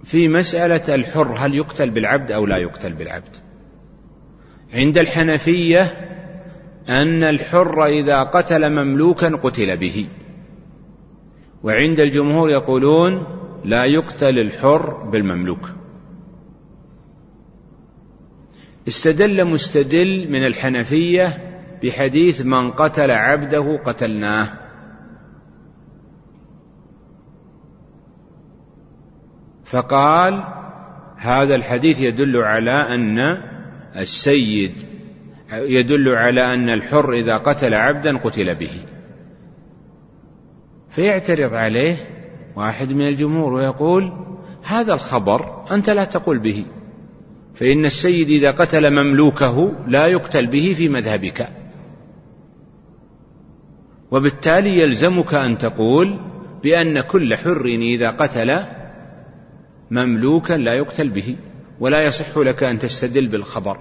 في مسألة الحر هل يقتل بالعبد أو لا يقتل بالعبد؟ عند الحنفية أن الحر إذا قتل مملوكا قتل به. وعند الجمهور يقولون لا يقتل الحر بالمملوك. استدل مستدل من الحنفية بحديث من قتل عبده قتلناه. فقال هذا الحديث يدل على أن السيد يدل على أن الحر إذا قتل عبدا قتل به. فيعترض عليه واحد من الجمهور ويقول هذا الخبر أنت لا تقول به فإن السيد إذا قتل مملوكه لا يقتل به في مذهبك. وبالتالي يلزمك أن تقول بأن كل حر إذا قتل مملوكا لا يقتل به ولا يصح لك أن تستدل بالخبر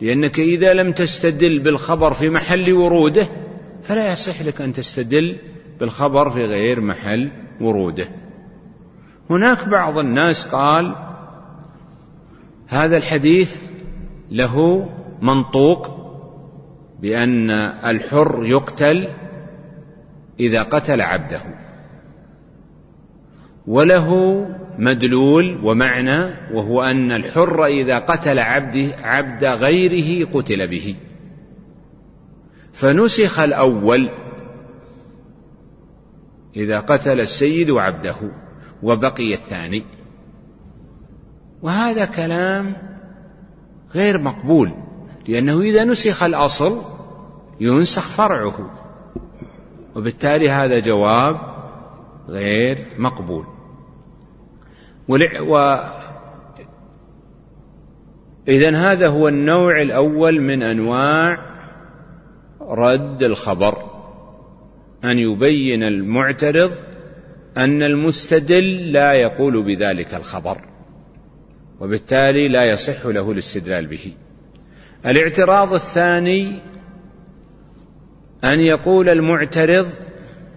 لأنك إذا لم تستدل بالخبر في محل وروده فلا يصح لك أن تستدل بالخبر في غير محل وروده. هناك بعض الناس قال هذا الحديث له منطوق بأن الحر يقتل إذا قتل عبده وله مدلول ومعنى وهو أن الحر إذا قتل عبده عبد غيره قتل به. فنسخ الأول إذا قتل السيد عبده وبقي الثاني. وهذا كلام غير مقبول لأنه إذا نسخ الأصل ينسخ فرعه. وبالتالي هذا جواب غير مقبول. و إذا هذا هو النوع الأول من أنواع رد الخبر أن يبين المعترض أن المستدل لا يقول بذلك الخبر وبالتالي لا يصح له الاستدلال به. الاعتراض الثاني أن يقول المعترض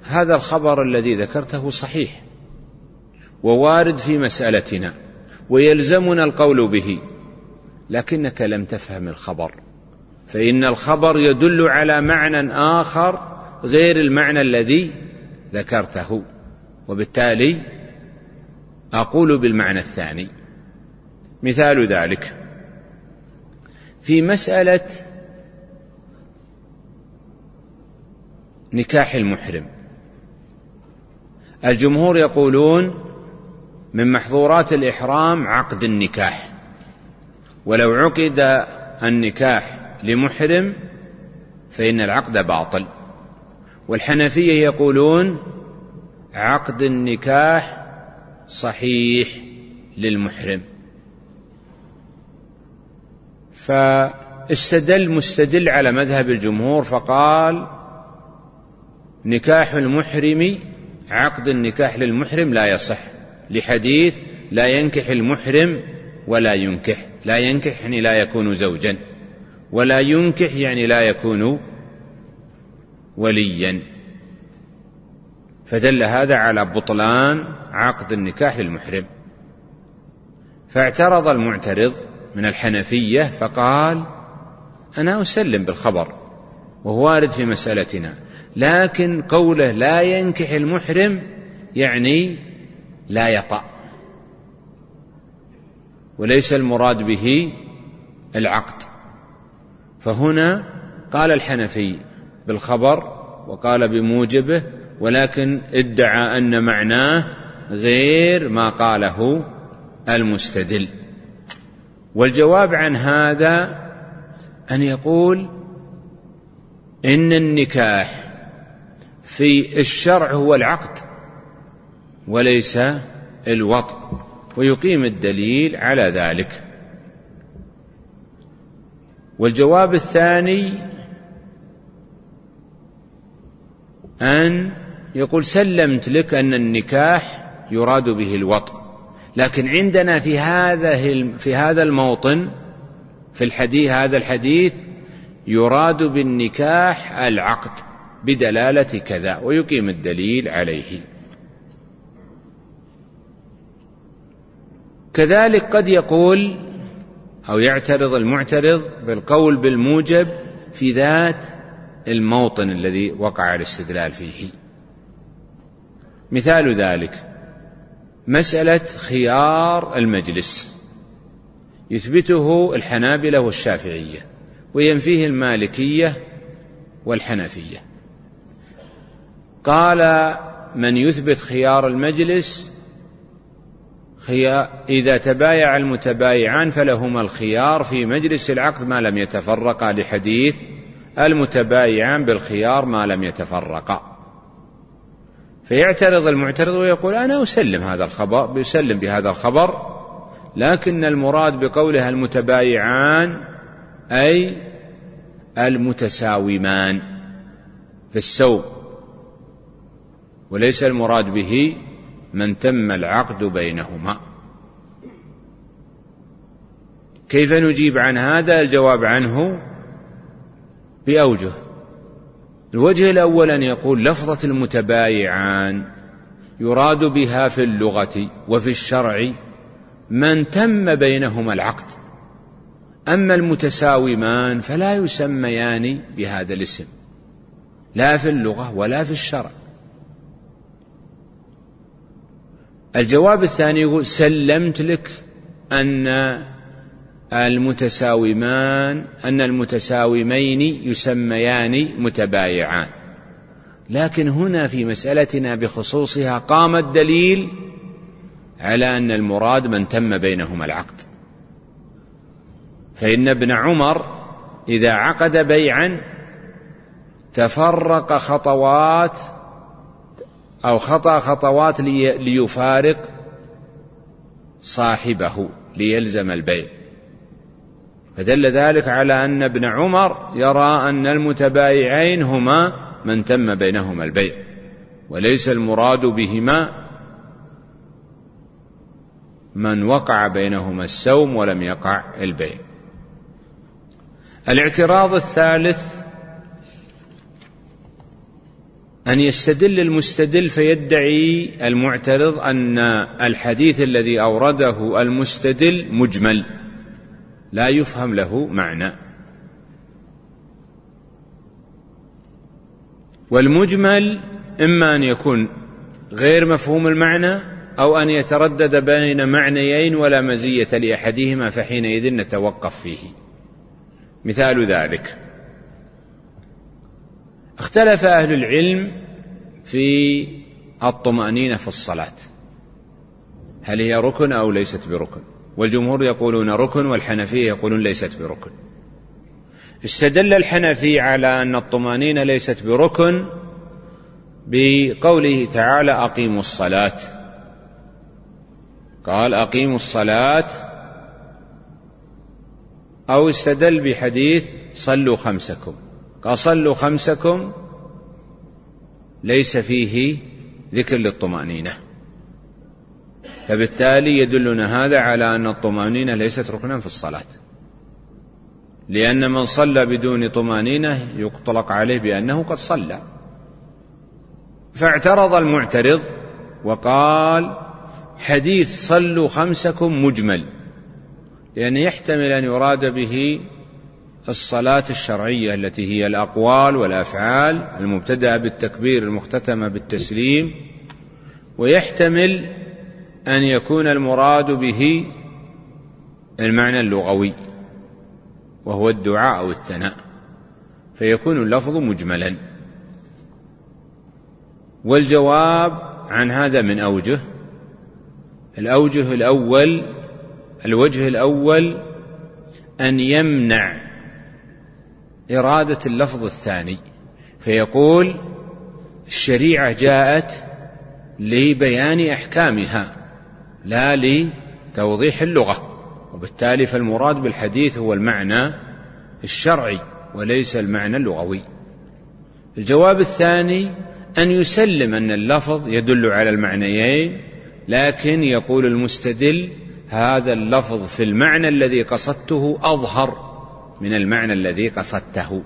هذا الخبر الذي ذكرته صحيح. ووارد في مسألتنا ويلزمنا القول به لكنك لم تفهم الخبر. فإن الخبر يدل على معنى آخر غير المعنى الذي ذكرته. وبالتالي أقول بالمعنى الثاني. مثال ذلك في مسألة نكاح المحرم الجمهور يقولون من محظورات الإحرام عقد النكاح. ولو عقد النكاح لمحرم فإن العقد باطل. والحنفية يقولون عقد النكاح صحيح للمحرم. فاستدل مستدل على مذهب الجمهور فقال نكاح المحرم عقد النكاح للمحرم لا يصح. لحديث لا ينكح المحرم ولا ينكح لا ينكح يعني لا يكون زوجا ولا ينكح يعني لا يكون وليا. فدل هذا على بطلان عقد النكاح للمحرم. فاعترض المعترض من الحنفية فقال أنا أسلم بالخبر وهو وارد في مسألتنا لكن قوله لا ينكح المحرم يعني لا يطأ. وليس المراد به العقد. فهنا قال الحنفي بالخبر وقال بموجبه ولكن ادعى أن معناه غير ما قاله المستدل. والجواب عن هذا أن يقول إن النكاح في الشرع هو العقد. وليس الوطء ويقيم الدليل على ذلك. والجواب الثاني أن يقول سلمت لك أن النكاح يراد به الوطء لكن عندنا في هذا في هذا الموطن في الحديث هذا الحديث يراد بالنكاح العقد بدلالة كذا ويقيم الدليل عليه. كذلك قد يقول أو يعترض المعترض بالقول بالموجب في ذات الموطن الذي وقع الاستدلال فيه. مثال ذلك مسألة خيار المجلس يثبته الحنابلة والشافعية وينفيه المالكية والحنفية. قال من يثبت خيار المجلس إذا تبايع المتبايعان فلهما الخيار في مجلس العقد ما لم يتفرقا لحديث المتبايعان بالخيار ما لم يتفرقا. فيعترض المعترض ويقول أنا أسلم هذا الخبر بيسلم بهذا الخبر لكن المراد بقولها المتبايعان أي المتساومان في السوق وليس المراد به من تم العقد بينهما. كيف نجيب عن هذا؟ الجواب عنه بأوجه. الوجه الأول أن يقول لفظة المتبايعان يراد بها في اللغة وفي الشرع من تم بينهما العقد. أما المتساومان فلا يسميان بهذا الاسم لا في اللغة ولا في الشرع. الجواب الثاني يقول سلمت لك أن المتساومان أن المتساومين يسميان متبايعان. لكن هنا في مسألتنا بخصوصها قام الدليل على أن المراد من تم بينهما العقد. فإن ابن عمر إذا عقد بيعا تفرق خطوات أو خطأ خطوات ليفارق صاحبه ليلزم البيع. فدل ذلك على أن ابن عمر يرى أن المتبايعين هما من تم بينهما البيع وليس المراد بهما من وقع بينهما السوم ولم يقع البيع. الاعتراض الثالث أن يستدل المستدل فيدعي المعترض أن الحديث الذي أورده المستدل مجمل لا يفهم له معنى. والمجمل إما أن يكون غير مفهوم المعنى أو أن يتردد بين معنيين ولا مزية لأحدهما فحينئذ نتوقف فيه. مثال ذلك. اختلف أهل العلم في الطمأنينة في الصلاة. هل هي ركن أو ليست بركن؟ والجمهور يقولون ركن والحنفية يقولون ليست بركن. استدل الحنفي على أن الطمأنينة ليست بركن بقوله تعالى أقيموا الصلاة. قال أقيموا الصلاة أو استدل بحديث صلوا خمسكم. قال صلوا خمسكم ليس فيه ذكر للطمأنينة. فبالتالي يدلنا هذا على أن الطمأنينة ليست ركنا في الصلاة. لأن من صلى بدون طمأنينة يطلق عليه بأنه قد صلى. فاعترض المعترض وقال حديث صلوا خمسكم مجمل. لأن يحتمل أن يراد به الصلاة الشرعية التي هي الأقوال والأفعال المبتدأة بالتكبير المختتمة بالتسليم ويحتمل أن يكون المراد به المعنى اللغوي وهو الدعاء أو الثناء فيكون اللفظ مجملا. والجواب عن هذا من أوجه الأوجه الأول الوجه الأول أن يمنع إرادة اللفظ الثاني فيقول الشريعة جاءت لبيان أحكامها لا لتوضيح اللغة وبالتالي فالمراد بالحديث هو المعنى الشرعي وليس المعنى اللغوي. الجواب الثاني أن يسلم أن اللفظ يدل على المعنيين لكن يقول المستدل هذا اللفظ في المعنى الذي قصدته أظهر. من المعنى الذي قصدته.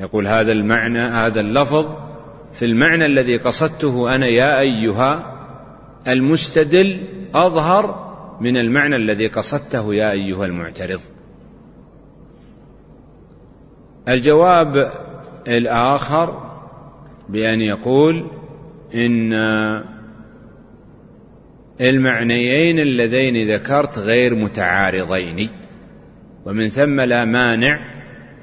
يقول هذا المعنى هذا اللفظ في المعنى الذي قصدته أنا يا أيها المستدل أظهر من المعنى الذي قصدته يا أيها المعترض. الجواب الآخر بأن يقول إن المعنيين اللذين ذكرت غير متعارضين. ومن ثم لا مانع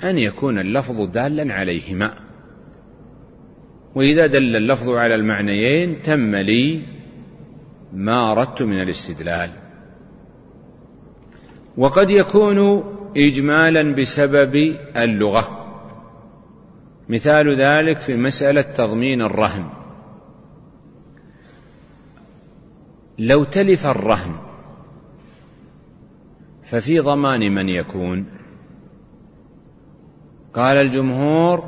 أن يكون اللفظ دالا عليهما. وإذا دل اللفظ على المعنيين تم لي ما أردت من الاستدلال. وقد يكون إجمالا بسبب اللغة. مثال ذلك في مسألة تضمين الرهن. لو تلف الرهن ففي ضمان من يكون. قال الجمهور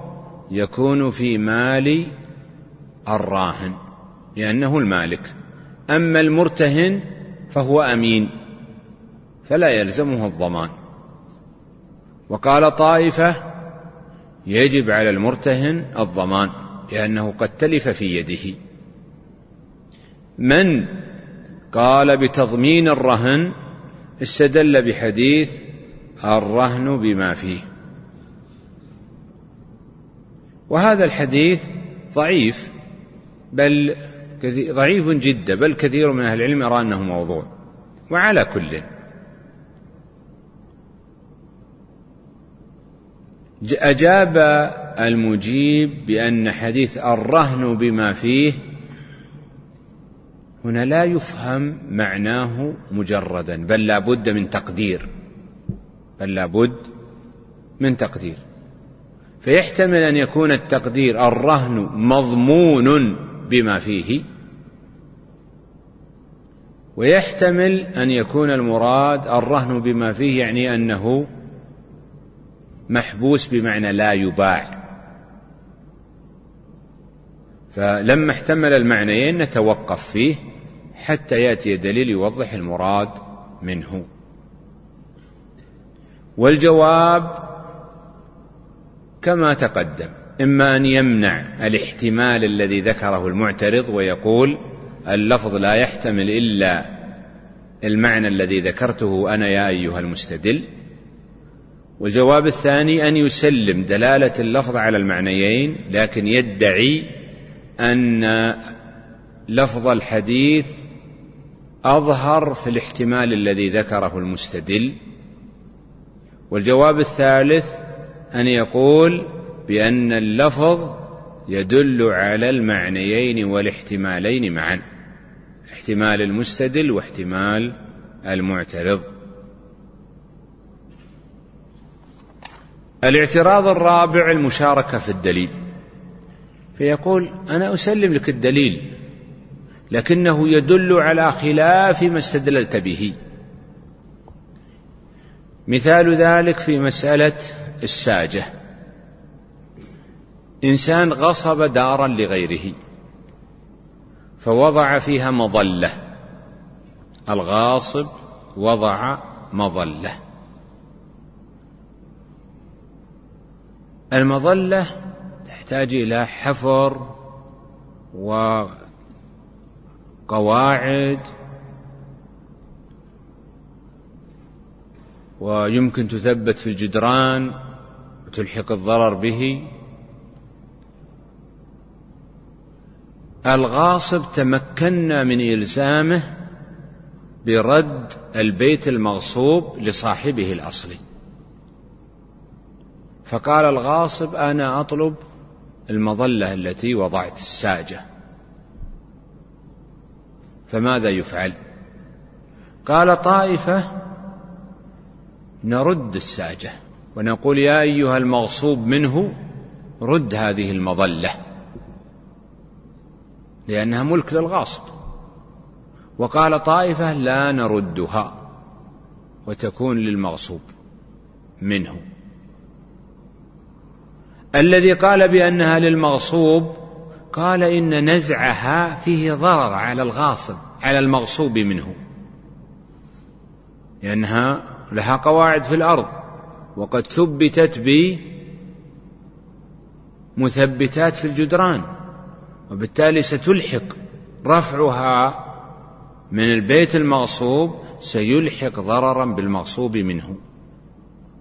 يكون في مال الراهن لأنه المالك. أما المرتهن فهو أمين فلا يلزمه الضمان. وقال طائفة يجب على المرتهن الضمان لأنه قد تلف في يده. من قال بتضمين الرهن استدل بحديث الرهن بما فيه. وهذا الحديث ضعيف بل ضعيف جدا بل كثير من أهل العلم يرى أنه موضوع وعلى كل. أجاب المجيب بأن حديث الرهن بما فيه هنا لا يفهم معناه مجردا بل لا بد من تقدير بل لا بد من تقدير. فيحتمل أن يكون التقدير الرهن مضمون بما فيه ويحتمل أن يكون المراد الرهن بما فيه يعني أنه محبوس بمعنى لا يباع. فلما احتمل المعنيين نتوقف فيه حتى يأتي دليل يوضح المراد منه. والجواب كما تقدم إما أن يمنع الاحتمال الذي ذكره المعترض ويقول اللفظ لا يحتمل إلا المعنى الذي ذكرته أنا يا أيها المستدل. والجواب الثاني أن يسلم دلالة اللفظ على المعنيين لكن يدعي أن لفظ الحديث أظهر في الاحتمال الذي ذكره المستدل. والجواب الثالث أن يقول بأن اللفظ يدل على المعنيين والاحتمالين معا احتمال المستدل واحتمال المعترض. الاعتراض الرابع المشاركة في الدليل. فيقول أنا أسلم لك الدليل لكنه يدل على خلاف ما استدللت به. مثال ذلك في مسألة الساجة. إنسان غصب دارا لغيره فوضع فيها مظلة. الغاصب وضع مظلة. المظلة تحتاج إلى حفر وقواعد ويمكن تثبت في الجدران وتلحق الضرر به. الغاصب تمكنا من إلزامه برد البيت المغصوب لصاحبه الأصلي. فقال الغاصب أنا أطلب المظلة التي وضعت الساجة. فماذا يفعل؟ قال طائفة نرد الساجة. ونقول يا أيها المغصوب منه رد هذه المظلة. لأنها ملك للغاصب. وقال طائفة لا نردها. وتكون للمغصوب منه. الذي قال بأنها للمغصوب قال إن نزعها فيه ضرر على الغاصب على المغصوب منه. لأنها لها قواعد في الأرض وقد ثبتت بمثبتات في الجدران وبالتالي ستلحق رفعها من البيت المغصوب سيلحق ضررا بالمغصوب منه.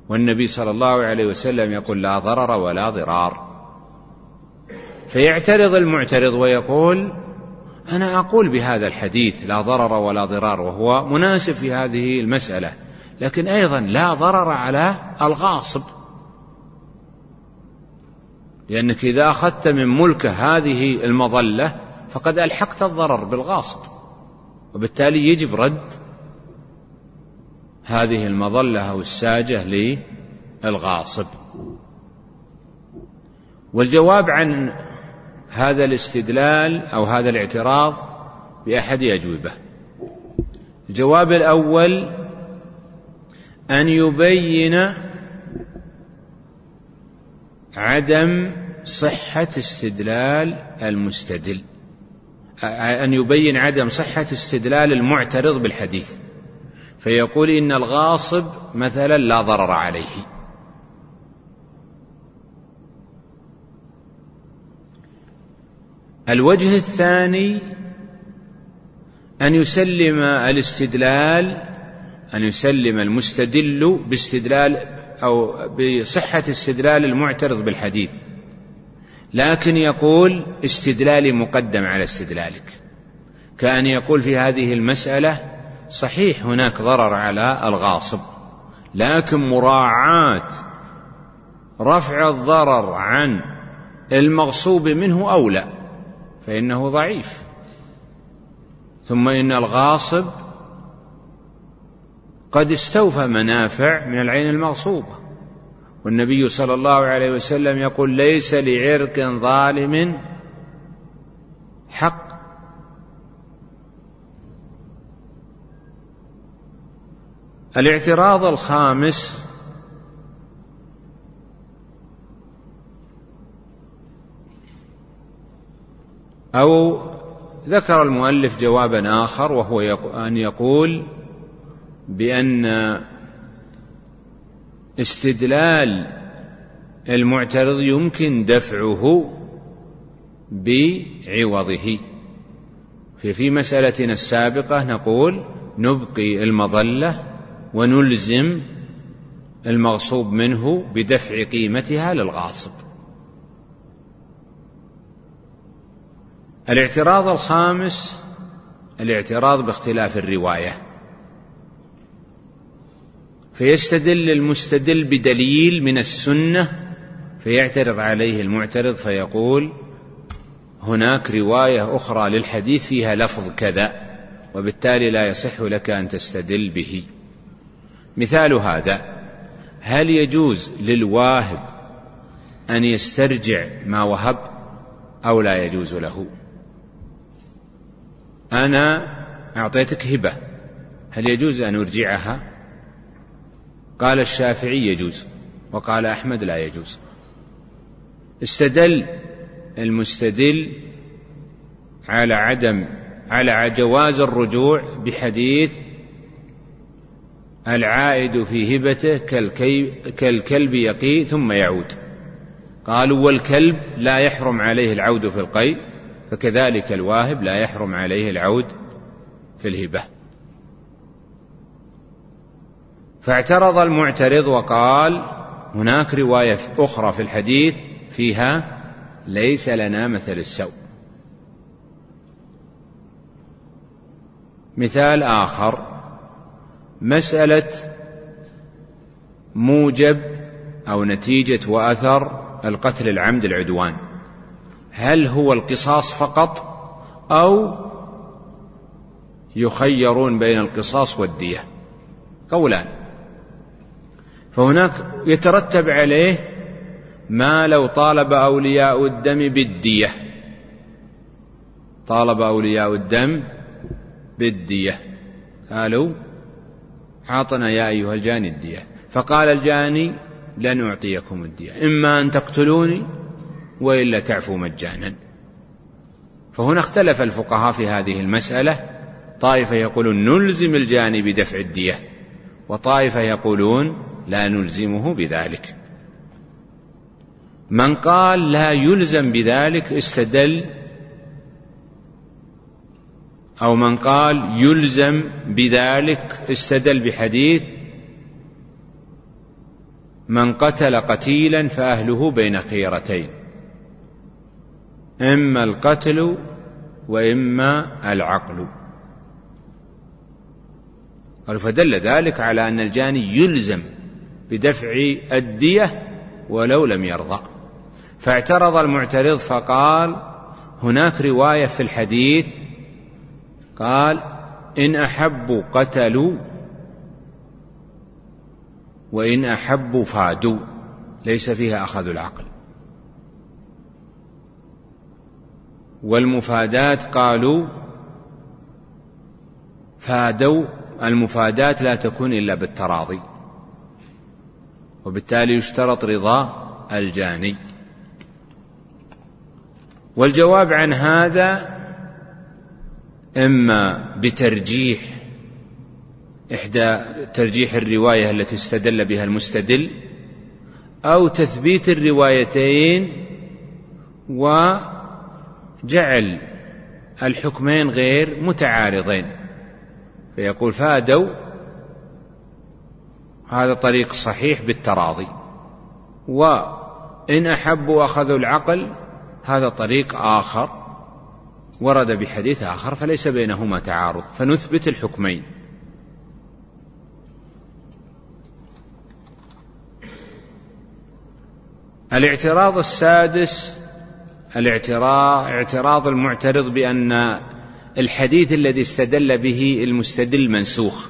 والنبي صلى الله عليه وسلم يقول لا ضرر ولا ضرار. فيعترض المعترض ويقول أنا أقول بهذا الحديث لا ضرر ولا ضرار وهو مناسب في هذه المسألة لكن أيضا لا ضرر على الغاصب. لأنك إذا أخذت من ملكه هذه المظلة فقد ألحقت الضرر بالغاصب وبالتالي يجب رد هذه المظلة أو الساجة للغاصب. والجواب عن هذا الاستدلال أو هذا الاعتراض بأحد أجوبة الجواب الأول أن يبين عدم صحة استدلال المستدل أن يبين عدم صحة استدلال المعترض بالحديث. فيقول إن الغاصب مثلا لا ضرر عليه. الوجه الثاني أن يسلم الاستدلال أن يسلم المستدل باستدلال أو بصحة استدلال المعترض بالحديث. لكن يقول استدلالي مقدم على استدلالك. كأن يقول في هذه المسألة صحيح هناك ضرر على الغاصب لكن مراعاة رفع الضرر عن المغصوب منه أولى فإنه ضعيف. ثم إن الغاصب قد استوفى منافع من العين المغصوبة. والنبي صلى الله عليه وسلم يقول ليس لعرق ظالم حق. الاعتراض الخامس أو ذكر المؤلف جوابا آخر وهو أن يقول بأن استدلال المعترض يمكن دفعه بعوضه. في مسألتنا السابقة نقول نبقي المظلة ونلزم المغصوب منه بدفع قيمتها للغاصب. الاعتراض الخامس الاعتراض باختلاف الرواية. فيستدل المستدل بدليل من السنة فيعترض عليه المعترض فيقول هناك رواية أخرى للحديث فيها لفظ كذا وبالتالي لا يصح لك أن تستدل به. مثال هذا هل يجوز للواهب أن يسترجع ما وهب أو لا يجوز له؟ أنا أعطيتك هبة هل يجوز أن أرجعها؟ قال الشافعي يجوز وقال أحمد لا يجوز. استدل المستدل على عدم على جواز الرجوع بحديث العائد في هبته كالكلب يقي ثم يعود. قالوا والكلب لا يحرم عليه العود في القيء فكذلك الواهب لا يحرم عليه العود في الهبة. فاعترض المعترض وقال هناك رواية أخرى في الحديث فيها ليس لنا مثل السوء. مثال آخر. مسألة موجب أو نتيجة وأثر القتل العمد العدوان. هل هو القصاص فقط أو يخيرون بين القصاص والدية؟ قولان. فهناك يترتب عليه ما لو طالب أولياء الدم بالدية. طالب أولياء الدم بالدية. قالوا أعطنا يا أيها الجاني الدية. فقال الجاني لن أعطيكم الدية. إما أن تقتلوني وإلا تعفوا مجانا. فهنا اختلف الفقهاء في هذه المسألة. طائفة يقولون نلزم الجاني بدفع الدية وطائفة يقولون لا نلزمه بذلك. من قال لا يلزم بذلك استدل أو من قال يلزم بذلك استدل بحديث من قتل قتيلا فأهله بين خيرتين إما القتل وإما العقل. قالوا فدل ذلك على أن الجاني يلزم بدفع الدية ولو لم يرضى. فاعترض المعترض فقال هناك رواية في الحديث قال إن أحبوا قتلوا وإن أحبوا فادوا ليس فيها أخذ العقل. والمفادات قالوا فادوا المفادات لا تكون إلا بالتراضي وبالتالي يشترط رضا الجاني. والجواب عن هذا إما بترجيح إحدى ترجيح الرواية التي استدل بها المستدل أو تثبيت الروايتين وجعل الحكمين غير متعارضين. فيقول فادوا هذا طريق صحيح بالتراضي. وإن أحبوا أخذوا العقل هذا طريق آخر. ورد بحديث آخر فليس بينهما تعارض فنثبت الحكمين. الاعتراض السادس الاعتراض اعتراض المعترض بأن الحديث الذي استدل به المستدل منسوخ.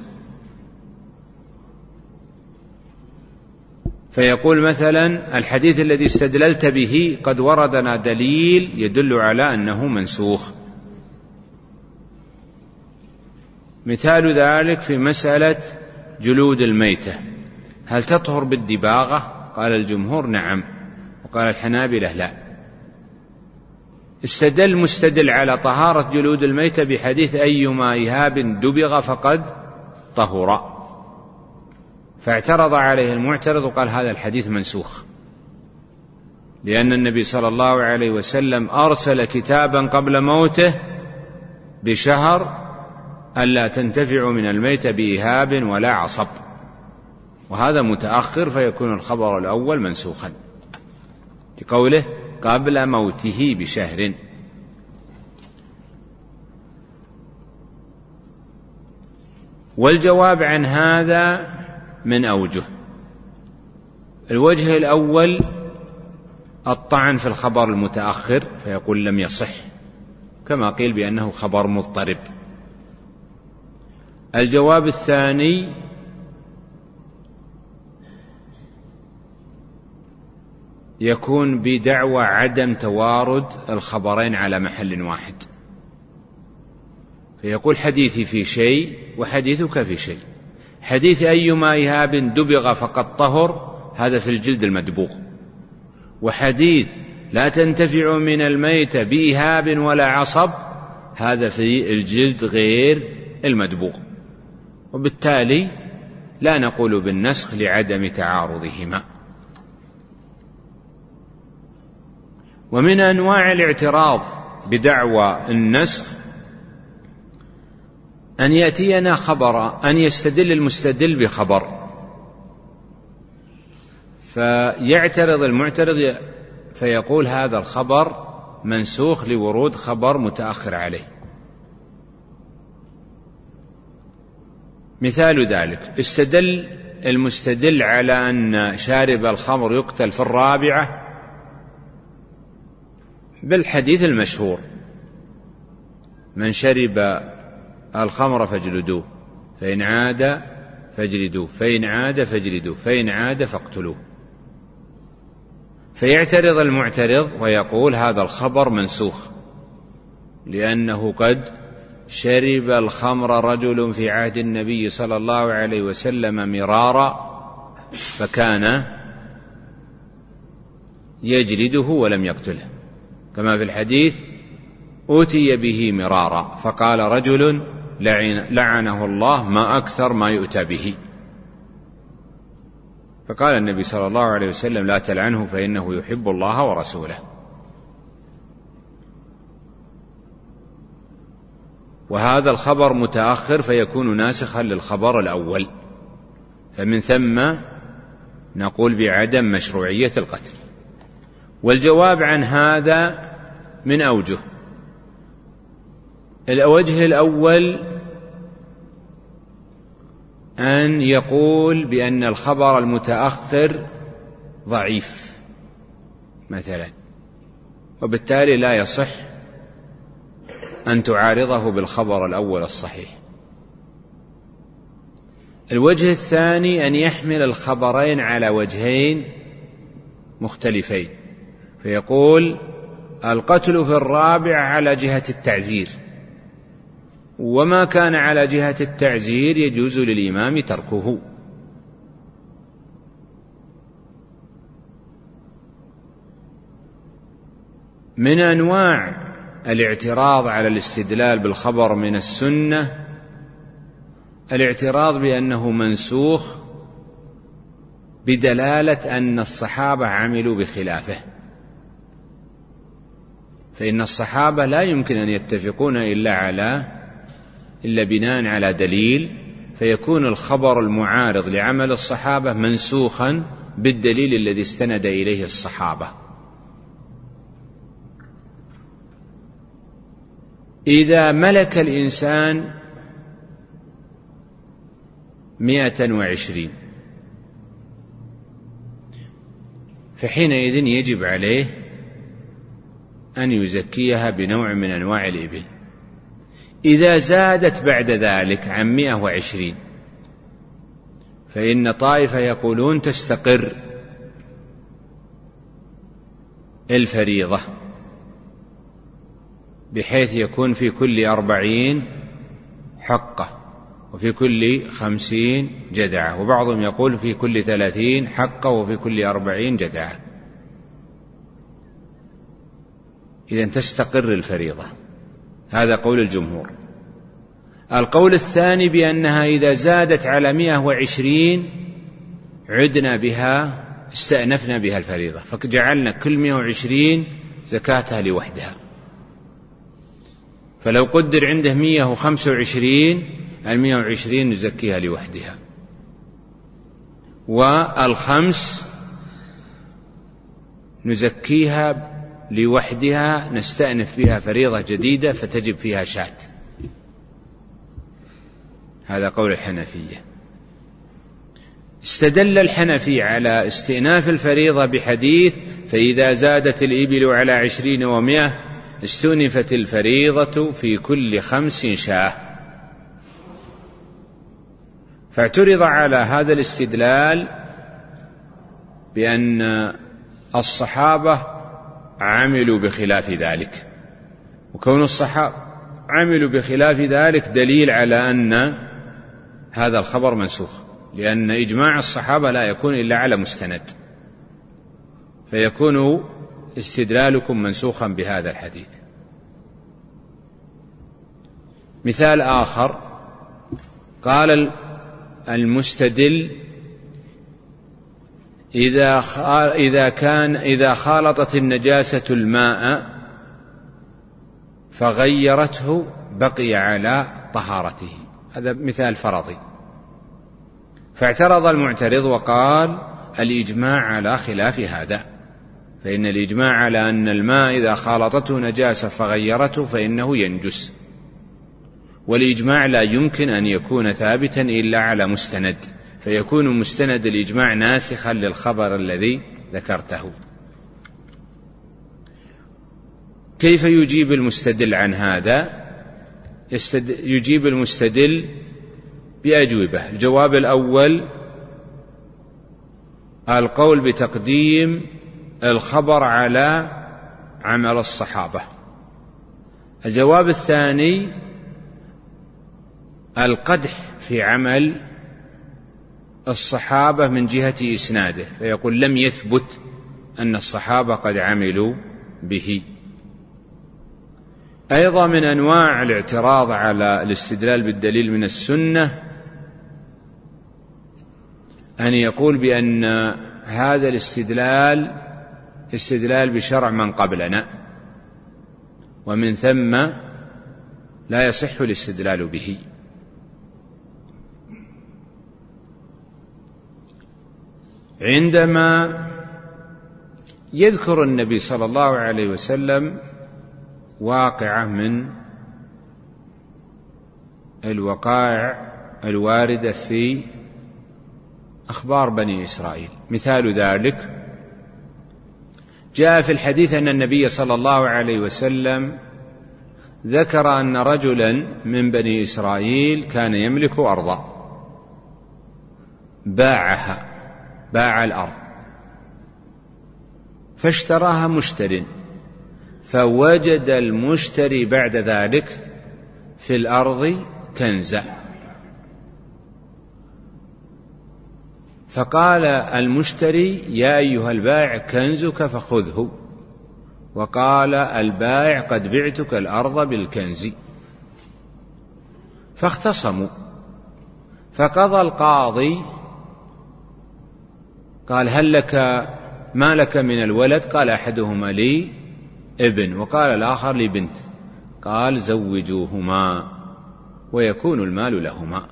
فيقول مثلا الحديث الذي استدللت به قد وردنا دليل يدل على أنه منسوخ. مثال ذلك في مسألة جلود الميتة. هل تطهر بالدباغة؟ قال الجمهور نعم. وقال الحنابلة لا. استدل مستدل على طهارة جلود الميتة بحديث أيما إيهاب دبغ فقد طهر. فاعترض عليه المعترض وقال هذا الحديث منسوخ. لأن النبي صلى الله عليه وسلم أرسل كتابا قبل موته بشهر ألا تنتفع من الميت بإهاب ولا عصب. وهذا متأخر فيكون الخبر الأول منسوخا. لقوله قبل موته بشهر. والجواب عن هذا من أوجه. الوجه الأول الطعن في الخبر المتأخر فيقول لم يصح كما قيل بأنه خبر مضطرب. الجواب الثاني يكون بدعوى عدم توارد الخبرين على محل واحد. فيقول حديثي في شيء وحديثك في شيء. حديث أيما إهاب دبغ فقد طهر هذا في الجلد المدبوغ. وحديث لا تنتفع من الميت بإهاب ولا عصب هذا في الجلد غير المدبوغ. وبالتالي لا نقول بالنسخ لعدم تعارضهما. ومن أنواع الاعتراض بدعوى النسخ أن يأتينا خبر أن يستدل المستدل بخبر. فيعترض المعترض فيقول هذا الخبر منسوخ لورود خبر متأخر عليه. مثال ذلك. استدل المستدل على أن شارب الخمر يقتل في الرابعة بالحديث المشهور. من شرب الخمر فاجلدوه فإن عاد فاجلدوه فإن عاد فاجلدوه فإن عاد فاقتلوه. فيعترض المعترض ويقول هذا الخبر منسوخ لأنه قد شرب الخمر رجل في عهد النبي صلى الله عليه وسلم مرارا فكان يجلده ولم يقتله. كما في الحديث أوتي به مرارا فقال رجل لعنه الله ما أكثر ما يؤتى به. فقال النبي صلى الله عليه وسلم لا تلعنه فإنه يحب الله ورسوله. وهذا الخبر متأخر فيكون ناسخا للخبر الأول. فمن ثم نقول بعدم مشروعية القتل. والجواب عن هذا من أوجه. الوجه الأول أن يقول بأن الخبر المتأخر ضعيف مثلا. وبالتالي لا يصح أن تعارضه بالخبر الأول الصحيح. الوجه الثاني أن يحمل الخبرين على وجهين مختلفين فيقول القتل في الرابع على جهة التعزير. وما كان على جهة التعزير يجوز للإمام تركه. من أنواع الاعتراض على الاستدلال بالخبر من السنة الاعتراض بأنه منسوخ بدلالة أن الصحابة عملوا بخلافه. فإن الصحابة لا يمكن أن يتفقون إلا على إلا بناء على دليل فيكون الخبر المعارض لعمل الصحابة منسوخا بالدليل الذي استند إليه الصحابة. إذا ملك الإنسان مئة وعشرين فحينئذ يجب عليه أن يزكيها بنوع من أنواع الإبل. إذا زادت بعد ذلك عن مئة وعشرين فإن طائفة يقولون تستقر الفريضة. بحيث يكون في كل أربعين حقة وفي كل خمسين جدعة. وبعضهم يقول في كل ثلاثين حقة وفي كل أربعين جدعة. إذا تستقر الفريضة. هذا قول الجمهور. القول الثاني بأنها إذا زادت على مئة وعشرين عدنا بها استأنفنا بها الفريضة. فجعلنا كل مئة وعشرين زكاتها لوحدها. فلو قدر عنده مئة وخمسة وعشرين المئة وعشرين نزكيها لوحدها. والخمس نزكيها لوحدها نستأنف بها فريضة جديدة فتجب فيها شاة. هذا قول الحنفية. استدل الحنفي على استئناف الفريضة بحديث فإذا زادت الإبل على عشرين ومائة استؤنفت الفريضة في كل خمس شاة. فاعترض على هذا الاستدلال بأن الصحابة عملوا بخلاف ذلك. وكون الصحابة عملوا بخلاف ذلك دليل على أن هذا الخبر منسوخ لأن إجماع الصحابة لا يكون إلا على مستند. فيكون استدلالكم منسوخا بهذا الحديث. مثال آخر قال المستدل إذا إذا كان إذا خالطت النجاسة الماء فغيرته بقي على طهارته. هذا مثال فرضي. فاعترض المعترض وقال الإجماع على خلاف هذا. فإن الإجماع على أن الماء إذا خالطته نجاسة فغيرته فإنه ينجس. والإجماع لا يمكن أن يكون ثابتا إلا على مستند فيكون مستند الإجماع ناسخا للخبر الذي ذكرته. كيف يجيب المستدل عن هذا؟ يجيب المستدل بأجوبة. الجواب الأول القول بتقديم الخبر على عمل الصحابة. الجواب الثاني القدح في عمل الصحابة من جهة إسناده فيقول لم يثبت أن الصحابة قد عملوا به. أيضا من أنواع الاعتراض على الاستدلال بالدليل من السنة أن يقول بأن هذا الاستدلال استدلال بشرع من قبلنا ومن ثم لا يصح الاستدلال به. عندما يذكر النبي صلى الله عليه وسلم واقعة من الوقائع الواردة في أخبار بني إسرائيل مثال ذلك جاء في الحديث أن النبي صلى الله عليه وسلم ذكر أن رجلا من بني إسرائيل كان يملك أرضا. باعها باع الأرض. فاشتراها مشتر. فوجد المشتري بعد ذلك في الأرض كنزا فقال المشتري يا أيها البائع كنزك فخذه. وقال البائع قد بعتك الأرض بالكنز. فاختصموا. فقضى القاضي قال هل لك ما لك من الولد؟ قال أحدهما لي ابن. وقال الآخر لبنت قال زوجوهما ويكون المال لهما.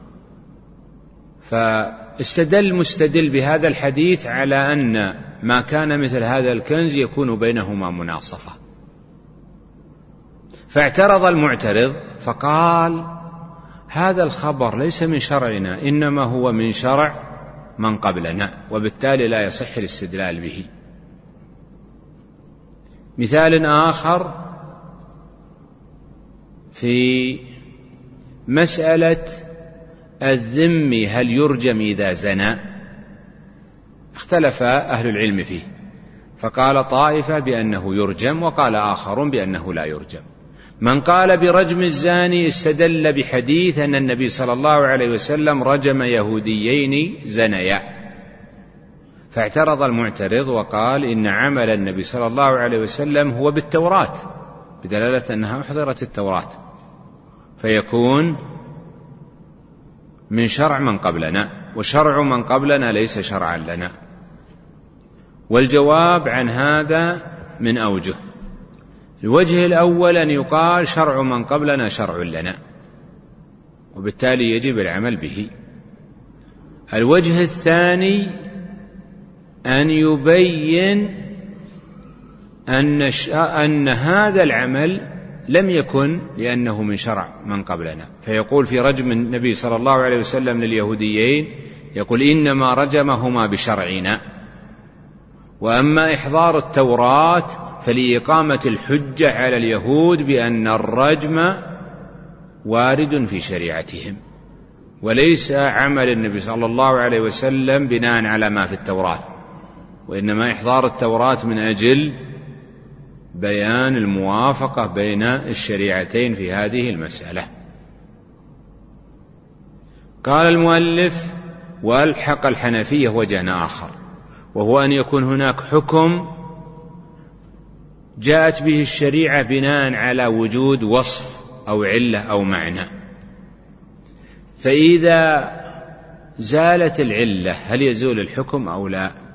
فاستدل مستدل بهذا الحديث على أن ما كان مثل هذا الكنز يكون بينهما مناصفة. فاعترض المعترض فقال هذا الخبر ليس من شرعنا إنما هو من شرع من قبلنا وبالتالي لا يصح الاستدلال به. مثال آخر في مسألة الذم هل يرجم إذا زنى؟ اختلف أهل العلم فيه. فقال طائفة بأنه يرجم وقال آخرون بأنه لا يرجم. من قال برجم الزاني استدل بحديث أن النبي صلى الله عليه وسلم رجم يهوديين زنيا. فاعترض المعترض وقال إن عمل النبي صلى الله عليه وسلم هو بالتوراة بدلالة أنها أحضرت التوراة. فيكون من شرع من قبلنا وشرع من قبلنا ليس شرعا لنا. والجواب عن هذا من أوجه. الوجه الأول أن يقال شرع من قبلنا شرع لنا وبالتالي يجب العمل به. الوجه الثاني أن يبين أن أن هذا العمل لم يكن لأنه من شرع من قبلنا. فيقول في رجم النبي صلى الله عليه وسلم لليهوديين يقول إنما رجمهما بشرعنا. وأما إحضار التوراة فلإقامة الحجة على اليهود بأن الرجم وارد في شريعتهم. وليس عمل النبي صلى الله عليه وسلم بناء على ما في التوراة. وإنما إحضار التوراة من أجل بيان الموافقة بين الشريعتين في هذه المسألة. قال المؤلف والحق الحنفية وجه آخر وهو أن يكون هناك حكم جاءت به الشريعة بناء على وجود وصف أو علة أو معنى. فإذا زالت العلة هل يزول الحكم أو لا؟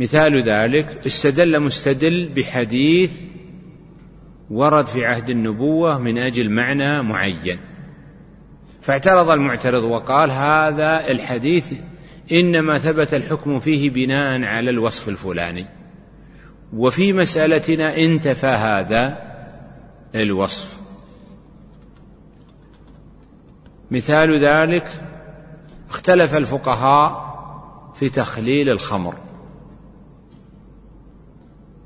مثال ذلك استدل مستدل بحديث ورد في عهد النبوة من أجل معنى معين. فاعترض المعترض وقال هذا الحديث إنما ثبت الحكم فيه بناء على الوصف الفلاني. وفي مسألتنا انتفى هذا الوصف. مثال ذلك اختلف الفقهاء في تخليل الخمر.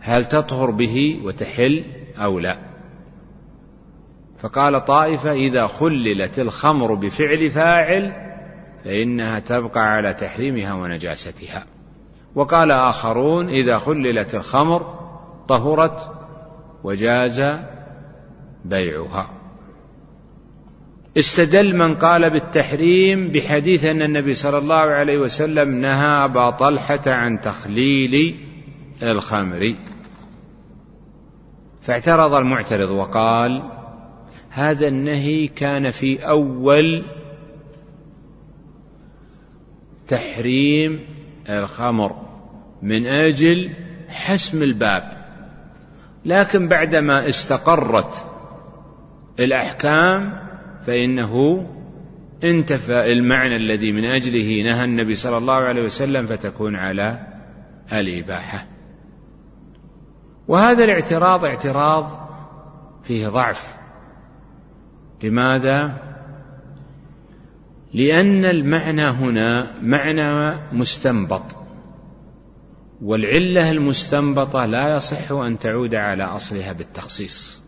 هل تطهر به وتحل أو لا؟ فقال طائفة إذا خللت الخمر بفعل فاعل فإنها تبقى على تحريمها ونجاستها. وقال آخرون إذا خللت الخمر طهرت وجاز بيعها. استدل من قال بالتحريم بحديث أن النبي صلى الله عليه وسلم نهى أبا طلحة عن تخليل الخمر. فاعترض المعترض وقال هذا النهي كان في أول تحريم الخمر من أجل حسم الباب. لكن بعدما استقرت الأحكام فإنه انتفى المعنى الذي من أجله نهى النبي صلى الله عليه وسلم فتكون على الإباحة. وهذا الاعتراض اعتراض فيه ضعف. لماذا؟ لأن المعنى هنا معنى مستنبط والعلة المستنبطة لا يصح أن تعود على أصلها بالتخصيص.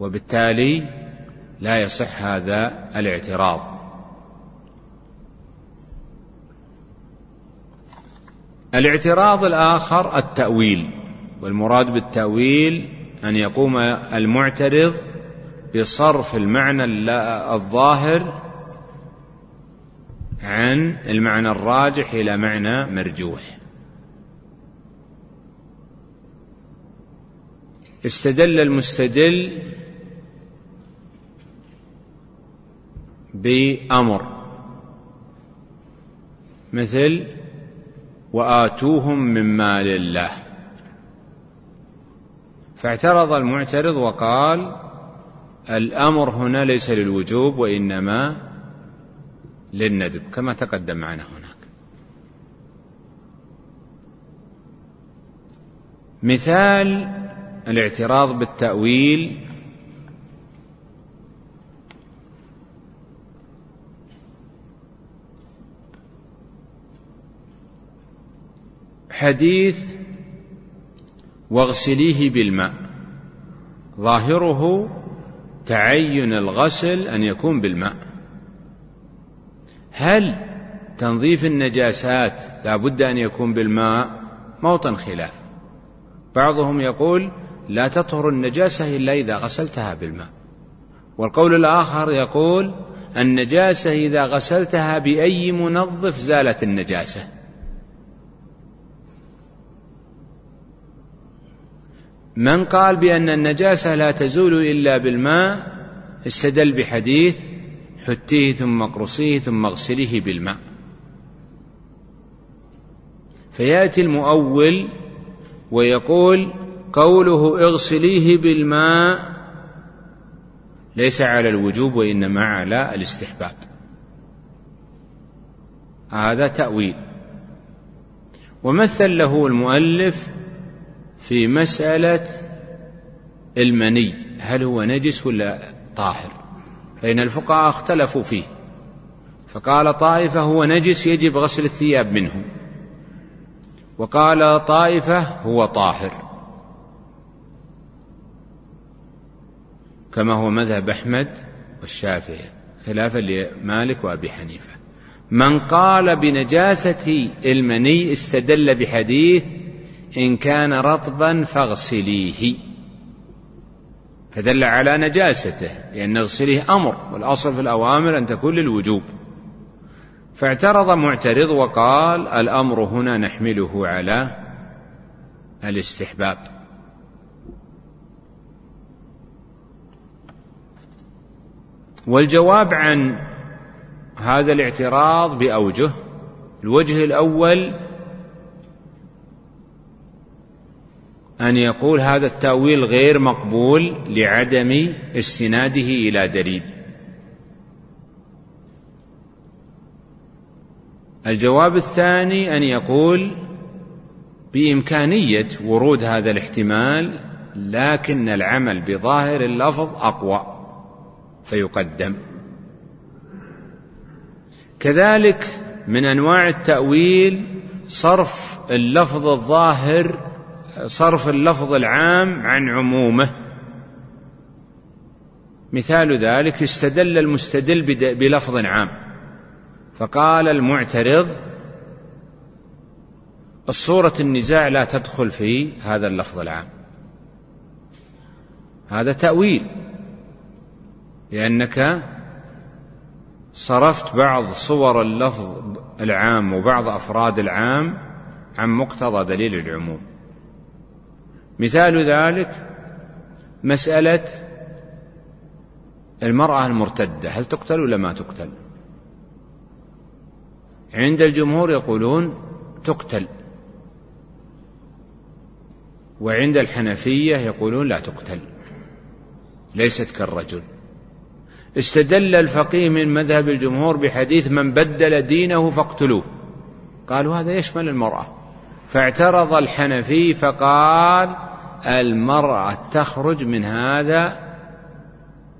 وبالتالي لا يصح هذا الاعتراض. الاعتراض الآخر التأويل والمراد بالتأويل أن يقوم المعترض بصرف المعنى الظاهر عن المعنى الراجح إلى معنى مرجوح. استدل المستدل بأمر مثل وآتوهم من مال الله. فاعترض المعترض وقال الأمر هنا ليس للوجوب وإنما للندب كما تقدم معنا هناك. مثال الاعتراض بالتأويل حديث واغسليه بالماء. ظاهره تعين الغسل أن يكون بالماء. هل تنظيف النجاسات لا بد أن يكون بالماء؟ موطن خلاف. بعضهم يقول لا تطهر النجاسة إلا إذا غسلتها بالماء. والقول الآخر يقول النجاسة إذا غسلتها بأي منظف زالت النجاسة. من قال بأن النجاسة لا تزول إلا بالماء استدل بحديث حتيه ثم اقرصيه ثم اغسليه بالماء. فيأتي المؤول ويقول قوله اغسليه بالماء ليس على الوجوب وإنما على الاستحباب. هذا تأويل. ومثل له المؤلف في مسألة المني هل هو نجس ولا طاهر؟ فإن الفقهاء اختلفوا فيه. فقال طائفة هو نجس يجب غسل الثياب منه. وقال طائفة هو طاهر. كما هو مذهب أحمد والشافعي خلافا لمالك وأبي حنيفة. من قال بنجاسة المني استدل بحديث إن كان رطبا فاغسليه. فدل على نجاسته لأن اغسليه أمر والأصل في الأوامر أن تكون للوجوب. فاعترض معترض وقال الأمر هنا نحمله على الاستحباب. والجواب عن هذا الاعتراض بأوجه الوجه الأول أن يقول هذا التأويل غير مقبول لعدم استناده إلى دليل. الجواب الثاني أن يقول بإمكانية ورود هذا الاحتمال لكن العمل بظاهر اللفظ أقوى فيقدم. كذلك من أنواع التأويل صرف اللفظ الظاهر صرف اللفظ العام عن عمومه. مثال ذلك استدل المستدل بلفظ عام. فقال المعترض الصورة النزاع لا تدخل في هذا اللفظ العام. هذا تأويل لأنك صرفت بعض صور اللفظ العام وبعض أفراد العام عن مقتضى دليل العموم. مثال ذلك مسألة المرأة المرتدة هل تقتل ولا ما تقتل؟ عند الجمهور يقولون تقتل. وعند الحنفية يقولون لا تقتل ليست كالرجل. استدل الفقيه من مذهب الجمهور بحديث من بدل دينه فاقتلوه. قالوا هذا يشمل المرأة. فاعترض الحنفي فقال المرأة تخرج من هذا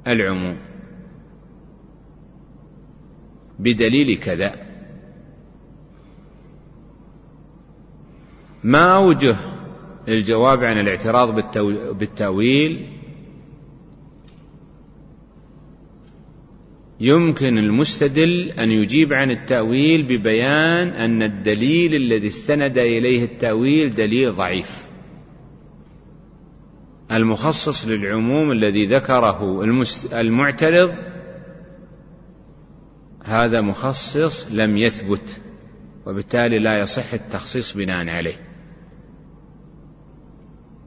العموم. بدليل كذا. ما أوجه الجواب عن الاعتراض بالتأويل؟ يمكن المستدل أن يجيب عن التأويل ببيان أن الدليل الذي استند إليه التأويل دليل ضعيف. المخصص للعموم الذي ذكره المعترض هذا مخصص لم يثبت وبالتالي لا يصح التخصيص بناء عليه.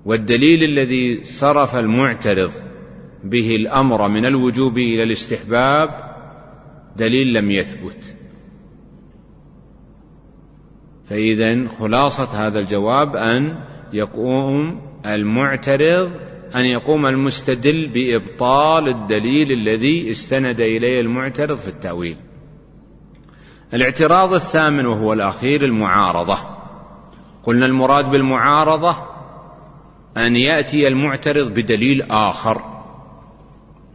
والدليل الذي صرف المعترض به الأمر من الوجوب إلى الاستحباب دليل لم يثبت. فاذا خلاصة هذا الجواب أن يقوم المعترض أن يقوم المستدل بإبطال الدليل الذي استند إليه المعترض في التأويل. الاعتراض الثامن وهو الأخير المعارضة. قلنا المراد بالمعارضة أن يأتي المعترض بدليل آخر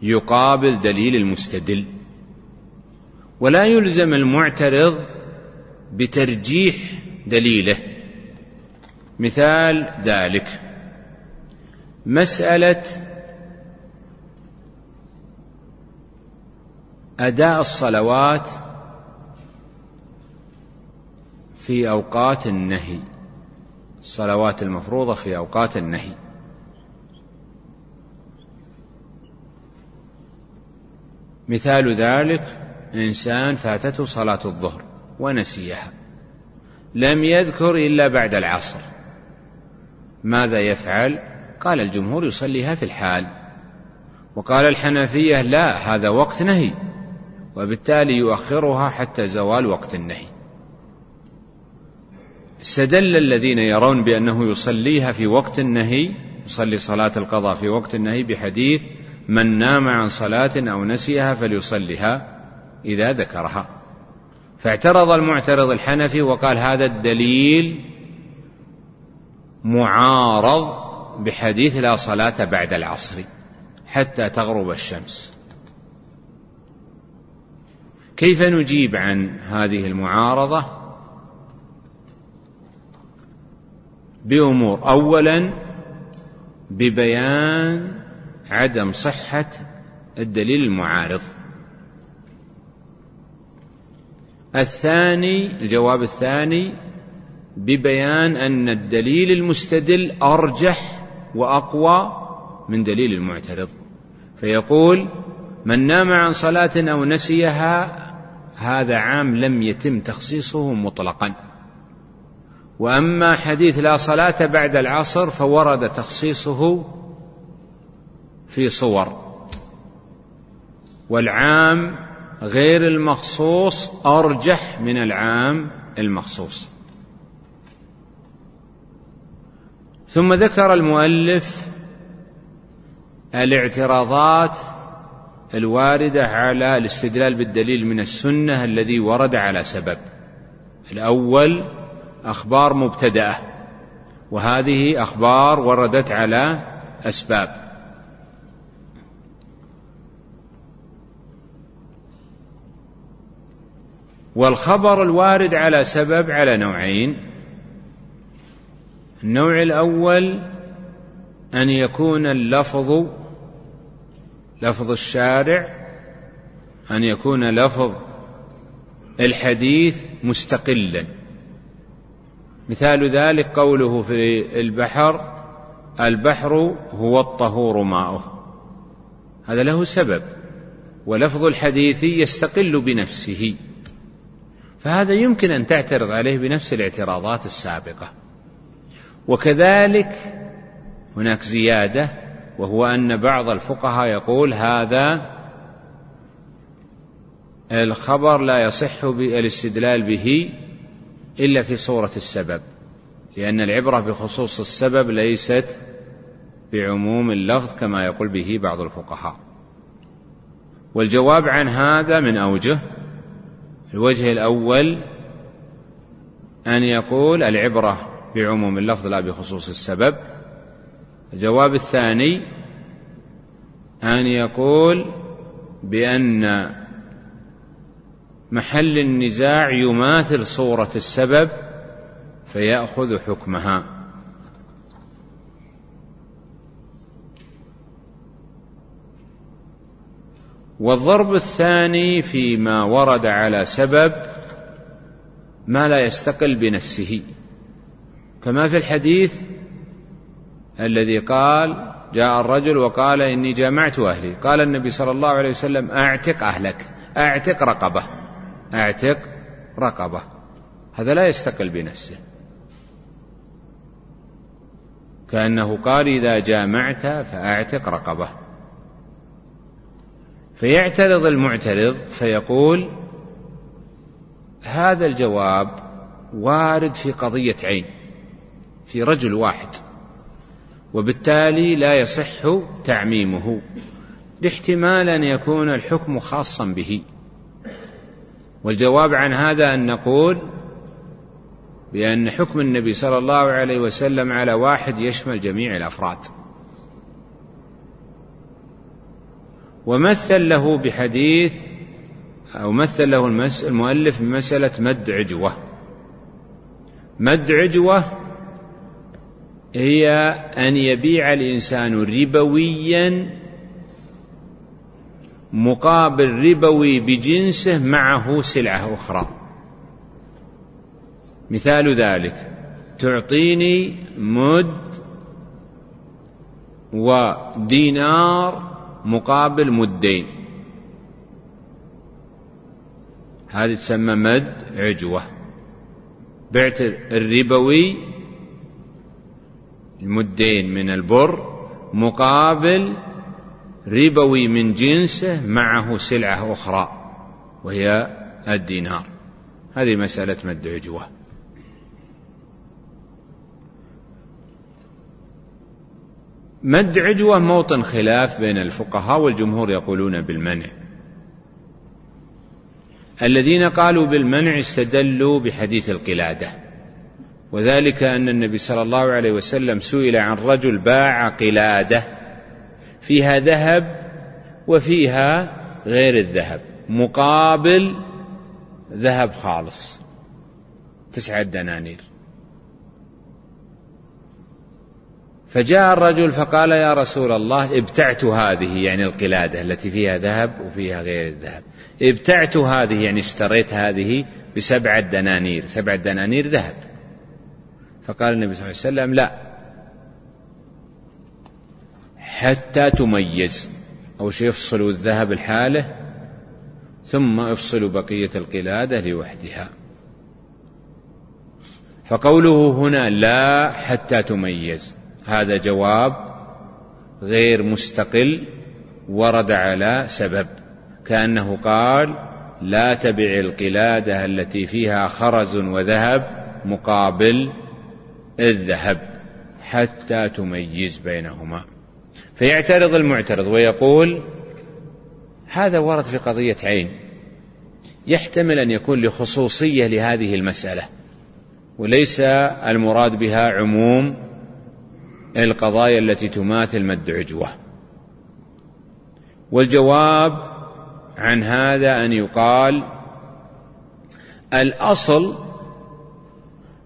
يقابل دليل المستدل. ولا يلزم المعترض بترجيح دليله. مثال ذلك. مسألة أداء الصلوات في أوقات النهي الصلوات المفروضة في أوقات النهي مثال ذلك إنسان فاتته صلاة الظهر ونسيها لم يذكر إلا بعد العصر ماذا يفعل؟ قال الجمهور يصليها في الحال. وقال الحنفية لا هذا وقت نهي. وبالتالي يؤخرها حتى زوال وقت النهي. استدل الذين يرون بأنه يصليها في وقت النهي يصلي صلاة القضاء في وقت النهي بحديث من نام عن صلاة أو نسيها فليصلها إذا ذكرها. فاعترض المعترض الحنفي وقال هذا الدليل معارض بحديث لا صلاة بعد العصر حتى تغرب الشمس. كيف نجيب عن هذه المعارضة؟ بأمور. أولا ببيان عدم صحة الدليل المعارض. الثاني الجواب الثاني ببيان أن الدليل المستدل أرجح وأقوى من دليل المعترض. فيقول من نام عن صلاة أو نسيها هذا عام لم يتم تخصيصه مطلقا. وأما حديث لا صلاة بعد العصر فورد تخصيصه في صور. والعام غير المخصوص أرجح من العام المخصوص. ثم ذكر المؤلف الاعتراضات الواردة على الاستدلال بالدليل من السنة الذي ورد على سبب. الأول أخبار مبتدأة وهذه أخبار وردت على أسباب. والخبر الوارد على سبب على نوعين النوع الأول أن يكون اللفظ لفظ الشارع أن يكون لفظ الحديث مستقلا. مثال ذلك قوله في البحر البحر هو الطهور ماؤه. هذا له سبب ولفظ الحديث يستقل بنفسه. فهذا يمكن أن تعترض عليه بنفس الاعتراضات السابقة. وكذلك هناك زيادة وهو أن بعض الفقهاء يقول هذا الخبر لا يصح الاستدلال به إلا في صورة السبب لأن العبرة بخصوص السبب ليست بعموم اللفظ كما يقول به بعض الفقهاء. والجواب عن هذا من أوجه الوجه الأول أن يقول العبرة بعموم اللفظ لا بخصوص السبب. الجواب الثاني أن يقول بأن محل النزاع يماثل صورة السبب فيأخذ حكمها. والضرب الثاني فيما ورد على سبب ما لا يستقل بنفسه. كما في الحديث الذي قال جاء الرجل وقال إني جامعت أهلي. قال النبي صلى الله عليه وسلم أعتق أهلك أعتق رقبة أعتق رقبة. هذا لا يستقل بنفسه. كأنه قال إذا جامعت فأعتق رقبة. فيعترض المعترض فيقول هذا الجواب وارد في قضية عين. في رجل واحد وبالتالي لا يصح تعميمه لاحتمال أن يكون الحكم خاصا به. والجواب عن هذا أن نقول بأن حكم النبي صلى الله عليه وسلم على واحد يشمل جميع الأفراد. ومثل له بحديث أو مثل له المؤلف بمسألة مد عجوة مد عجوة هي أن يبيع الإنسان ربويا مقابل ربوي بجنسه معه سلعة أخرى. مثال ذلك تعطيني مد ودينار مقابل مدين. هذه تسمى مد عجوة. بعت الربوي المدين من البر مقابل ربوي من جنسه معه سلعة أخرى وهي الدينار. هذه مسألة مد عجوة. مد عجوة موطن خلاف بين الفقهاء والجمهور يقولون بالمنع. الذين قالوا بالمنع استدلوا بحديث القلادة. وذلك أن النبي صلى الله عليه وسلم سئل عن رجل باع قلادة فيها ذهب وفيها غير الذهب مقابل ذهب خالص تسعة دنانير. فجاء الرجل فقال يا رسول الله ابتعت هذه يعني القلادة التي فيها ذهب وفيها غير الذهب. ابتعت هذه يعني اشتريت هذه بسبعة دنانير سبعة دنانير ذهب. فقال النبي صلى الله عليه وسلم لا. حتى تميز. أول شيء افصلوا الذهب الحالة ثم افصلوا بقية القلادة لوحدها. فقوله هنا لا حتى تميز. هذا جواب غير مستقل ورد على سبب. كأنه قال لا تبع القلادة التي فيها خرز وذهب مقابل الذهب حتى تميز بينهما. فيعترض المعترض ويقول هذا ورد في قضية عين. يحتمل أن يكون لخصوصية لهذه المسألة وليس المراد بها عموم القضايا التي تماثل مد عجوة. والجواب عن هذا أن يقال الأصل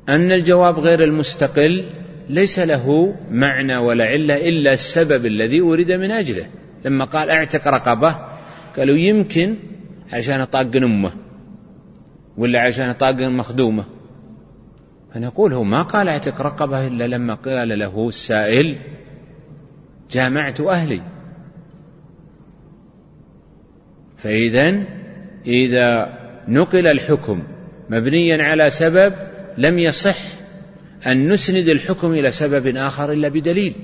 أن الجواب غير المستقل ليس له معنى ولا علة إلا السبب الذي أريد من أجله. لما قال أعتق رقبة قالوا يمكن عشان طاقن أمه ولا عشان طاقن مخدومة. فنقول هو ما قال أعتق رقبة إلا لما قال له السائل جامعت أهلي. فإذا إذا نقل الحكم مبنيا على سبب لم يصح أن نسند الحكم إلى سبب آخر إلا بدليل.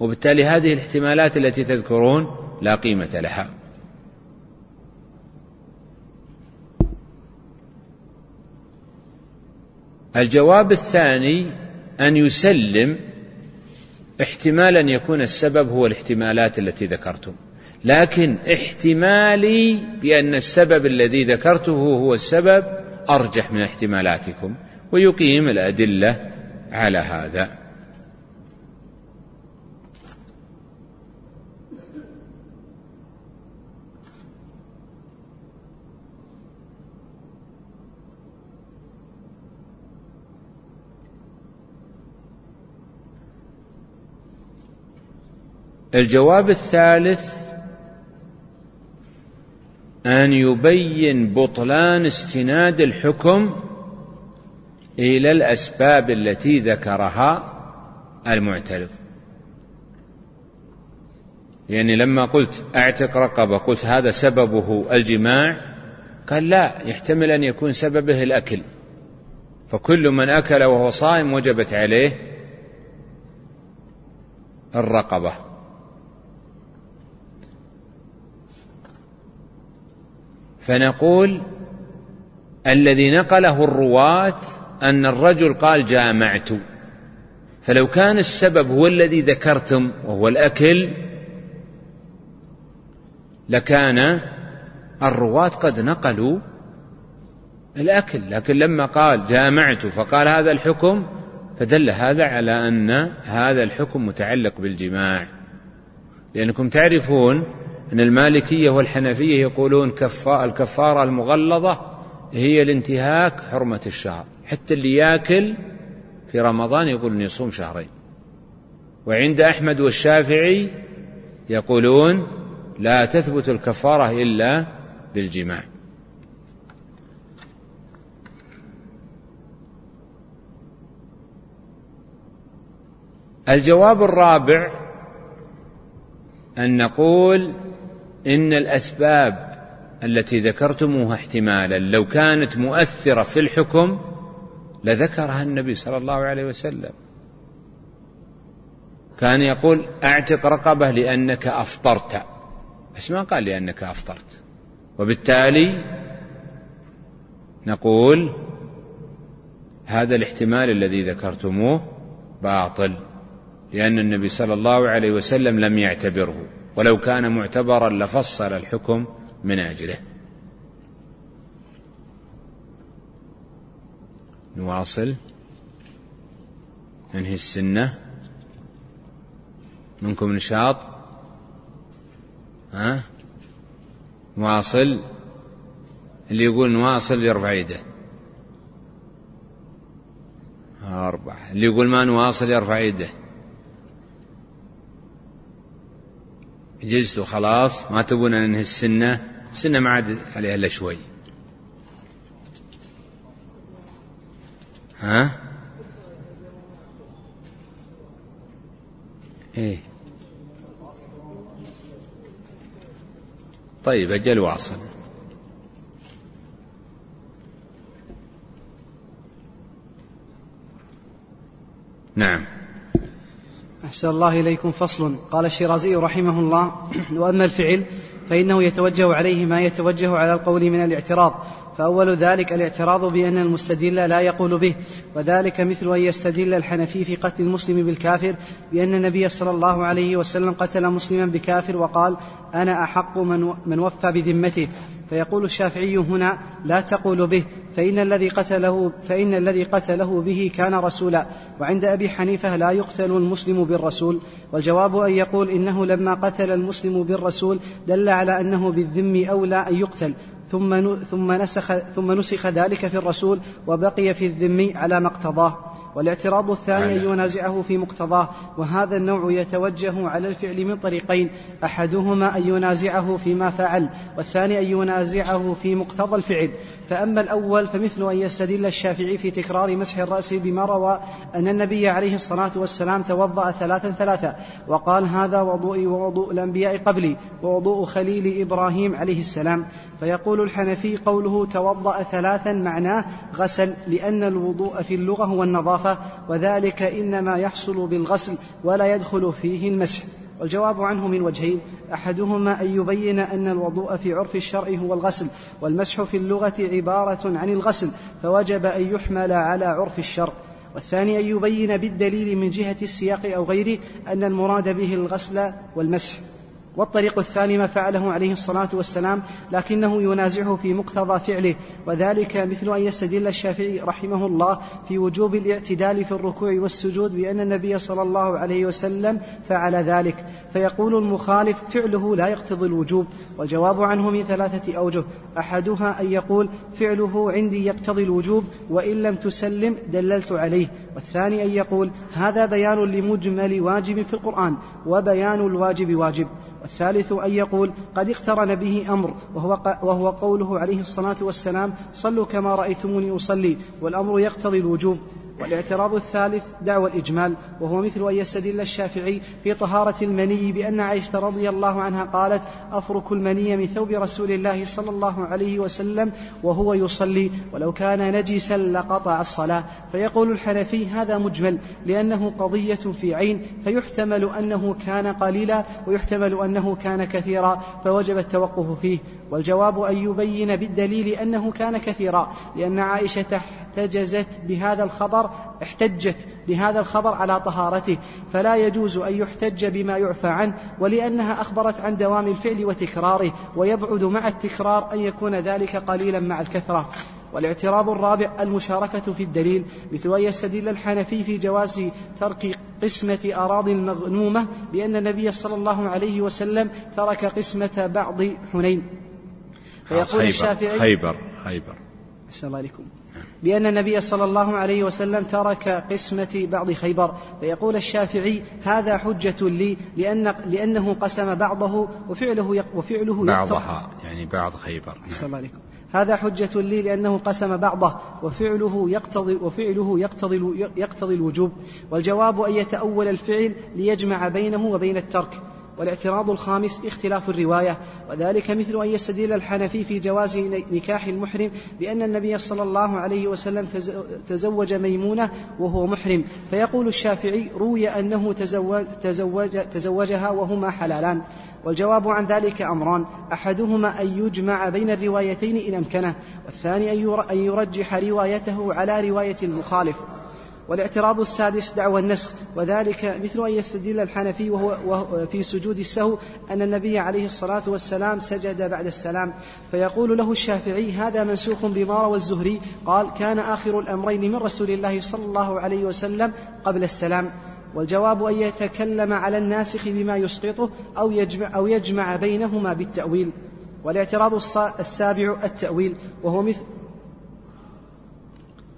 وبالتالي هذه الاحتمالات التي تذكرون لا قيمة لها. الجواب الثاني أن يسلم احتمال أن يكون السبب هو الاحتمالات التي ذكرتم. لكن احتمالي بأن السبب الذي ذكرته هو السبب أرجح من احتمالاتكم ويقيم الأدلة على هذا. الجواب الثالث أن يبين بطلان استناد الحكم إلى الأسباب التي ذكرها المعترض. يعني لما قلت أعتق رقبة قلت هذا سببه الجماع قال لا يحتمل أن يكون سببه الأكل. فكل من أكل وهو صائم وجبت عليه الرقبة. فنقول الذي نقله الرواة أن الرجل قال جامعت. فلو كان السبب هو الذي ذكرتم وهو الأكل لكان الرواة قد نقلوا الأكل. لكن لما قال جامعت فقال هذا الحكم فدل هذا على أن هذا الحكم متعلق بالجماع. لأنكم تعرفون أن المالكية والحنفية يقولون كفا الكفارة المغلظة هي الانتهاك حرمة الشهر. حتى اللي ياكل في رمضان يقول يصوم شهرين. وعند أحمد والشافعي يقولون لا تثبت الكفارة إلا بالجماع. الجواب الرابع أن نقول إن الأسباب التي ذكرتموها احتمالا لو كانت مؤثرة في الحكم لذكرها النبي صلى الله عليه وسلم. كان يقول أعتق رقبة لأنك أفطرت. بس ما قال لأنك أفطرت. وبالتالي نقول هذا الاحتمال الذي ذكرتموه باطل لأن النبي صلى الله عليه وسلم لم يعتبره. ولو كان معتبرا لفصل الحكم من أجله. نواصل. ننهي السنة. منكم نشاط. ها؟ نواصل. اللي يقول نواصل يرفع يده. أربعة. اللي يقول ما نواصل يرفع يده. جزت خلاص ما تبون ننهي السنة السنة ما عاد عليها إلا شوي. ها؟ إيه. طيب أجل واصل. نعم. أحسن الله إليكم فصل. قال الشيرازي رحمه الله وأما الفعل فإنه يتوجه عليه ما يتوجه على القول من الاعتراض. فأول ذلك الاعتراض بأن المستدل لا يقول به وذلك مثل أن يستدل الحنفي في قتل المسلم بالكافر بأن النبي صلى الله عليه وسلم قتل مسلما بكافر وقال أنا أحق من, وفى بذمته. فيقول الشافعي هنا لا تقول به فإن الذي قتله فإن الذي قتله به كان رسولا. وعند أبي حنيفة لا يقتل المسلم بالرسول. والجواب أن يقول إنه لما قتل المسلم بالرسول دل على أنه بالذم أولى أن يقتل. ثم نسخ ثم نسخ ذلك في الرسول وبقي في الذم على ما اقتضاه. والاعتراض الثاني أن ينازعه في مقتضاه وهذا النوع يتوجه على الفعل من طريقين أحدهما أن ينازعه فيما فعل والثاني أن ينازعه في مقتضى الفعل. فأما الأول فمثل أن يستدل الشافعي في تكرار مسح الرأس بما روى أن النبي عليه الصلاة والسلام توضأ ثلاثا ثلاثا وقال هذا وضوئي ووضوء الأنبياء قبلي ووضوء خليل إبراهيم عليه السلام. فيقول الحنفي قوله توضأ ثلاثا معناه غسل لأن الوضوء في اللغة هو النظافة وذلك إنما يحصل بالغسل ولا يدخل فيه المسح. والجواب عنه من وجهين أحدهما أن يبين أن الوضوء في عرف الشرع هو الغسل والمسح في اللغة عبارة عن الغسل فوجب أن يحمل على عرف الشرع. والثاني أن يبين بالدليل من جهة السياق أو غيره أن المراد به الغسل والمسح. والطريق الثاني ما فعله عليه الصلاة والسلام لكنه ينازعه في مقتضى فعله. وذلك مثل أن يستدل الشافعي رحمه الله في وجوب الاعتدال في الركوع والسجود بأن النبي صلى الله عليه وسلم فعل ذلك. فيقول المخالف فعله لا يقتضي الوجوب والجواب عنه من ثلاثة أوجه. أحدها أن يقول فعله عندي يقتضي الوجوب وإن لم تسلم دللت عليه. والثاني أن يقول هذا بيان لمجمل واجب في القرآن وبيان الواجب واجب. والثالث أن يقول قد اقترن به أمر وهو, وهو قوله عليه الصلاة والسلام صلوا كما رأيتموني أصلي والأمر يقتضي الوجوب. والاعتراض الثالث دعوى الإجمال وهو مثل أن يستدل الشافعي في طهارة المني بأن عائشة رضي الله عنها قالت أفرك المني من ثوب رسول الله صلى الله عليه وسلم وهو يصلي ولو كان نجسا لقطع الصلاة. فيقول الحنفي هذا مجمل لأنه قضية في عين فيحتمل أنه كان قليلا ويحتمل أنه كان كثيرا فوجب التوقف فيه. والجواب أن يبين بالدليل أنه كان كثيرا لأن عائشة احتجزت بهذا الخبر احتجت بهذا الخبر على طهارته فلا يجوز أن يحتج بما يعفى عنه ولأنها أخبرت عن دوام الفعل وتكراره ويبعد مع التكرار أن يكون ذلك قليلا مع الكثرة. والاعتراض الرابع المشاركة في الدليل مثل أن يستدل الحنفي في جواز ترك قسمة أراضي المغنومة بأن النبي صلى الله عليه وسلم ترك قسمة بعض حنين. فيقول الشافعي خيبر خيبر. أحسن الله عليكم. بأن النبي صلى الله عليه وسلم ترك قسمة بعض خيبر فيقول الشافعي هذا حجة لي لأن لأنه قسم بعضه وفعله وفعله بعضها يعني بعض خيبر. أحسن الله عليكم. هذا حجة لي لأنه قسم بعضه وفعله يقتضي وفعله يقتضي يقتضي الوجوب. والجواب أن يتأول الفعل ليجمع بينه وبين الترك. والاعتراض الخامس اختلاف الرواية وذلك مثل أن يستدل الحنفي في جواز نكاح المحرم بأن النبي صلى الله عليه وسلم تزوج ميمونة وهو محرم. فيقول الشافعي روي أنه تزوج تزوج تزوجها وهما حلالان. والجواب عن ذلك أمران أحدهما أن يجمع بين الروايتين إن أمكنه والثاني أن يرجح روايته على رواية المخالف. والاعتراض السادس دعوى النسخ وذلك مثل أن يستدل الحنفي وهو, في سجود السهو أن النبي عليه الصلاة والسلام سجد بعد السلام. فيقول له الشافعي هذا منسوخ بما روى الزهري قال كان آخر الأمرين من رسول الله صلى الله عليه وسلم قبل السلام. والجواب أن يتكلم على الناسخ بما يسقطه أو يجمع, أو يجمع بينهما بالتأويل. والاعتراض السابع التأويل وهو مثل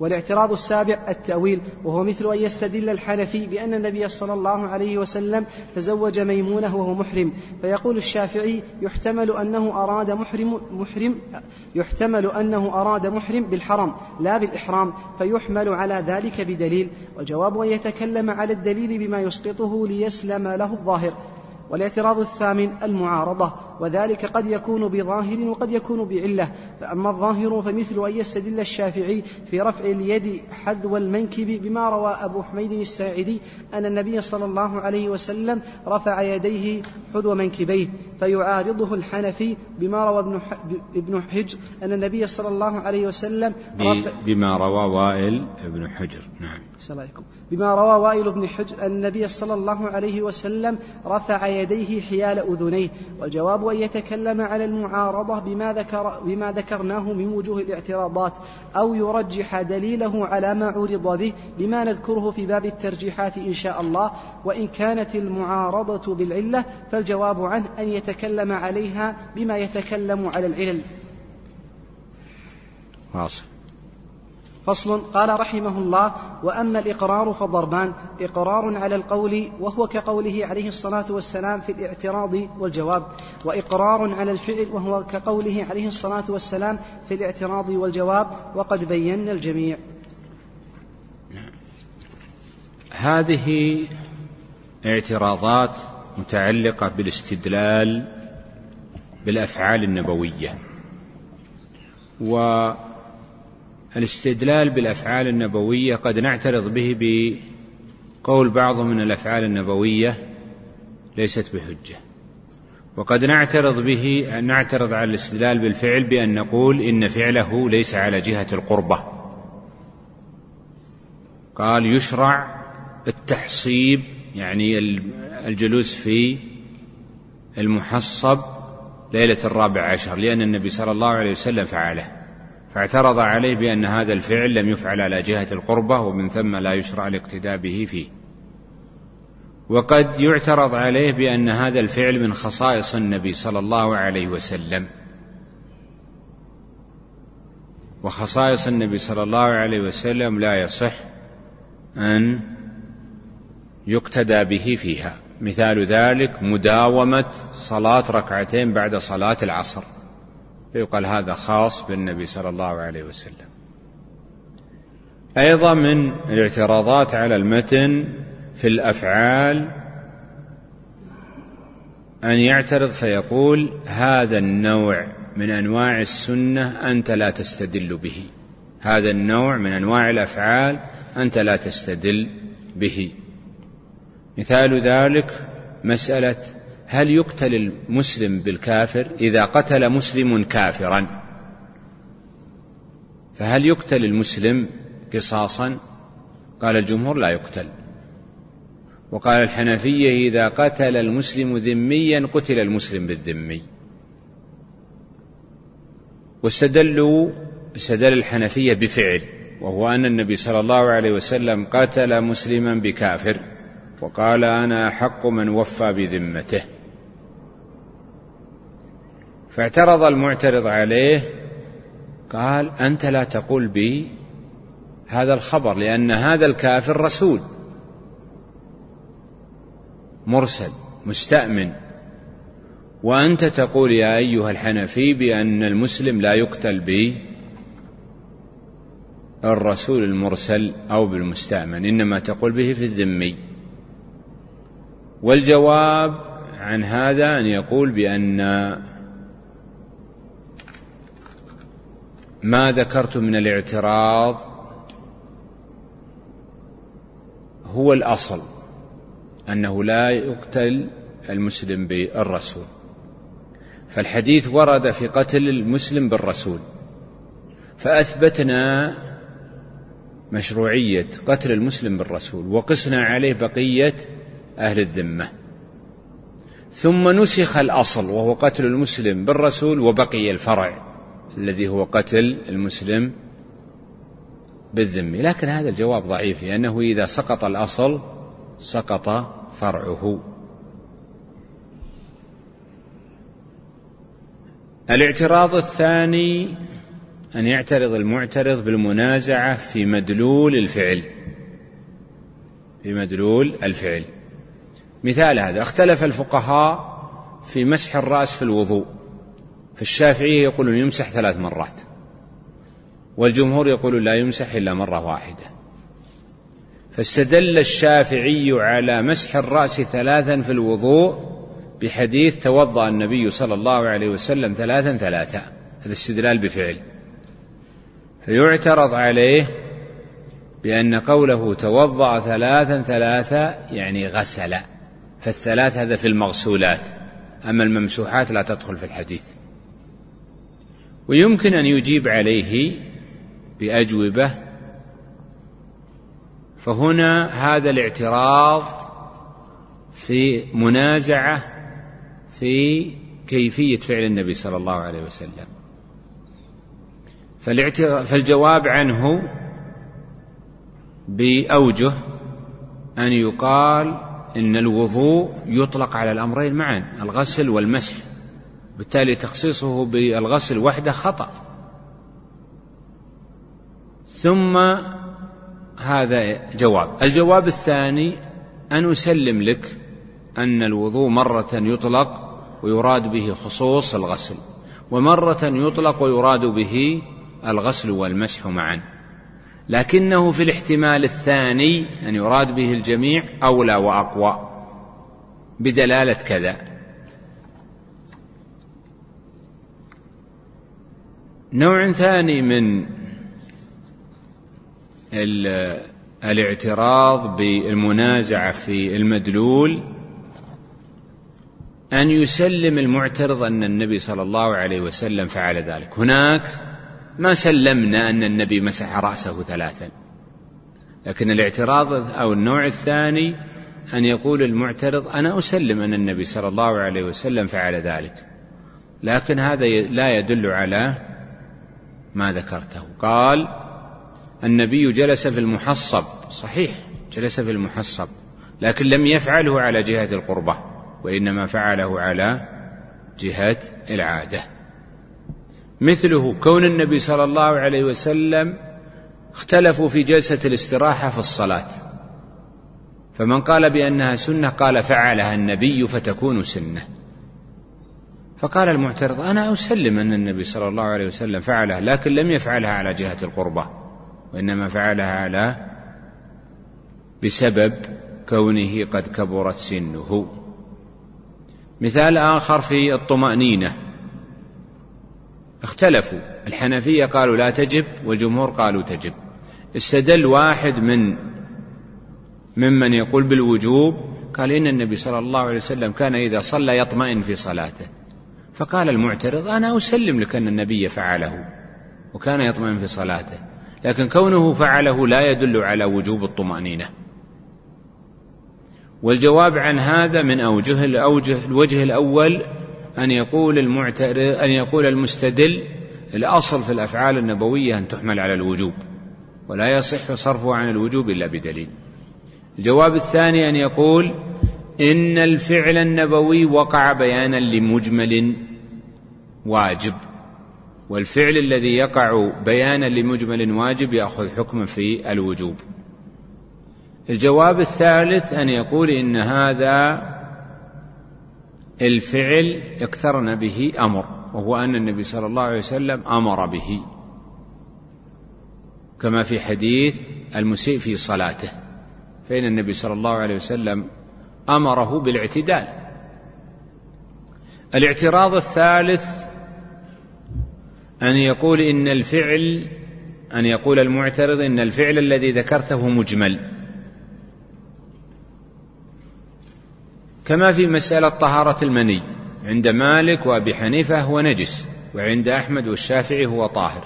والاعتراض السابع التأويل وهو مثل أن يستدل الحنفي بأن النبي صلى الله عليه وسلم تزوج ميمونة وهو محرم. فيقول الشافعي يحتمل أنه أراد محرم محرم يحتمل أنه أراد محرم بالحرم لا بالإحرام فيحمل على ذلك بدليل. والجواب أن يتكلم على الدليل بما يسقطه ليسلم له الظاهر. والاعتراض الثامن المعارضة. وذلك قد يكون بظاهر وقد يكون بعلة. فأما الظاهر فمثل أن يستدل الشافعي في رفع اليد حذو المنكب بما روى أبو حميد الساعدي أن النبي صلى الله عليه وسلم رفع يديه حذو منكبيه. فيعارضه الحنفي بما روى ابن ابن حجر أن النبي صلى الله عليه وسلم بما روى وائل ابن حجر. نعم. عليكم. بما روى وائل بن حجر أن النبي صلى الله عليه وسلم رفع يديه حيال أذنيه. والجواب أن يتكلم على المعارضة بما, ذكر بما ذكرناه من وجوه الاعتراضات أو يرجح دليله على ما عرض به بما نذكره في باب الترجيحات إن شاء الله. وإن كانت المعارضة بالعلة فالجواب عنه أن يتكلم عليها بما يتكلم على العلل. واصل. فصل قال رحمه الله وأما الإقرار فضربان إقرار على القول وهو كقوله عليه الصلاة والسلام في الاعتراض والجواب وإقرار على الفعل وهو كقوله عليه الصلاة والسلام في الاعتراض والجواب وقد بينا الجميع. هذه اعتراضات متعلقة بالاستدلال بالأفعال النبوية والاستدلال بالأفعال النبوية قد نعترض به بقول بعض من الأفعال النبوية ليست بحجة. وقد نعترض به أن نعترض على الاستدلال بالفعل بأن نقول إن فعله ليس على جهة القربة. قال يشرع التحصيب يعني الجلوس في المحصب ليلة الرابع عشر لأن النبي صلى الله عليه وسلم فعله. فاعترض عليه بأن هذا الفعل لم يفعل على جهة القربة ومن ثم لا يشرع الاقتداء به فيه. وقد يعترض عليه بأن هذا الفعل من خصائص النبي صلى الله عليه وسلم. وخصائص النبي صلى الله عليه وسلم لا يصح أن يقتدى به فيها. مثال ذلك مداومة صلاة ركعتين بعد صلاة العصر. فيقال هذا خاص بالنبي صلى الله عليه وسلم. أيضا من الاعتراضات على المتن في الأفعال أن يعترض فيقول هذا النوع من أنواع السنة أنت لا تستدل به. هذا النوع من أنواع الأفعال أنت لا تستدل به. مثال ذلك مسألة هل يقتل المسلم بالكافر إذا قتل مسلم كافرا؟ فهل يقتل المسلم قصاصا؟ قال الجمهور لا يقتل. وقال الحنفية إذا قتل المسلم ذميا قتل المسلم بالذمي. واستدلوا استدل الحنفية بفعل وهو أن النبي صلى الله عليه وسلم قتل مسلما بكافر وقال أنا احق من وفى بذمته. فاعترض المعترض عليه قال أنت لا تقول بي هذا الخبر لأن هذا الكافر رسول مرسل مستأمن. وأنت تقول يا أيها الحنفي بأن المسلم لا يقتل به الرسول المرسل أو بالمستأمن إنما تقول به في الذمي. والجواب عن هذا أن يقول بأن ما ذكرت من الاعتراض هو الأصل أنه لا يقتل المسلم بالرسول. فالحديث ورد في قتل المسلم بالرسول. فأثبتنا مشروعية قتل المسلم بالرسول وقسنا عليه بقية أهل الذمة. ثم نسخ الأصل وهو قتل المسلم بالرسول وبقي الفرع. الذي هو قتل المسلم بالذمي لكن هذا الجواب ضعيف لأنه إذا سقط الأصل سقط فرعه. الاعتراض الثاني أن يعترض المعترض بالمنازعة في مدلول الفعل. في مدلول الفعل. مثال هذا اختلف الفقهاء في مسح الرأس في الوضوء. فالشافعية يقولون يمسح ثلاث مرات والجمهور يقول لا يمسح إلا مرة واحدة. فاستدل الشافعي على مسح الرأس ثلاثا في الوضوء بحديث توضأ النبي صلى الله عليه وسلم ثلاثا ثلاثا هذا استدلال بفعل. فيعترض عليه بأن قوله توضأ ثلاثا ثلاثا يعني غسل. فالثلاث هذا في المغسولات أما الممسوحات لا تدخل في الحديث. ويمكن أن يجيب عليه بأجوبة. فهنا هذا الاعتراض في منازعة في كيفية فعل النبي صلى الله عليه وسلم. فالجواب عنه بأوجه أن يقال إن الوضوء يطلق على الأمرين معا الغسل والمسح. بالتالي تخصيصه بالغسل وحده خطأ. ثم هذا جواب. الجواب الثاني أن أسلم لك أن الوضوء مرة يطلق ويراد به خصوص الغسل ومرة يطلق ويراد به الغسل والمسح معا. لكنه في الاحتمال الثاني أن يراد به الجميع أولى وأقوى بدلالة كذا. نوع ثاني من الاعتراض بالمنازعة في المدلول أن يسلم المعترض أن النبي صلى الله عليه وسلم فعل ذلك. هناك ما سلمنا أن النبي مسح رأسه ثلاثا لكن الاعتراض أو النوع الثاني أن يقول المعترض أنا أسلم أن النبي صلى الله عليه وسلم فعل ذلك. لكن هذا لا يدل على ما ذكرته. قال النبي جلس في المحصب. صحيح جلس في المحصب لكن لم يفعله على جهة القربة وإنما فعله على جهة العادة. مثله كون النبي صلى الله عليه وسلم اختلفوا في جلسة الاستراحة في الصلاة. فمن قال بأنها سنة قال فعلها النبي فتكون سنة. فقال المعترض أنا أسلم أن النبي صلى الله عليه وسلم فعلها لكن لم يفعلها على جهة القربة وإنما فعلها على بسبب كونه قد كبرت سنه. مثال آخر في الطمأنينة. اختلفوا. الحنفية قالوا لا تجب والجمهور قالوا تجب. استدل واحد من ممن يقول بالوجوب قال إن النبي صلى الله عليه وسلم كان إذا صلى يطمئن في صلاته. فقال المعترض أنا أسلم لك أن النبي فعله وكان يطمئن في صلاته لكن كونه فعله لا يدل على وجوب الطمأنينة. والجواب عن هذا من أوجه الأوجه الوجه الأول أن يقول المعترض أن يقول المستدل الأصل في الأفعال النبوية أن تحمل على الوجوب ولا يصح صرفه عن الوجوب إلا بدليل. الجواب الثاني أن يقول إن الفعل النبوي وقع بيانا لمجمل واجب. والفعل الذي يقع بيانا لمجمل واجب يأخذ حكما في الوجوب. الجواب الثالث أن يقول إن هذا الفعل اقترن به أمر وهو أن النبي صلى الله عليه وسلم أمر به. كما في حديث المسيء في صلاته فإن النبي صلى الله عليه وسلم أمره بالاعتدال. الاعتراض الثالث أن يقول إن الفعل أن يقول المعترض إن الفعل الذي ذكرته مجمل. كما في مسألة طهارة المني عند مالك وأبي حنيفة هو نجس وعند أحمد والشافعي هو طاهر.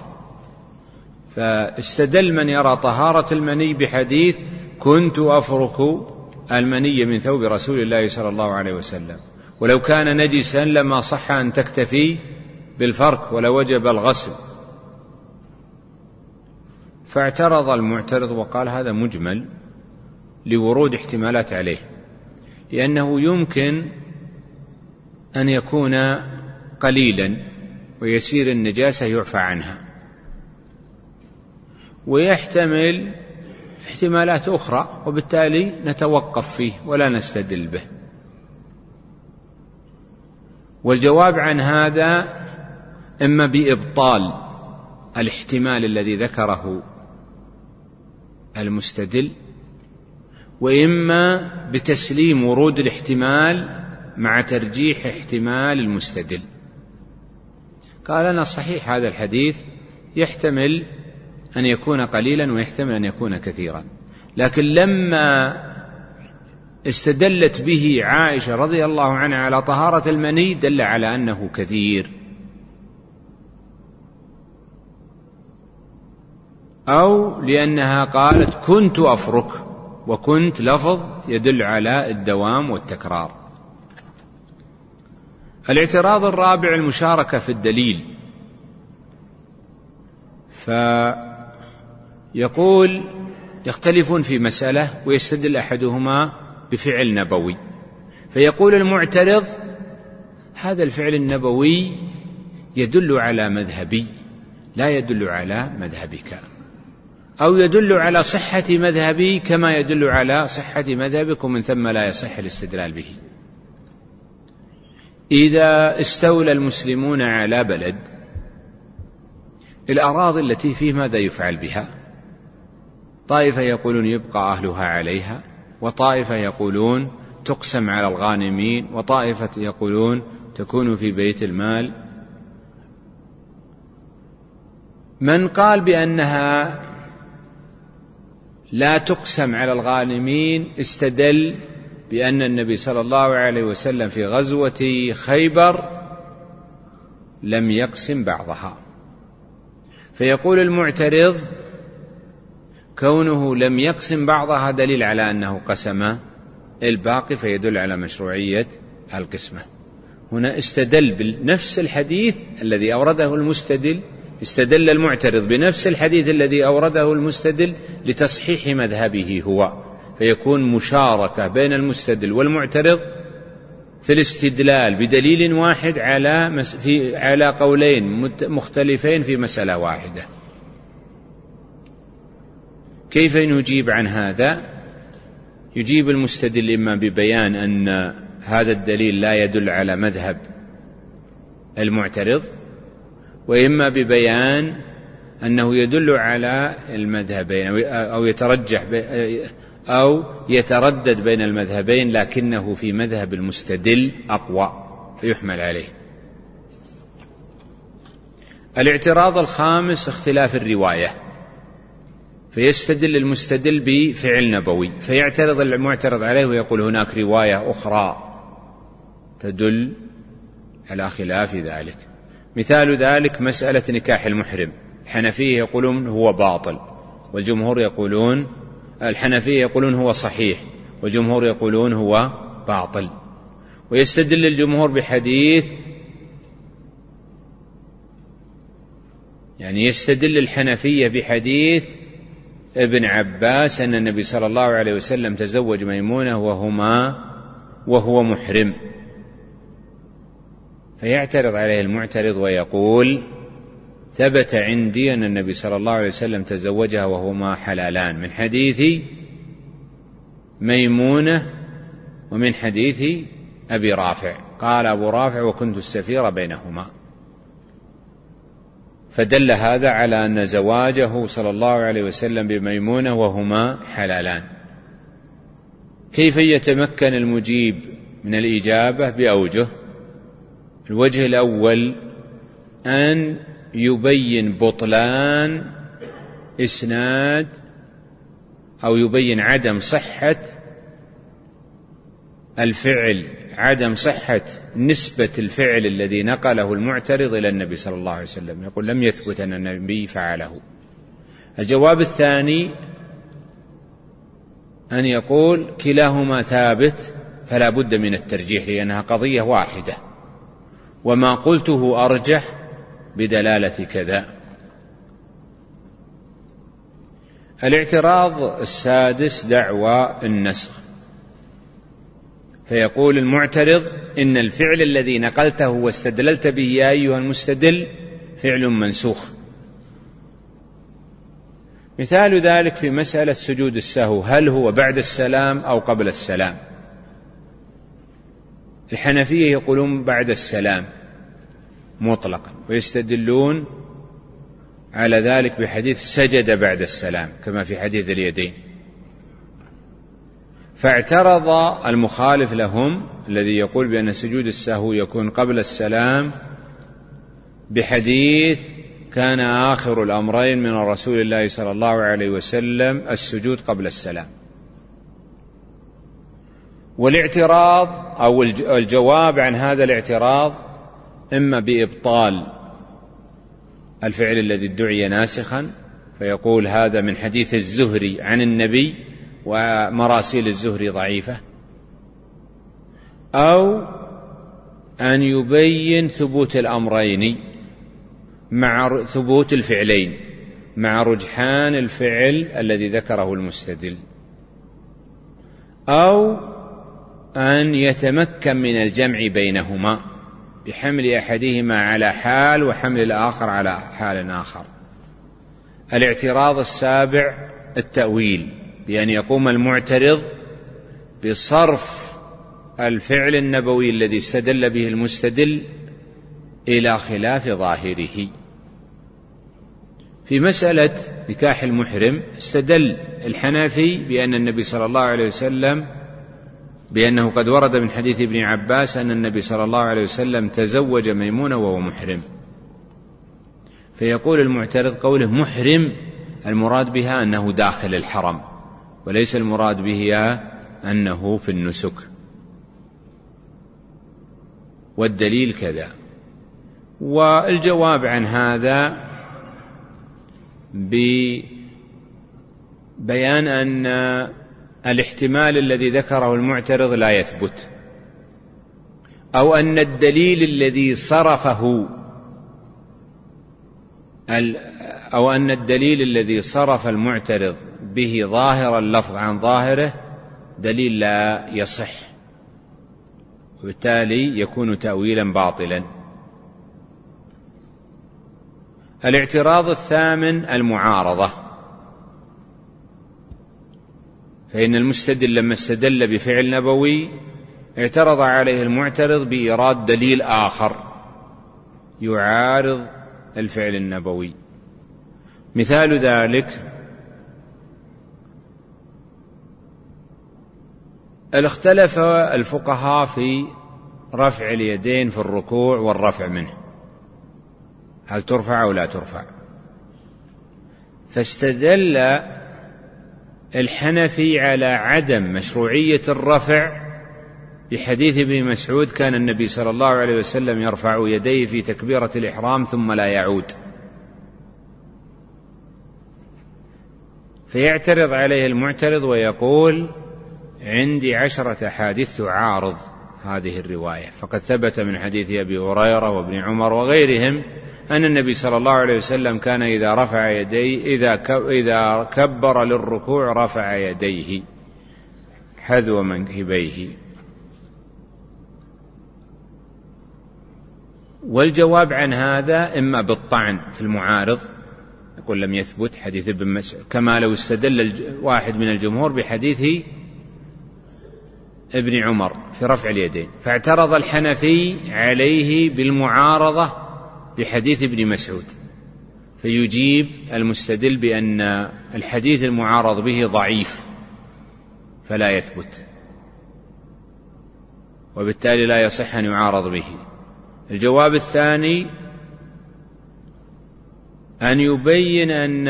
فاستدل من يرى طهارة المني بحديث كنت أفرك المني من ثوب رسول الله صلى الله عليه وسلم. ولو كان نجسا لما صح أن تكتفي بالفرك ولوجب الغسل. فاعترض المعترض وقال هذا مجمل لورود احتمالات عليه. لأنه يمكن أن يكون قليلا ويسير النجاسة يعفى عنها. ويحتمل احتمالات أخرى وبالتالي نتوقف فيه ولا نستدل به. والجواب عن هذا إما بإبطال الاحتمال الذي ذكره المستدل وإما بتسليم ورود الاحتمال مع ترجيح احتمال المستدل. قال أنا صحيح هذا الحديث يحتمل أن يكون قليلا ويحتمل أن يكون كثيرا. لكن لما استدلت به عائشة رضي الله عنها على طهارة المني دل على أنه كثير. أو لأنها قالت كنت أفرك. وكنت لفظ يدل على الدوام والتكرار. الاعتراض الرابع المشاركة في الدليل. فيقول يختلفون في مسألة ويستدل أحدهما بفعل نبوي. فيقول المعترض هذا الفعل النبوي يدل على مذهبي لا يدل على مذهبك. أو يدل على صحة مذهبي كما يدل على صحة مذهبكم من ثم لا يصح الاستدلال به. إذا استولى المسلمون على بلد الأراضي التي فيه ماذا يفعل بها؟ طائفة يقولون يبقى أهلها عليها وطائفة يقولون تقسم على الغانمين وطائفة يقولون تكون في بيت المال. من قال بأنها لا تقسم على الغانمين استدل بأن النبي صلى الله عليه وسلم في غزوة خيبر لم يقسم بعضها. فيقول المعترض كونه لم يقسم بعضها دليل على أنه قسم الباقي فيدل على مشروعية القسمة هنا استدل بنفس الحديث الذي أورده المستدل استدل المعترض بنفس الحديث الذي أورده المستدل لتصحيح مذهبه هو فيكون مشاركة بين المستدل والمعترض في الاستدلال بدليل واحد على في على قولين مختلفين في مسألة واحدة. كيف نجيب عن هذا؟ يجيب المستدل إما ببيان أن هذا الدليل لا يدل على مذهب المعترض وإما ببيان أنه يدل على المذهبين أو يترجح أو يتردد بين المذهبين لكنه في مذهب المستدل أقوى فيحمل عليه الاعتراض الخامس اختلاف الرواية فيستدل المستدل بفعل نبوي فيعترض المعترض عليه ويقول هناك رواية أخرى تدل على خلاف ذلك. مثال ذلك مسألة نكاح المحرم الحنفية يقولون هو باطل والجمهور يقولون الحنفية يقولون هو صحيح والجمهور يقولون هو باطل. ويستدل الجمهور بحديث يعني يستدل الحنفية بحديث ابن عباس أن النبي صلى الله عليه وسلم تزوج ميمونة وهما وهو محرم. فيعترض عليه المعترض ويقول ثبت عندي أن النبي صلى الله عليه وسلم تزوجها وهما حلالان من حديث ميمونة ومن حديث أبي رافع. قال أبو رافع وكنت السفير بينهما. فدل هذا على أن زواجه صلى الله عليه وسلم بميمونة وهما حلالان. كيف يتمكن المجيب من الإجابة بأوجه؟ الوجه الأول أن يبين بطلان إسناد أو يبين عدم صحة الفعل عدم صحة نسبة الفعل الذي نقله المعترض إلى النبي صلى الله عليه وسلم. يقول لم يثبت أن النبي فعله. الجواب الثاني أن يقول كلاهما ثابت فلا بد من الترجيح لأنها قضية واحدة. وما قلته أرجح بدلالة كذا. الاعتراض السادس دعوى النسخ. فيقول المعترض إن الفعل الذي نقلته واستدللت به يا أيها المستدل فعل منسوخ. مثال ذلك في مسألة سجود السهو هل هو بعد السلام أو قبل السلام؟ الحنفية يقولون بعد السلام مطلقا ويستدلون على ذلك بحديث سجد بعد السلام كما في حديث اليدين. فاعترض المخالف لهم الذي يقول بأن سجود السهو يكون قبل السلام بحديث كان آخر الأمرين من رسول الله صلى الله عليه وسلم السجود قبل السلام. والاعتراض أو الجواب عن هذا الاعتراض إما بإبطال الفعل الذي ادعي ناسخا فيقول هذا من حديث الزهري عن النبي ومراسيل الزهري ضعيفة. أو أن يبين ثبوت الأمرين مع ثبوت الفعلين مع رجحان الفعل الذي ذكره المستدل. أو أن يتمكن من الجمع بينهما بحمل أحدهما على حال وحمل الآخر على حال آخر. الاعتراض السابع التأويل. بأن يقوم المعترض بصرف الفعل النبوي الذي استدل به المستدل إلى خلاف ظاهره. في مسألة نكاح المحرم استدل الحنفي بأن النبي صلى الله عليه وسلم بأنه قد ورد من حديث ابن عباس أن النبي صلى الله عليه وسلم تزوج ميمونة وهو محرم. فيقول المعترض قوله محرم المراد بها أنه داخل الحرم. وليس المراد بها أنه في النسك. والدليل كذا. والجواب عن هذا ببيان أن الاحتمال الذي ذكره المعترض لا يثبت. أو أن الدليل الذي صرفه أو أن الدليل الذي صرف المعترض به ظاهر اللفظ عن ظاهره دليل لا يصح. وبالتالي يكون تأويلا باطلا. الاعتراض الثامن المعارضة. فإن المستدل لما استدل بفعل نبوي اعترض عليه المعترض بإيراد دليل آخر يعارض الفعل النبوي. مثال ذلك اختلف الفقهاء في رفع اليدين في الركوع والرفع منه. هل ترفع أو لا ترفع؟ فاستدل الحنفي على عدم مشروعية الرفع بحديث ابن مسعود كان النبي صلى الله عليه وسلم يرفع يديه في تكبيرة الإحرام ثم لا يعود. فيعترض عليه المعترض ويقول عندي عشرة أحاديث تعارض هذه الرواية. فقد ثبت من حديث أبي هريرة وابن عمر وغيرهم أن النبي صلى الله عليه وسلم كان إذا رفع يديه إذا إذا كبر للركوع رفع يديه حذو منكبيه. والجواب عن هذا إما بالطعن في المعارض يقول لم يثبت حديث ابن مسعود كما لو استدل واحد من الجمهور بحديث ابن عمر في رفع اليدين فاعترض الحنفي عليه بالمعارضة بحديث ابن مسعود فيجيب المستدل بأن الحديث المعارض به ضعيف فلا يثبت وبالتالي لا يصح أن يعارض به. الجواب الثاني أن يبين أن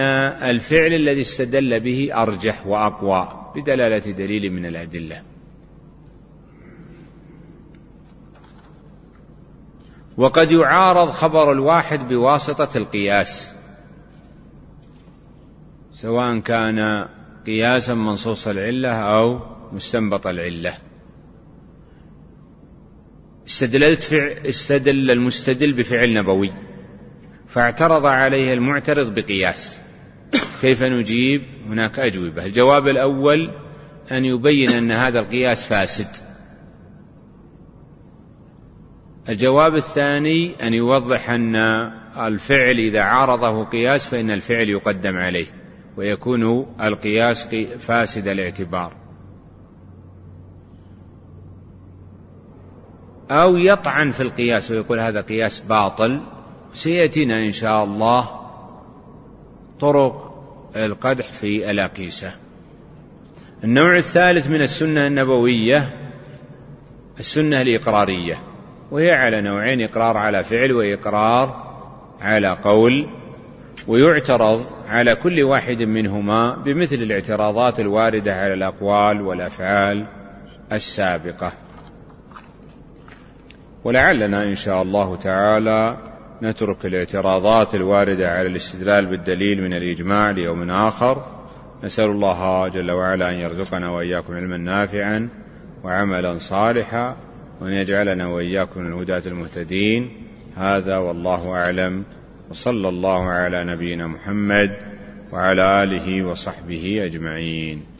الفعل الذي استدل به أرجح وأقوى بدلالة دليل من الأدلة. وقد يعارض خبر الواحد بواسطة القياس. سواء كان قياسا منصوص العلة أو مستنبط العلة. استدللت. استدل المستدل بفعل نبوي. فاعترض عليه المعترض بقياس. كيف نجيب؟ هناك أجوبة. الجواب الأول أن يبين أن هذا القياس فاسد. الجواب الثاني أن يوضح أن الفعل إذا عارضه قياس فإن الفعل يقدم عليه ويكون القياس فاسد الاعتبار. أو يطعن في القياس ويقول هذا قياس باطل سيأتينا إن شاء الله طرق القدح في الأقيسة. النوع الثالث من السنة النبوية السنة الإقرارية. وهي على نوعين إقرار على فعل وإقرار على قول ويعترض على كل واحد منهما بمثل الاعتراضات الواردة على الأقوال والأفعال السابقة. ولعلنا إن شاء الله تعالى نترك الاعتراضات الواردة على الاستدلال بالدليل من الإجماع ليوم آخر. نسأل الله جل وعلا أن يرزقنا وإياكم علما نافعا وعملا صالحا وأن يجعلنا وإياكم من الهداة المهتدين. هذا والله أعلم. وصلى الله على نبينا محمد وعلى آله وصحبه أجمعين.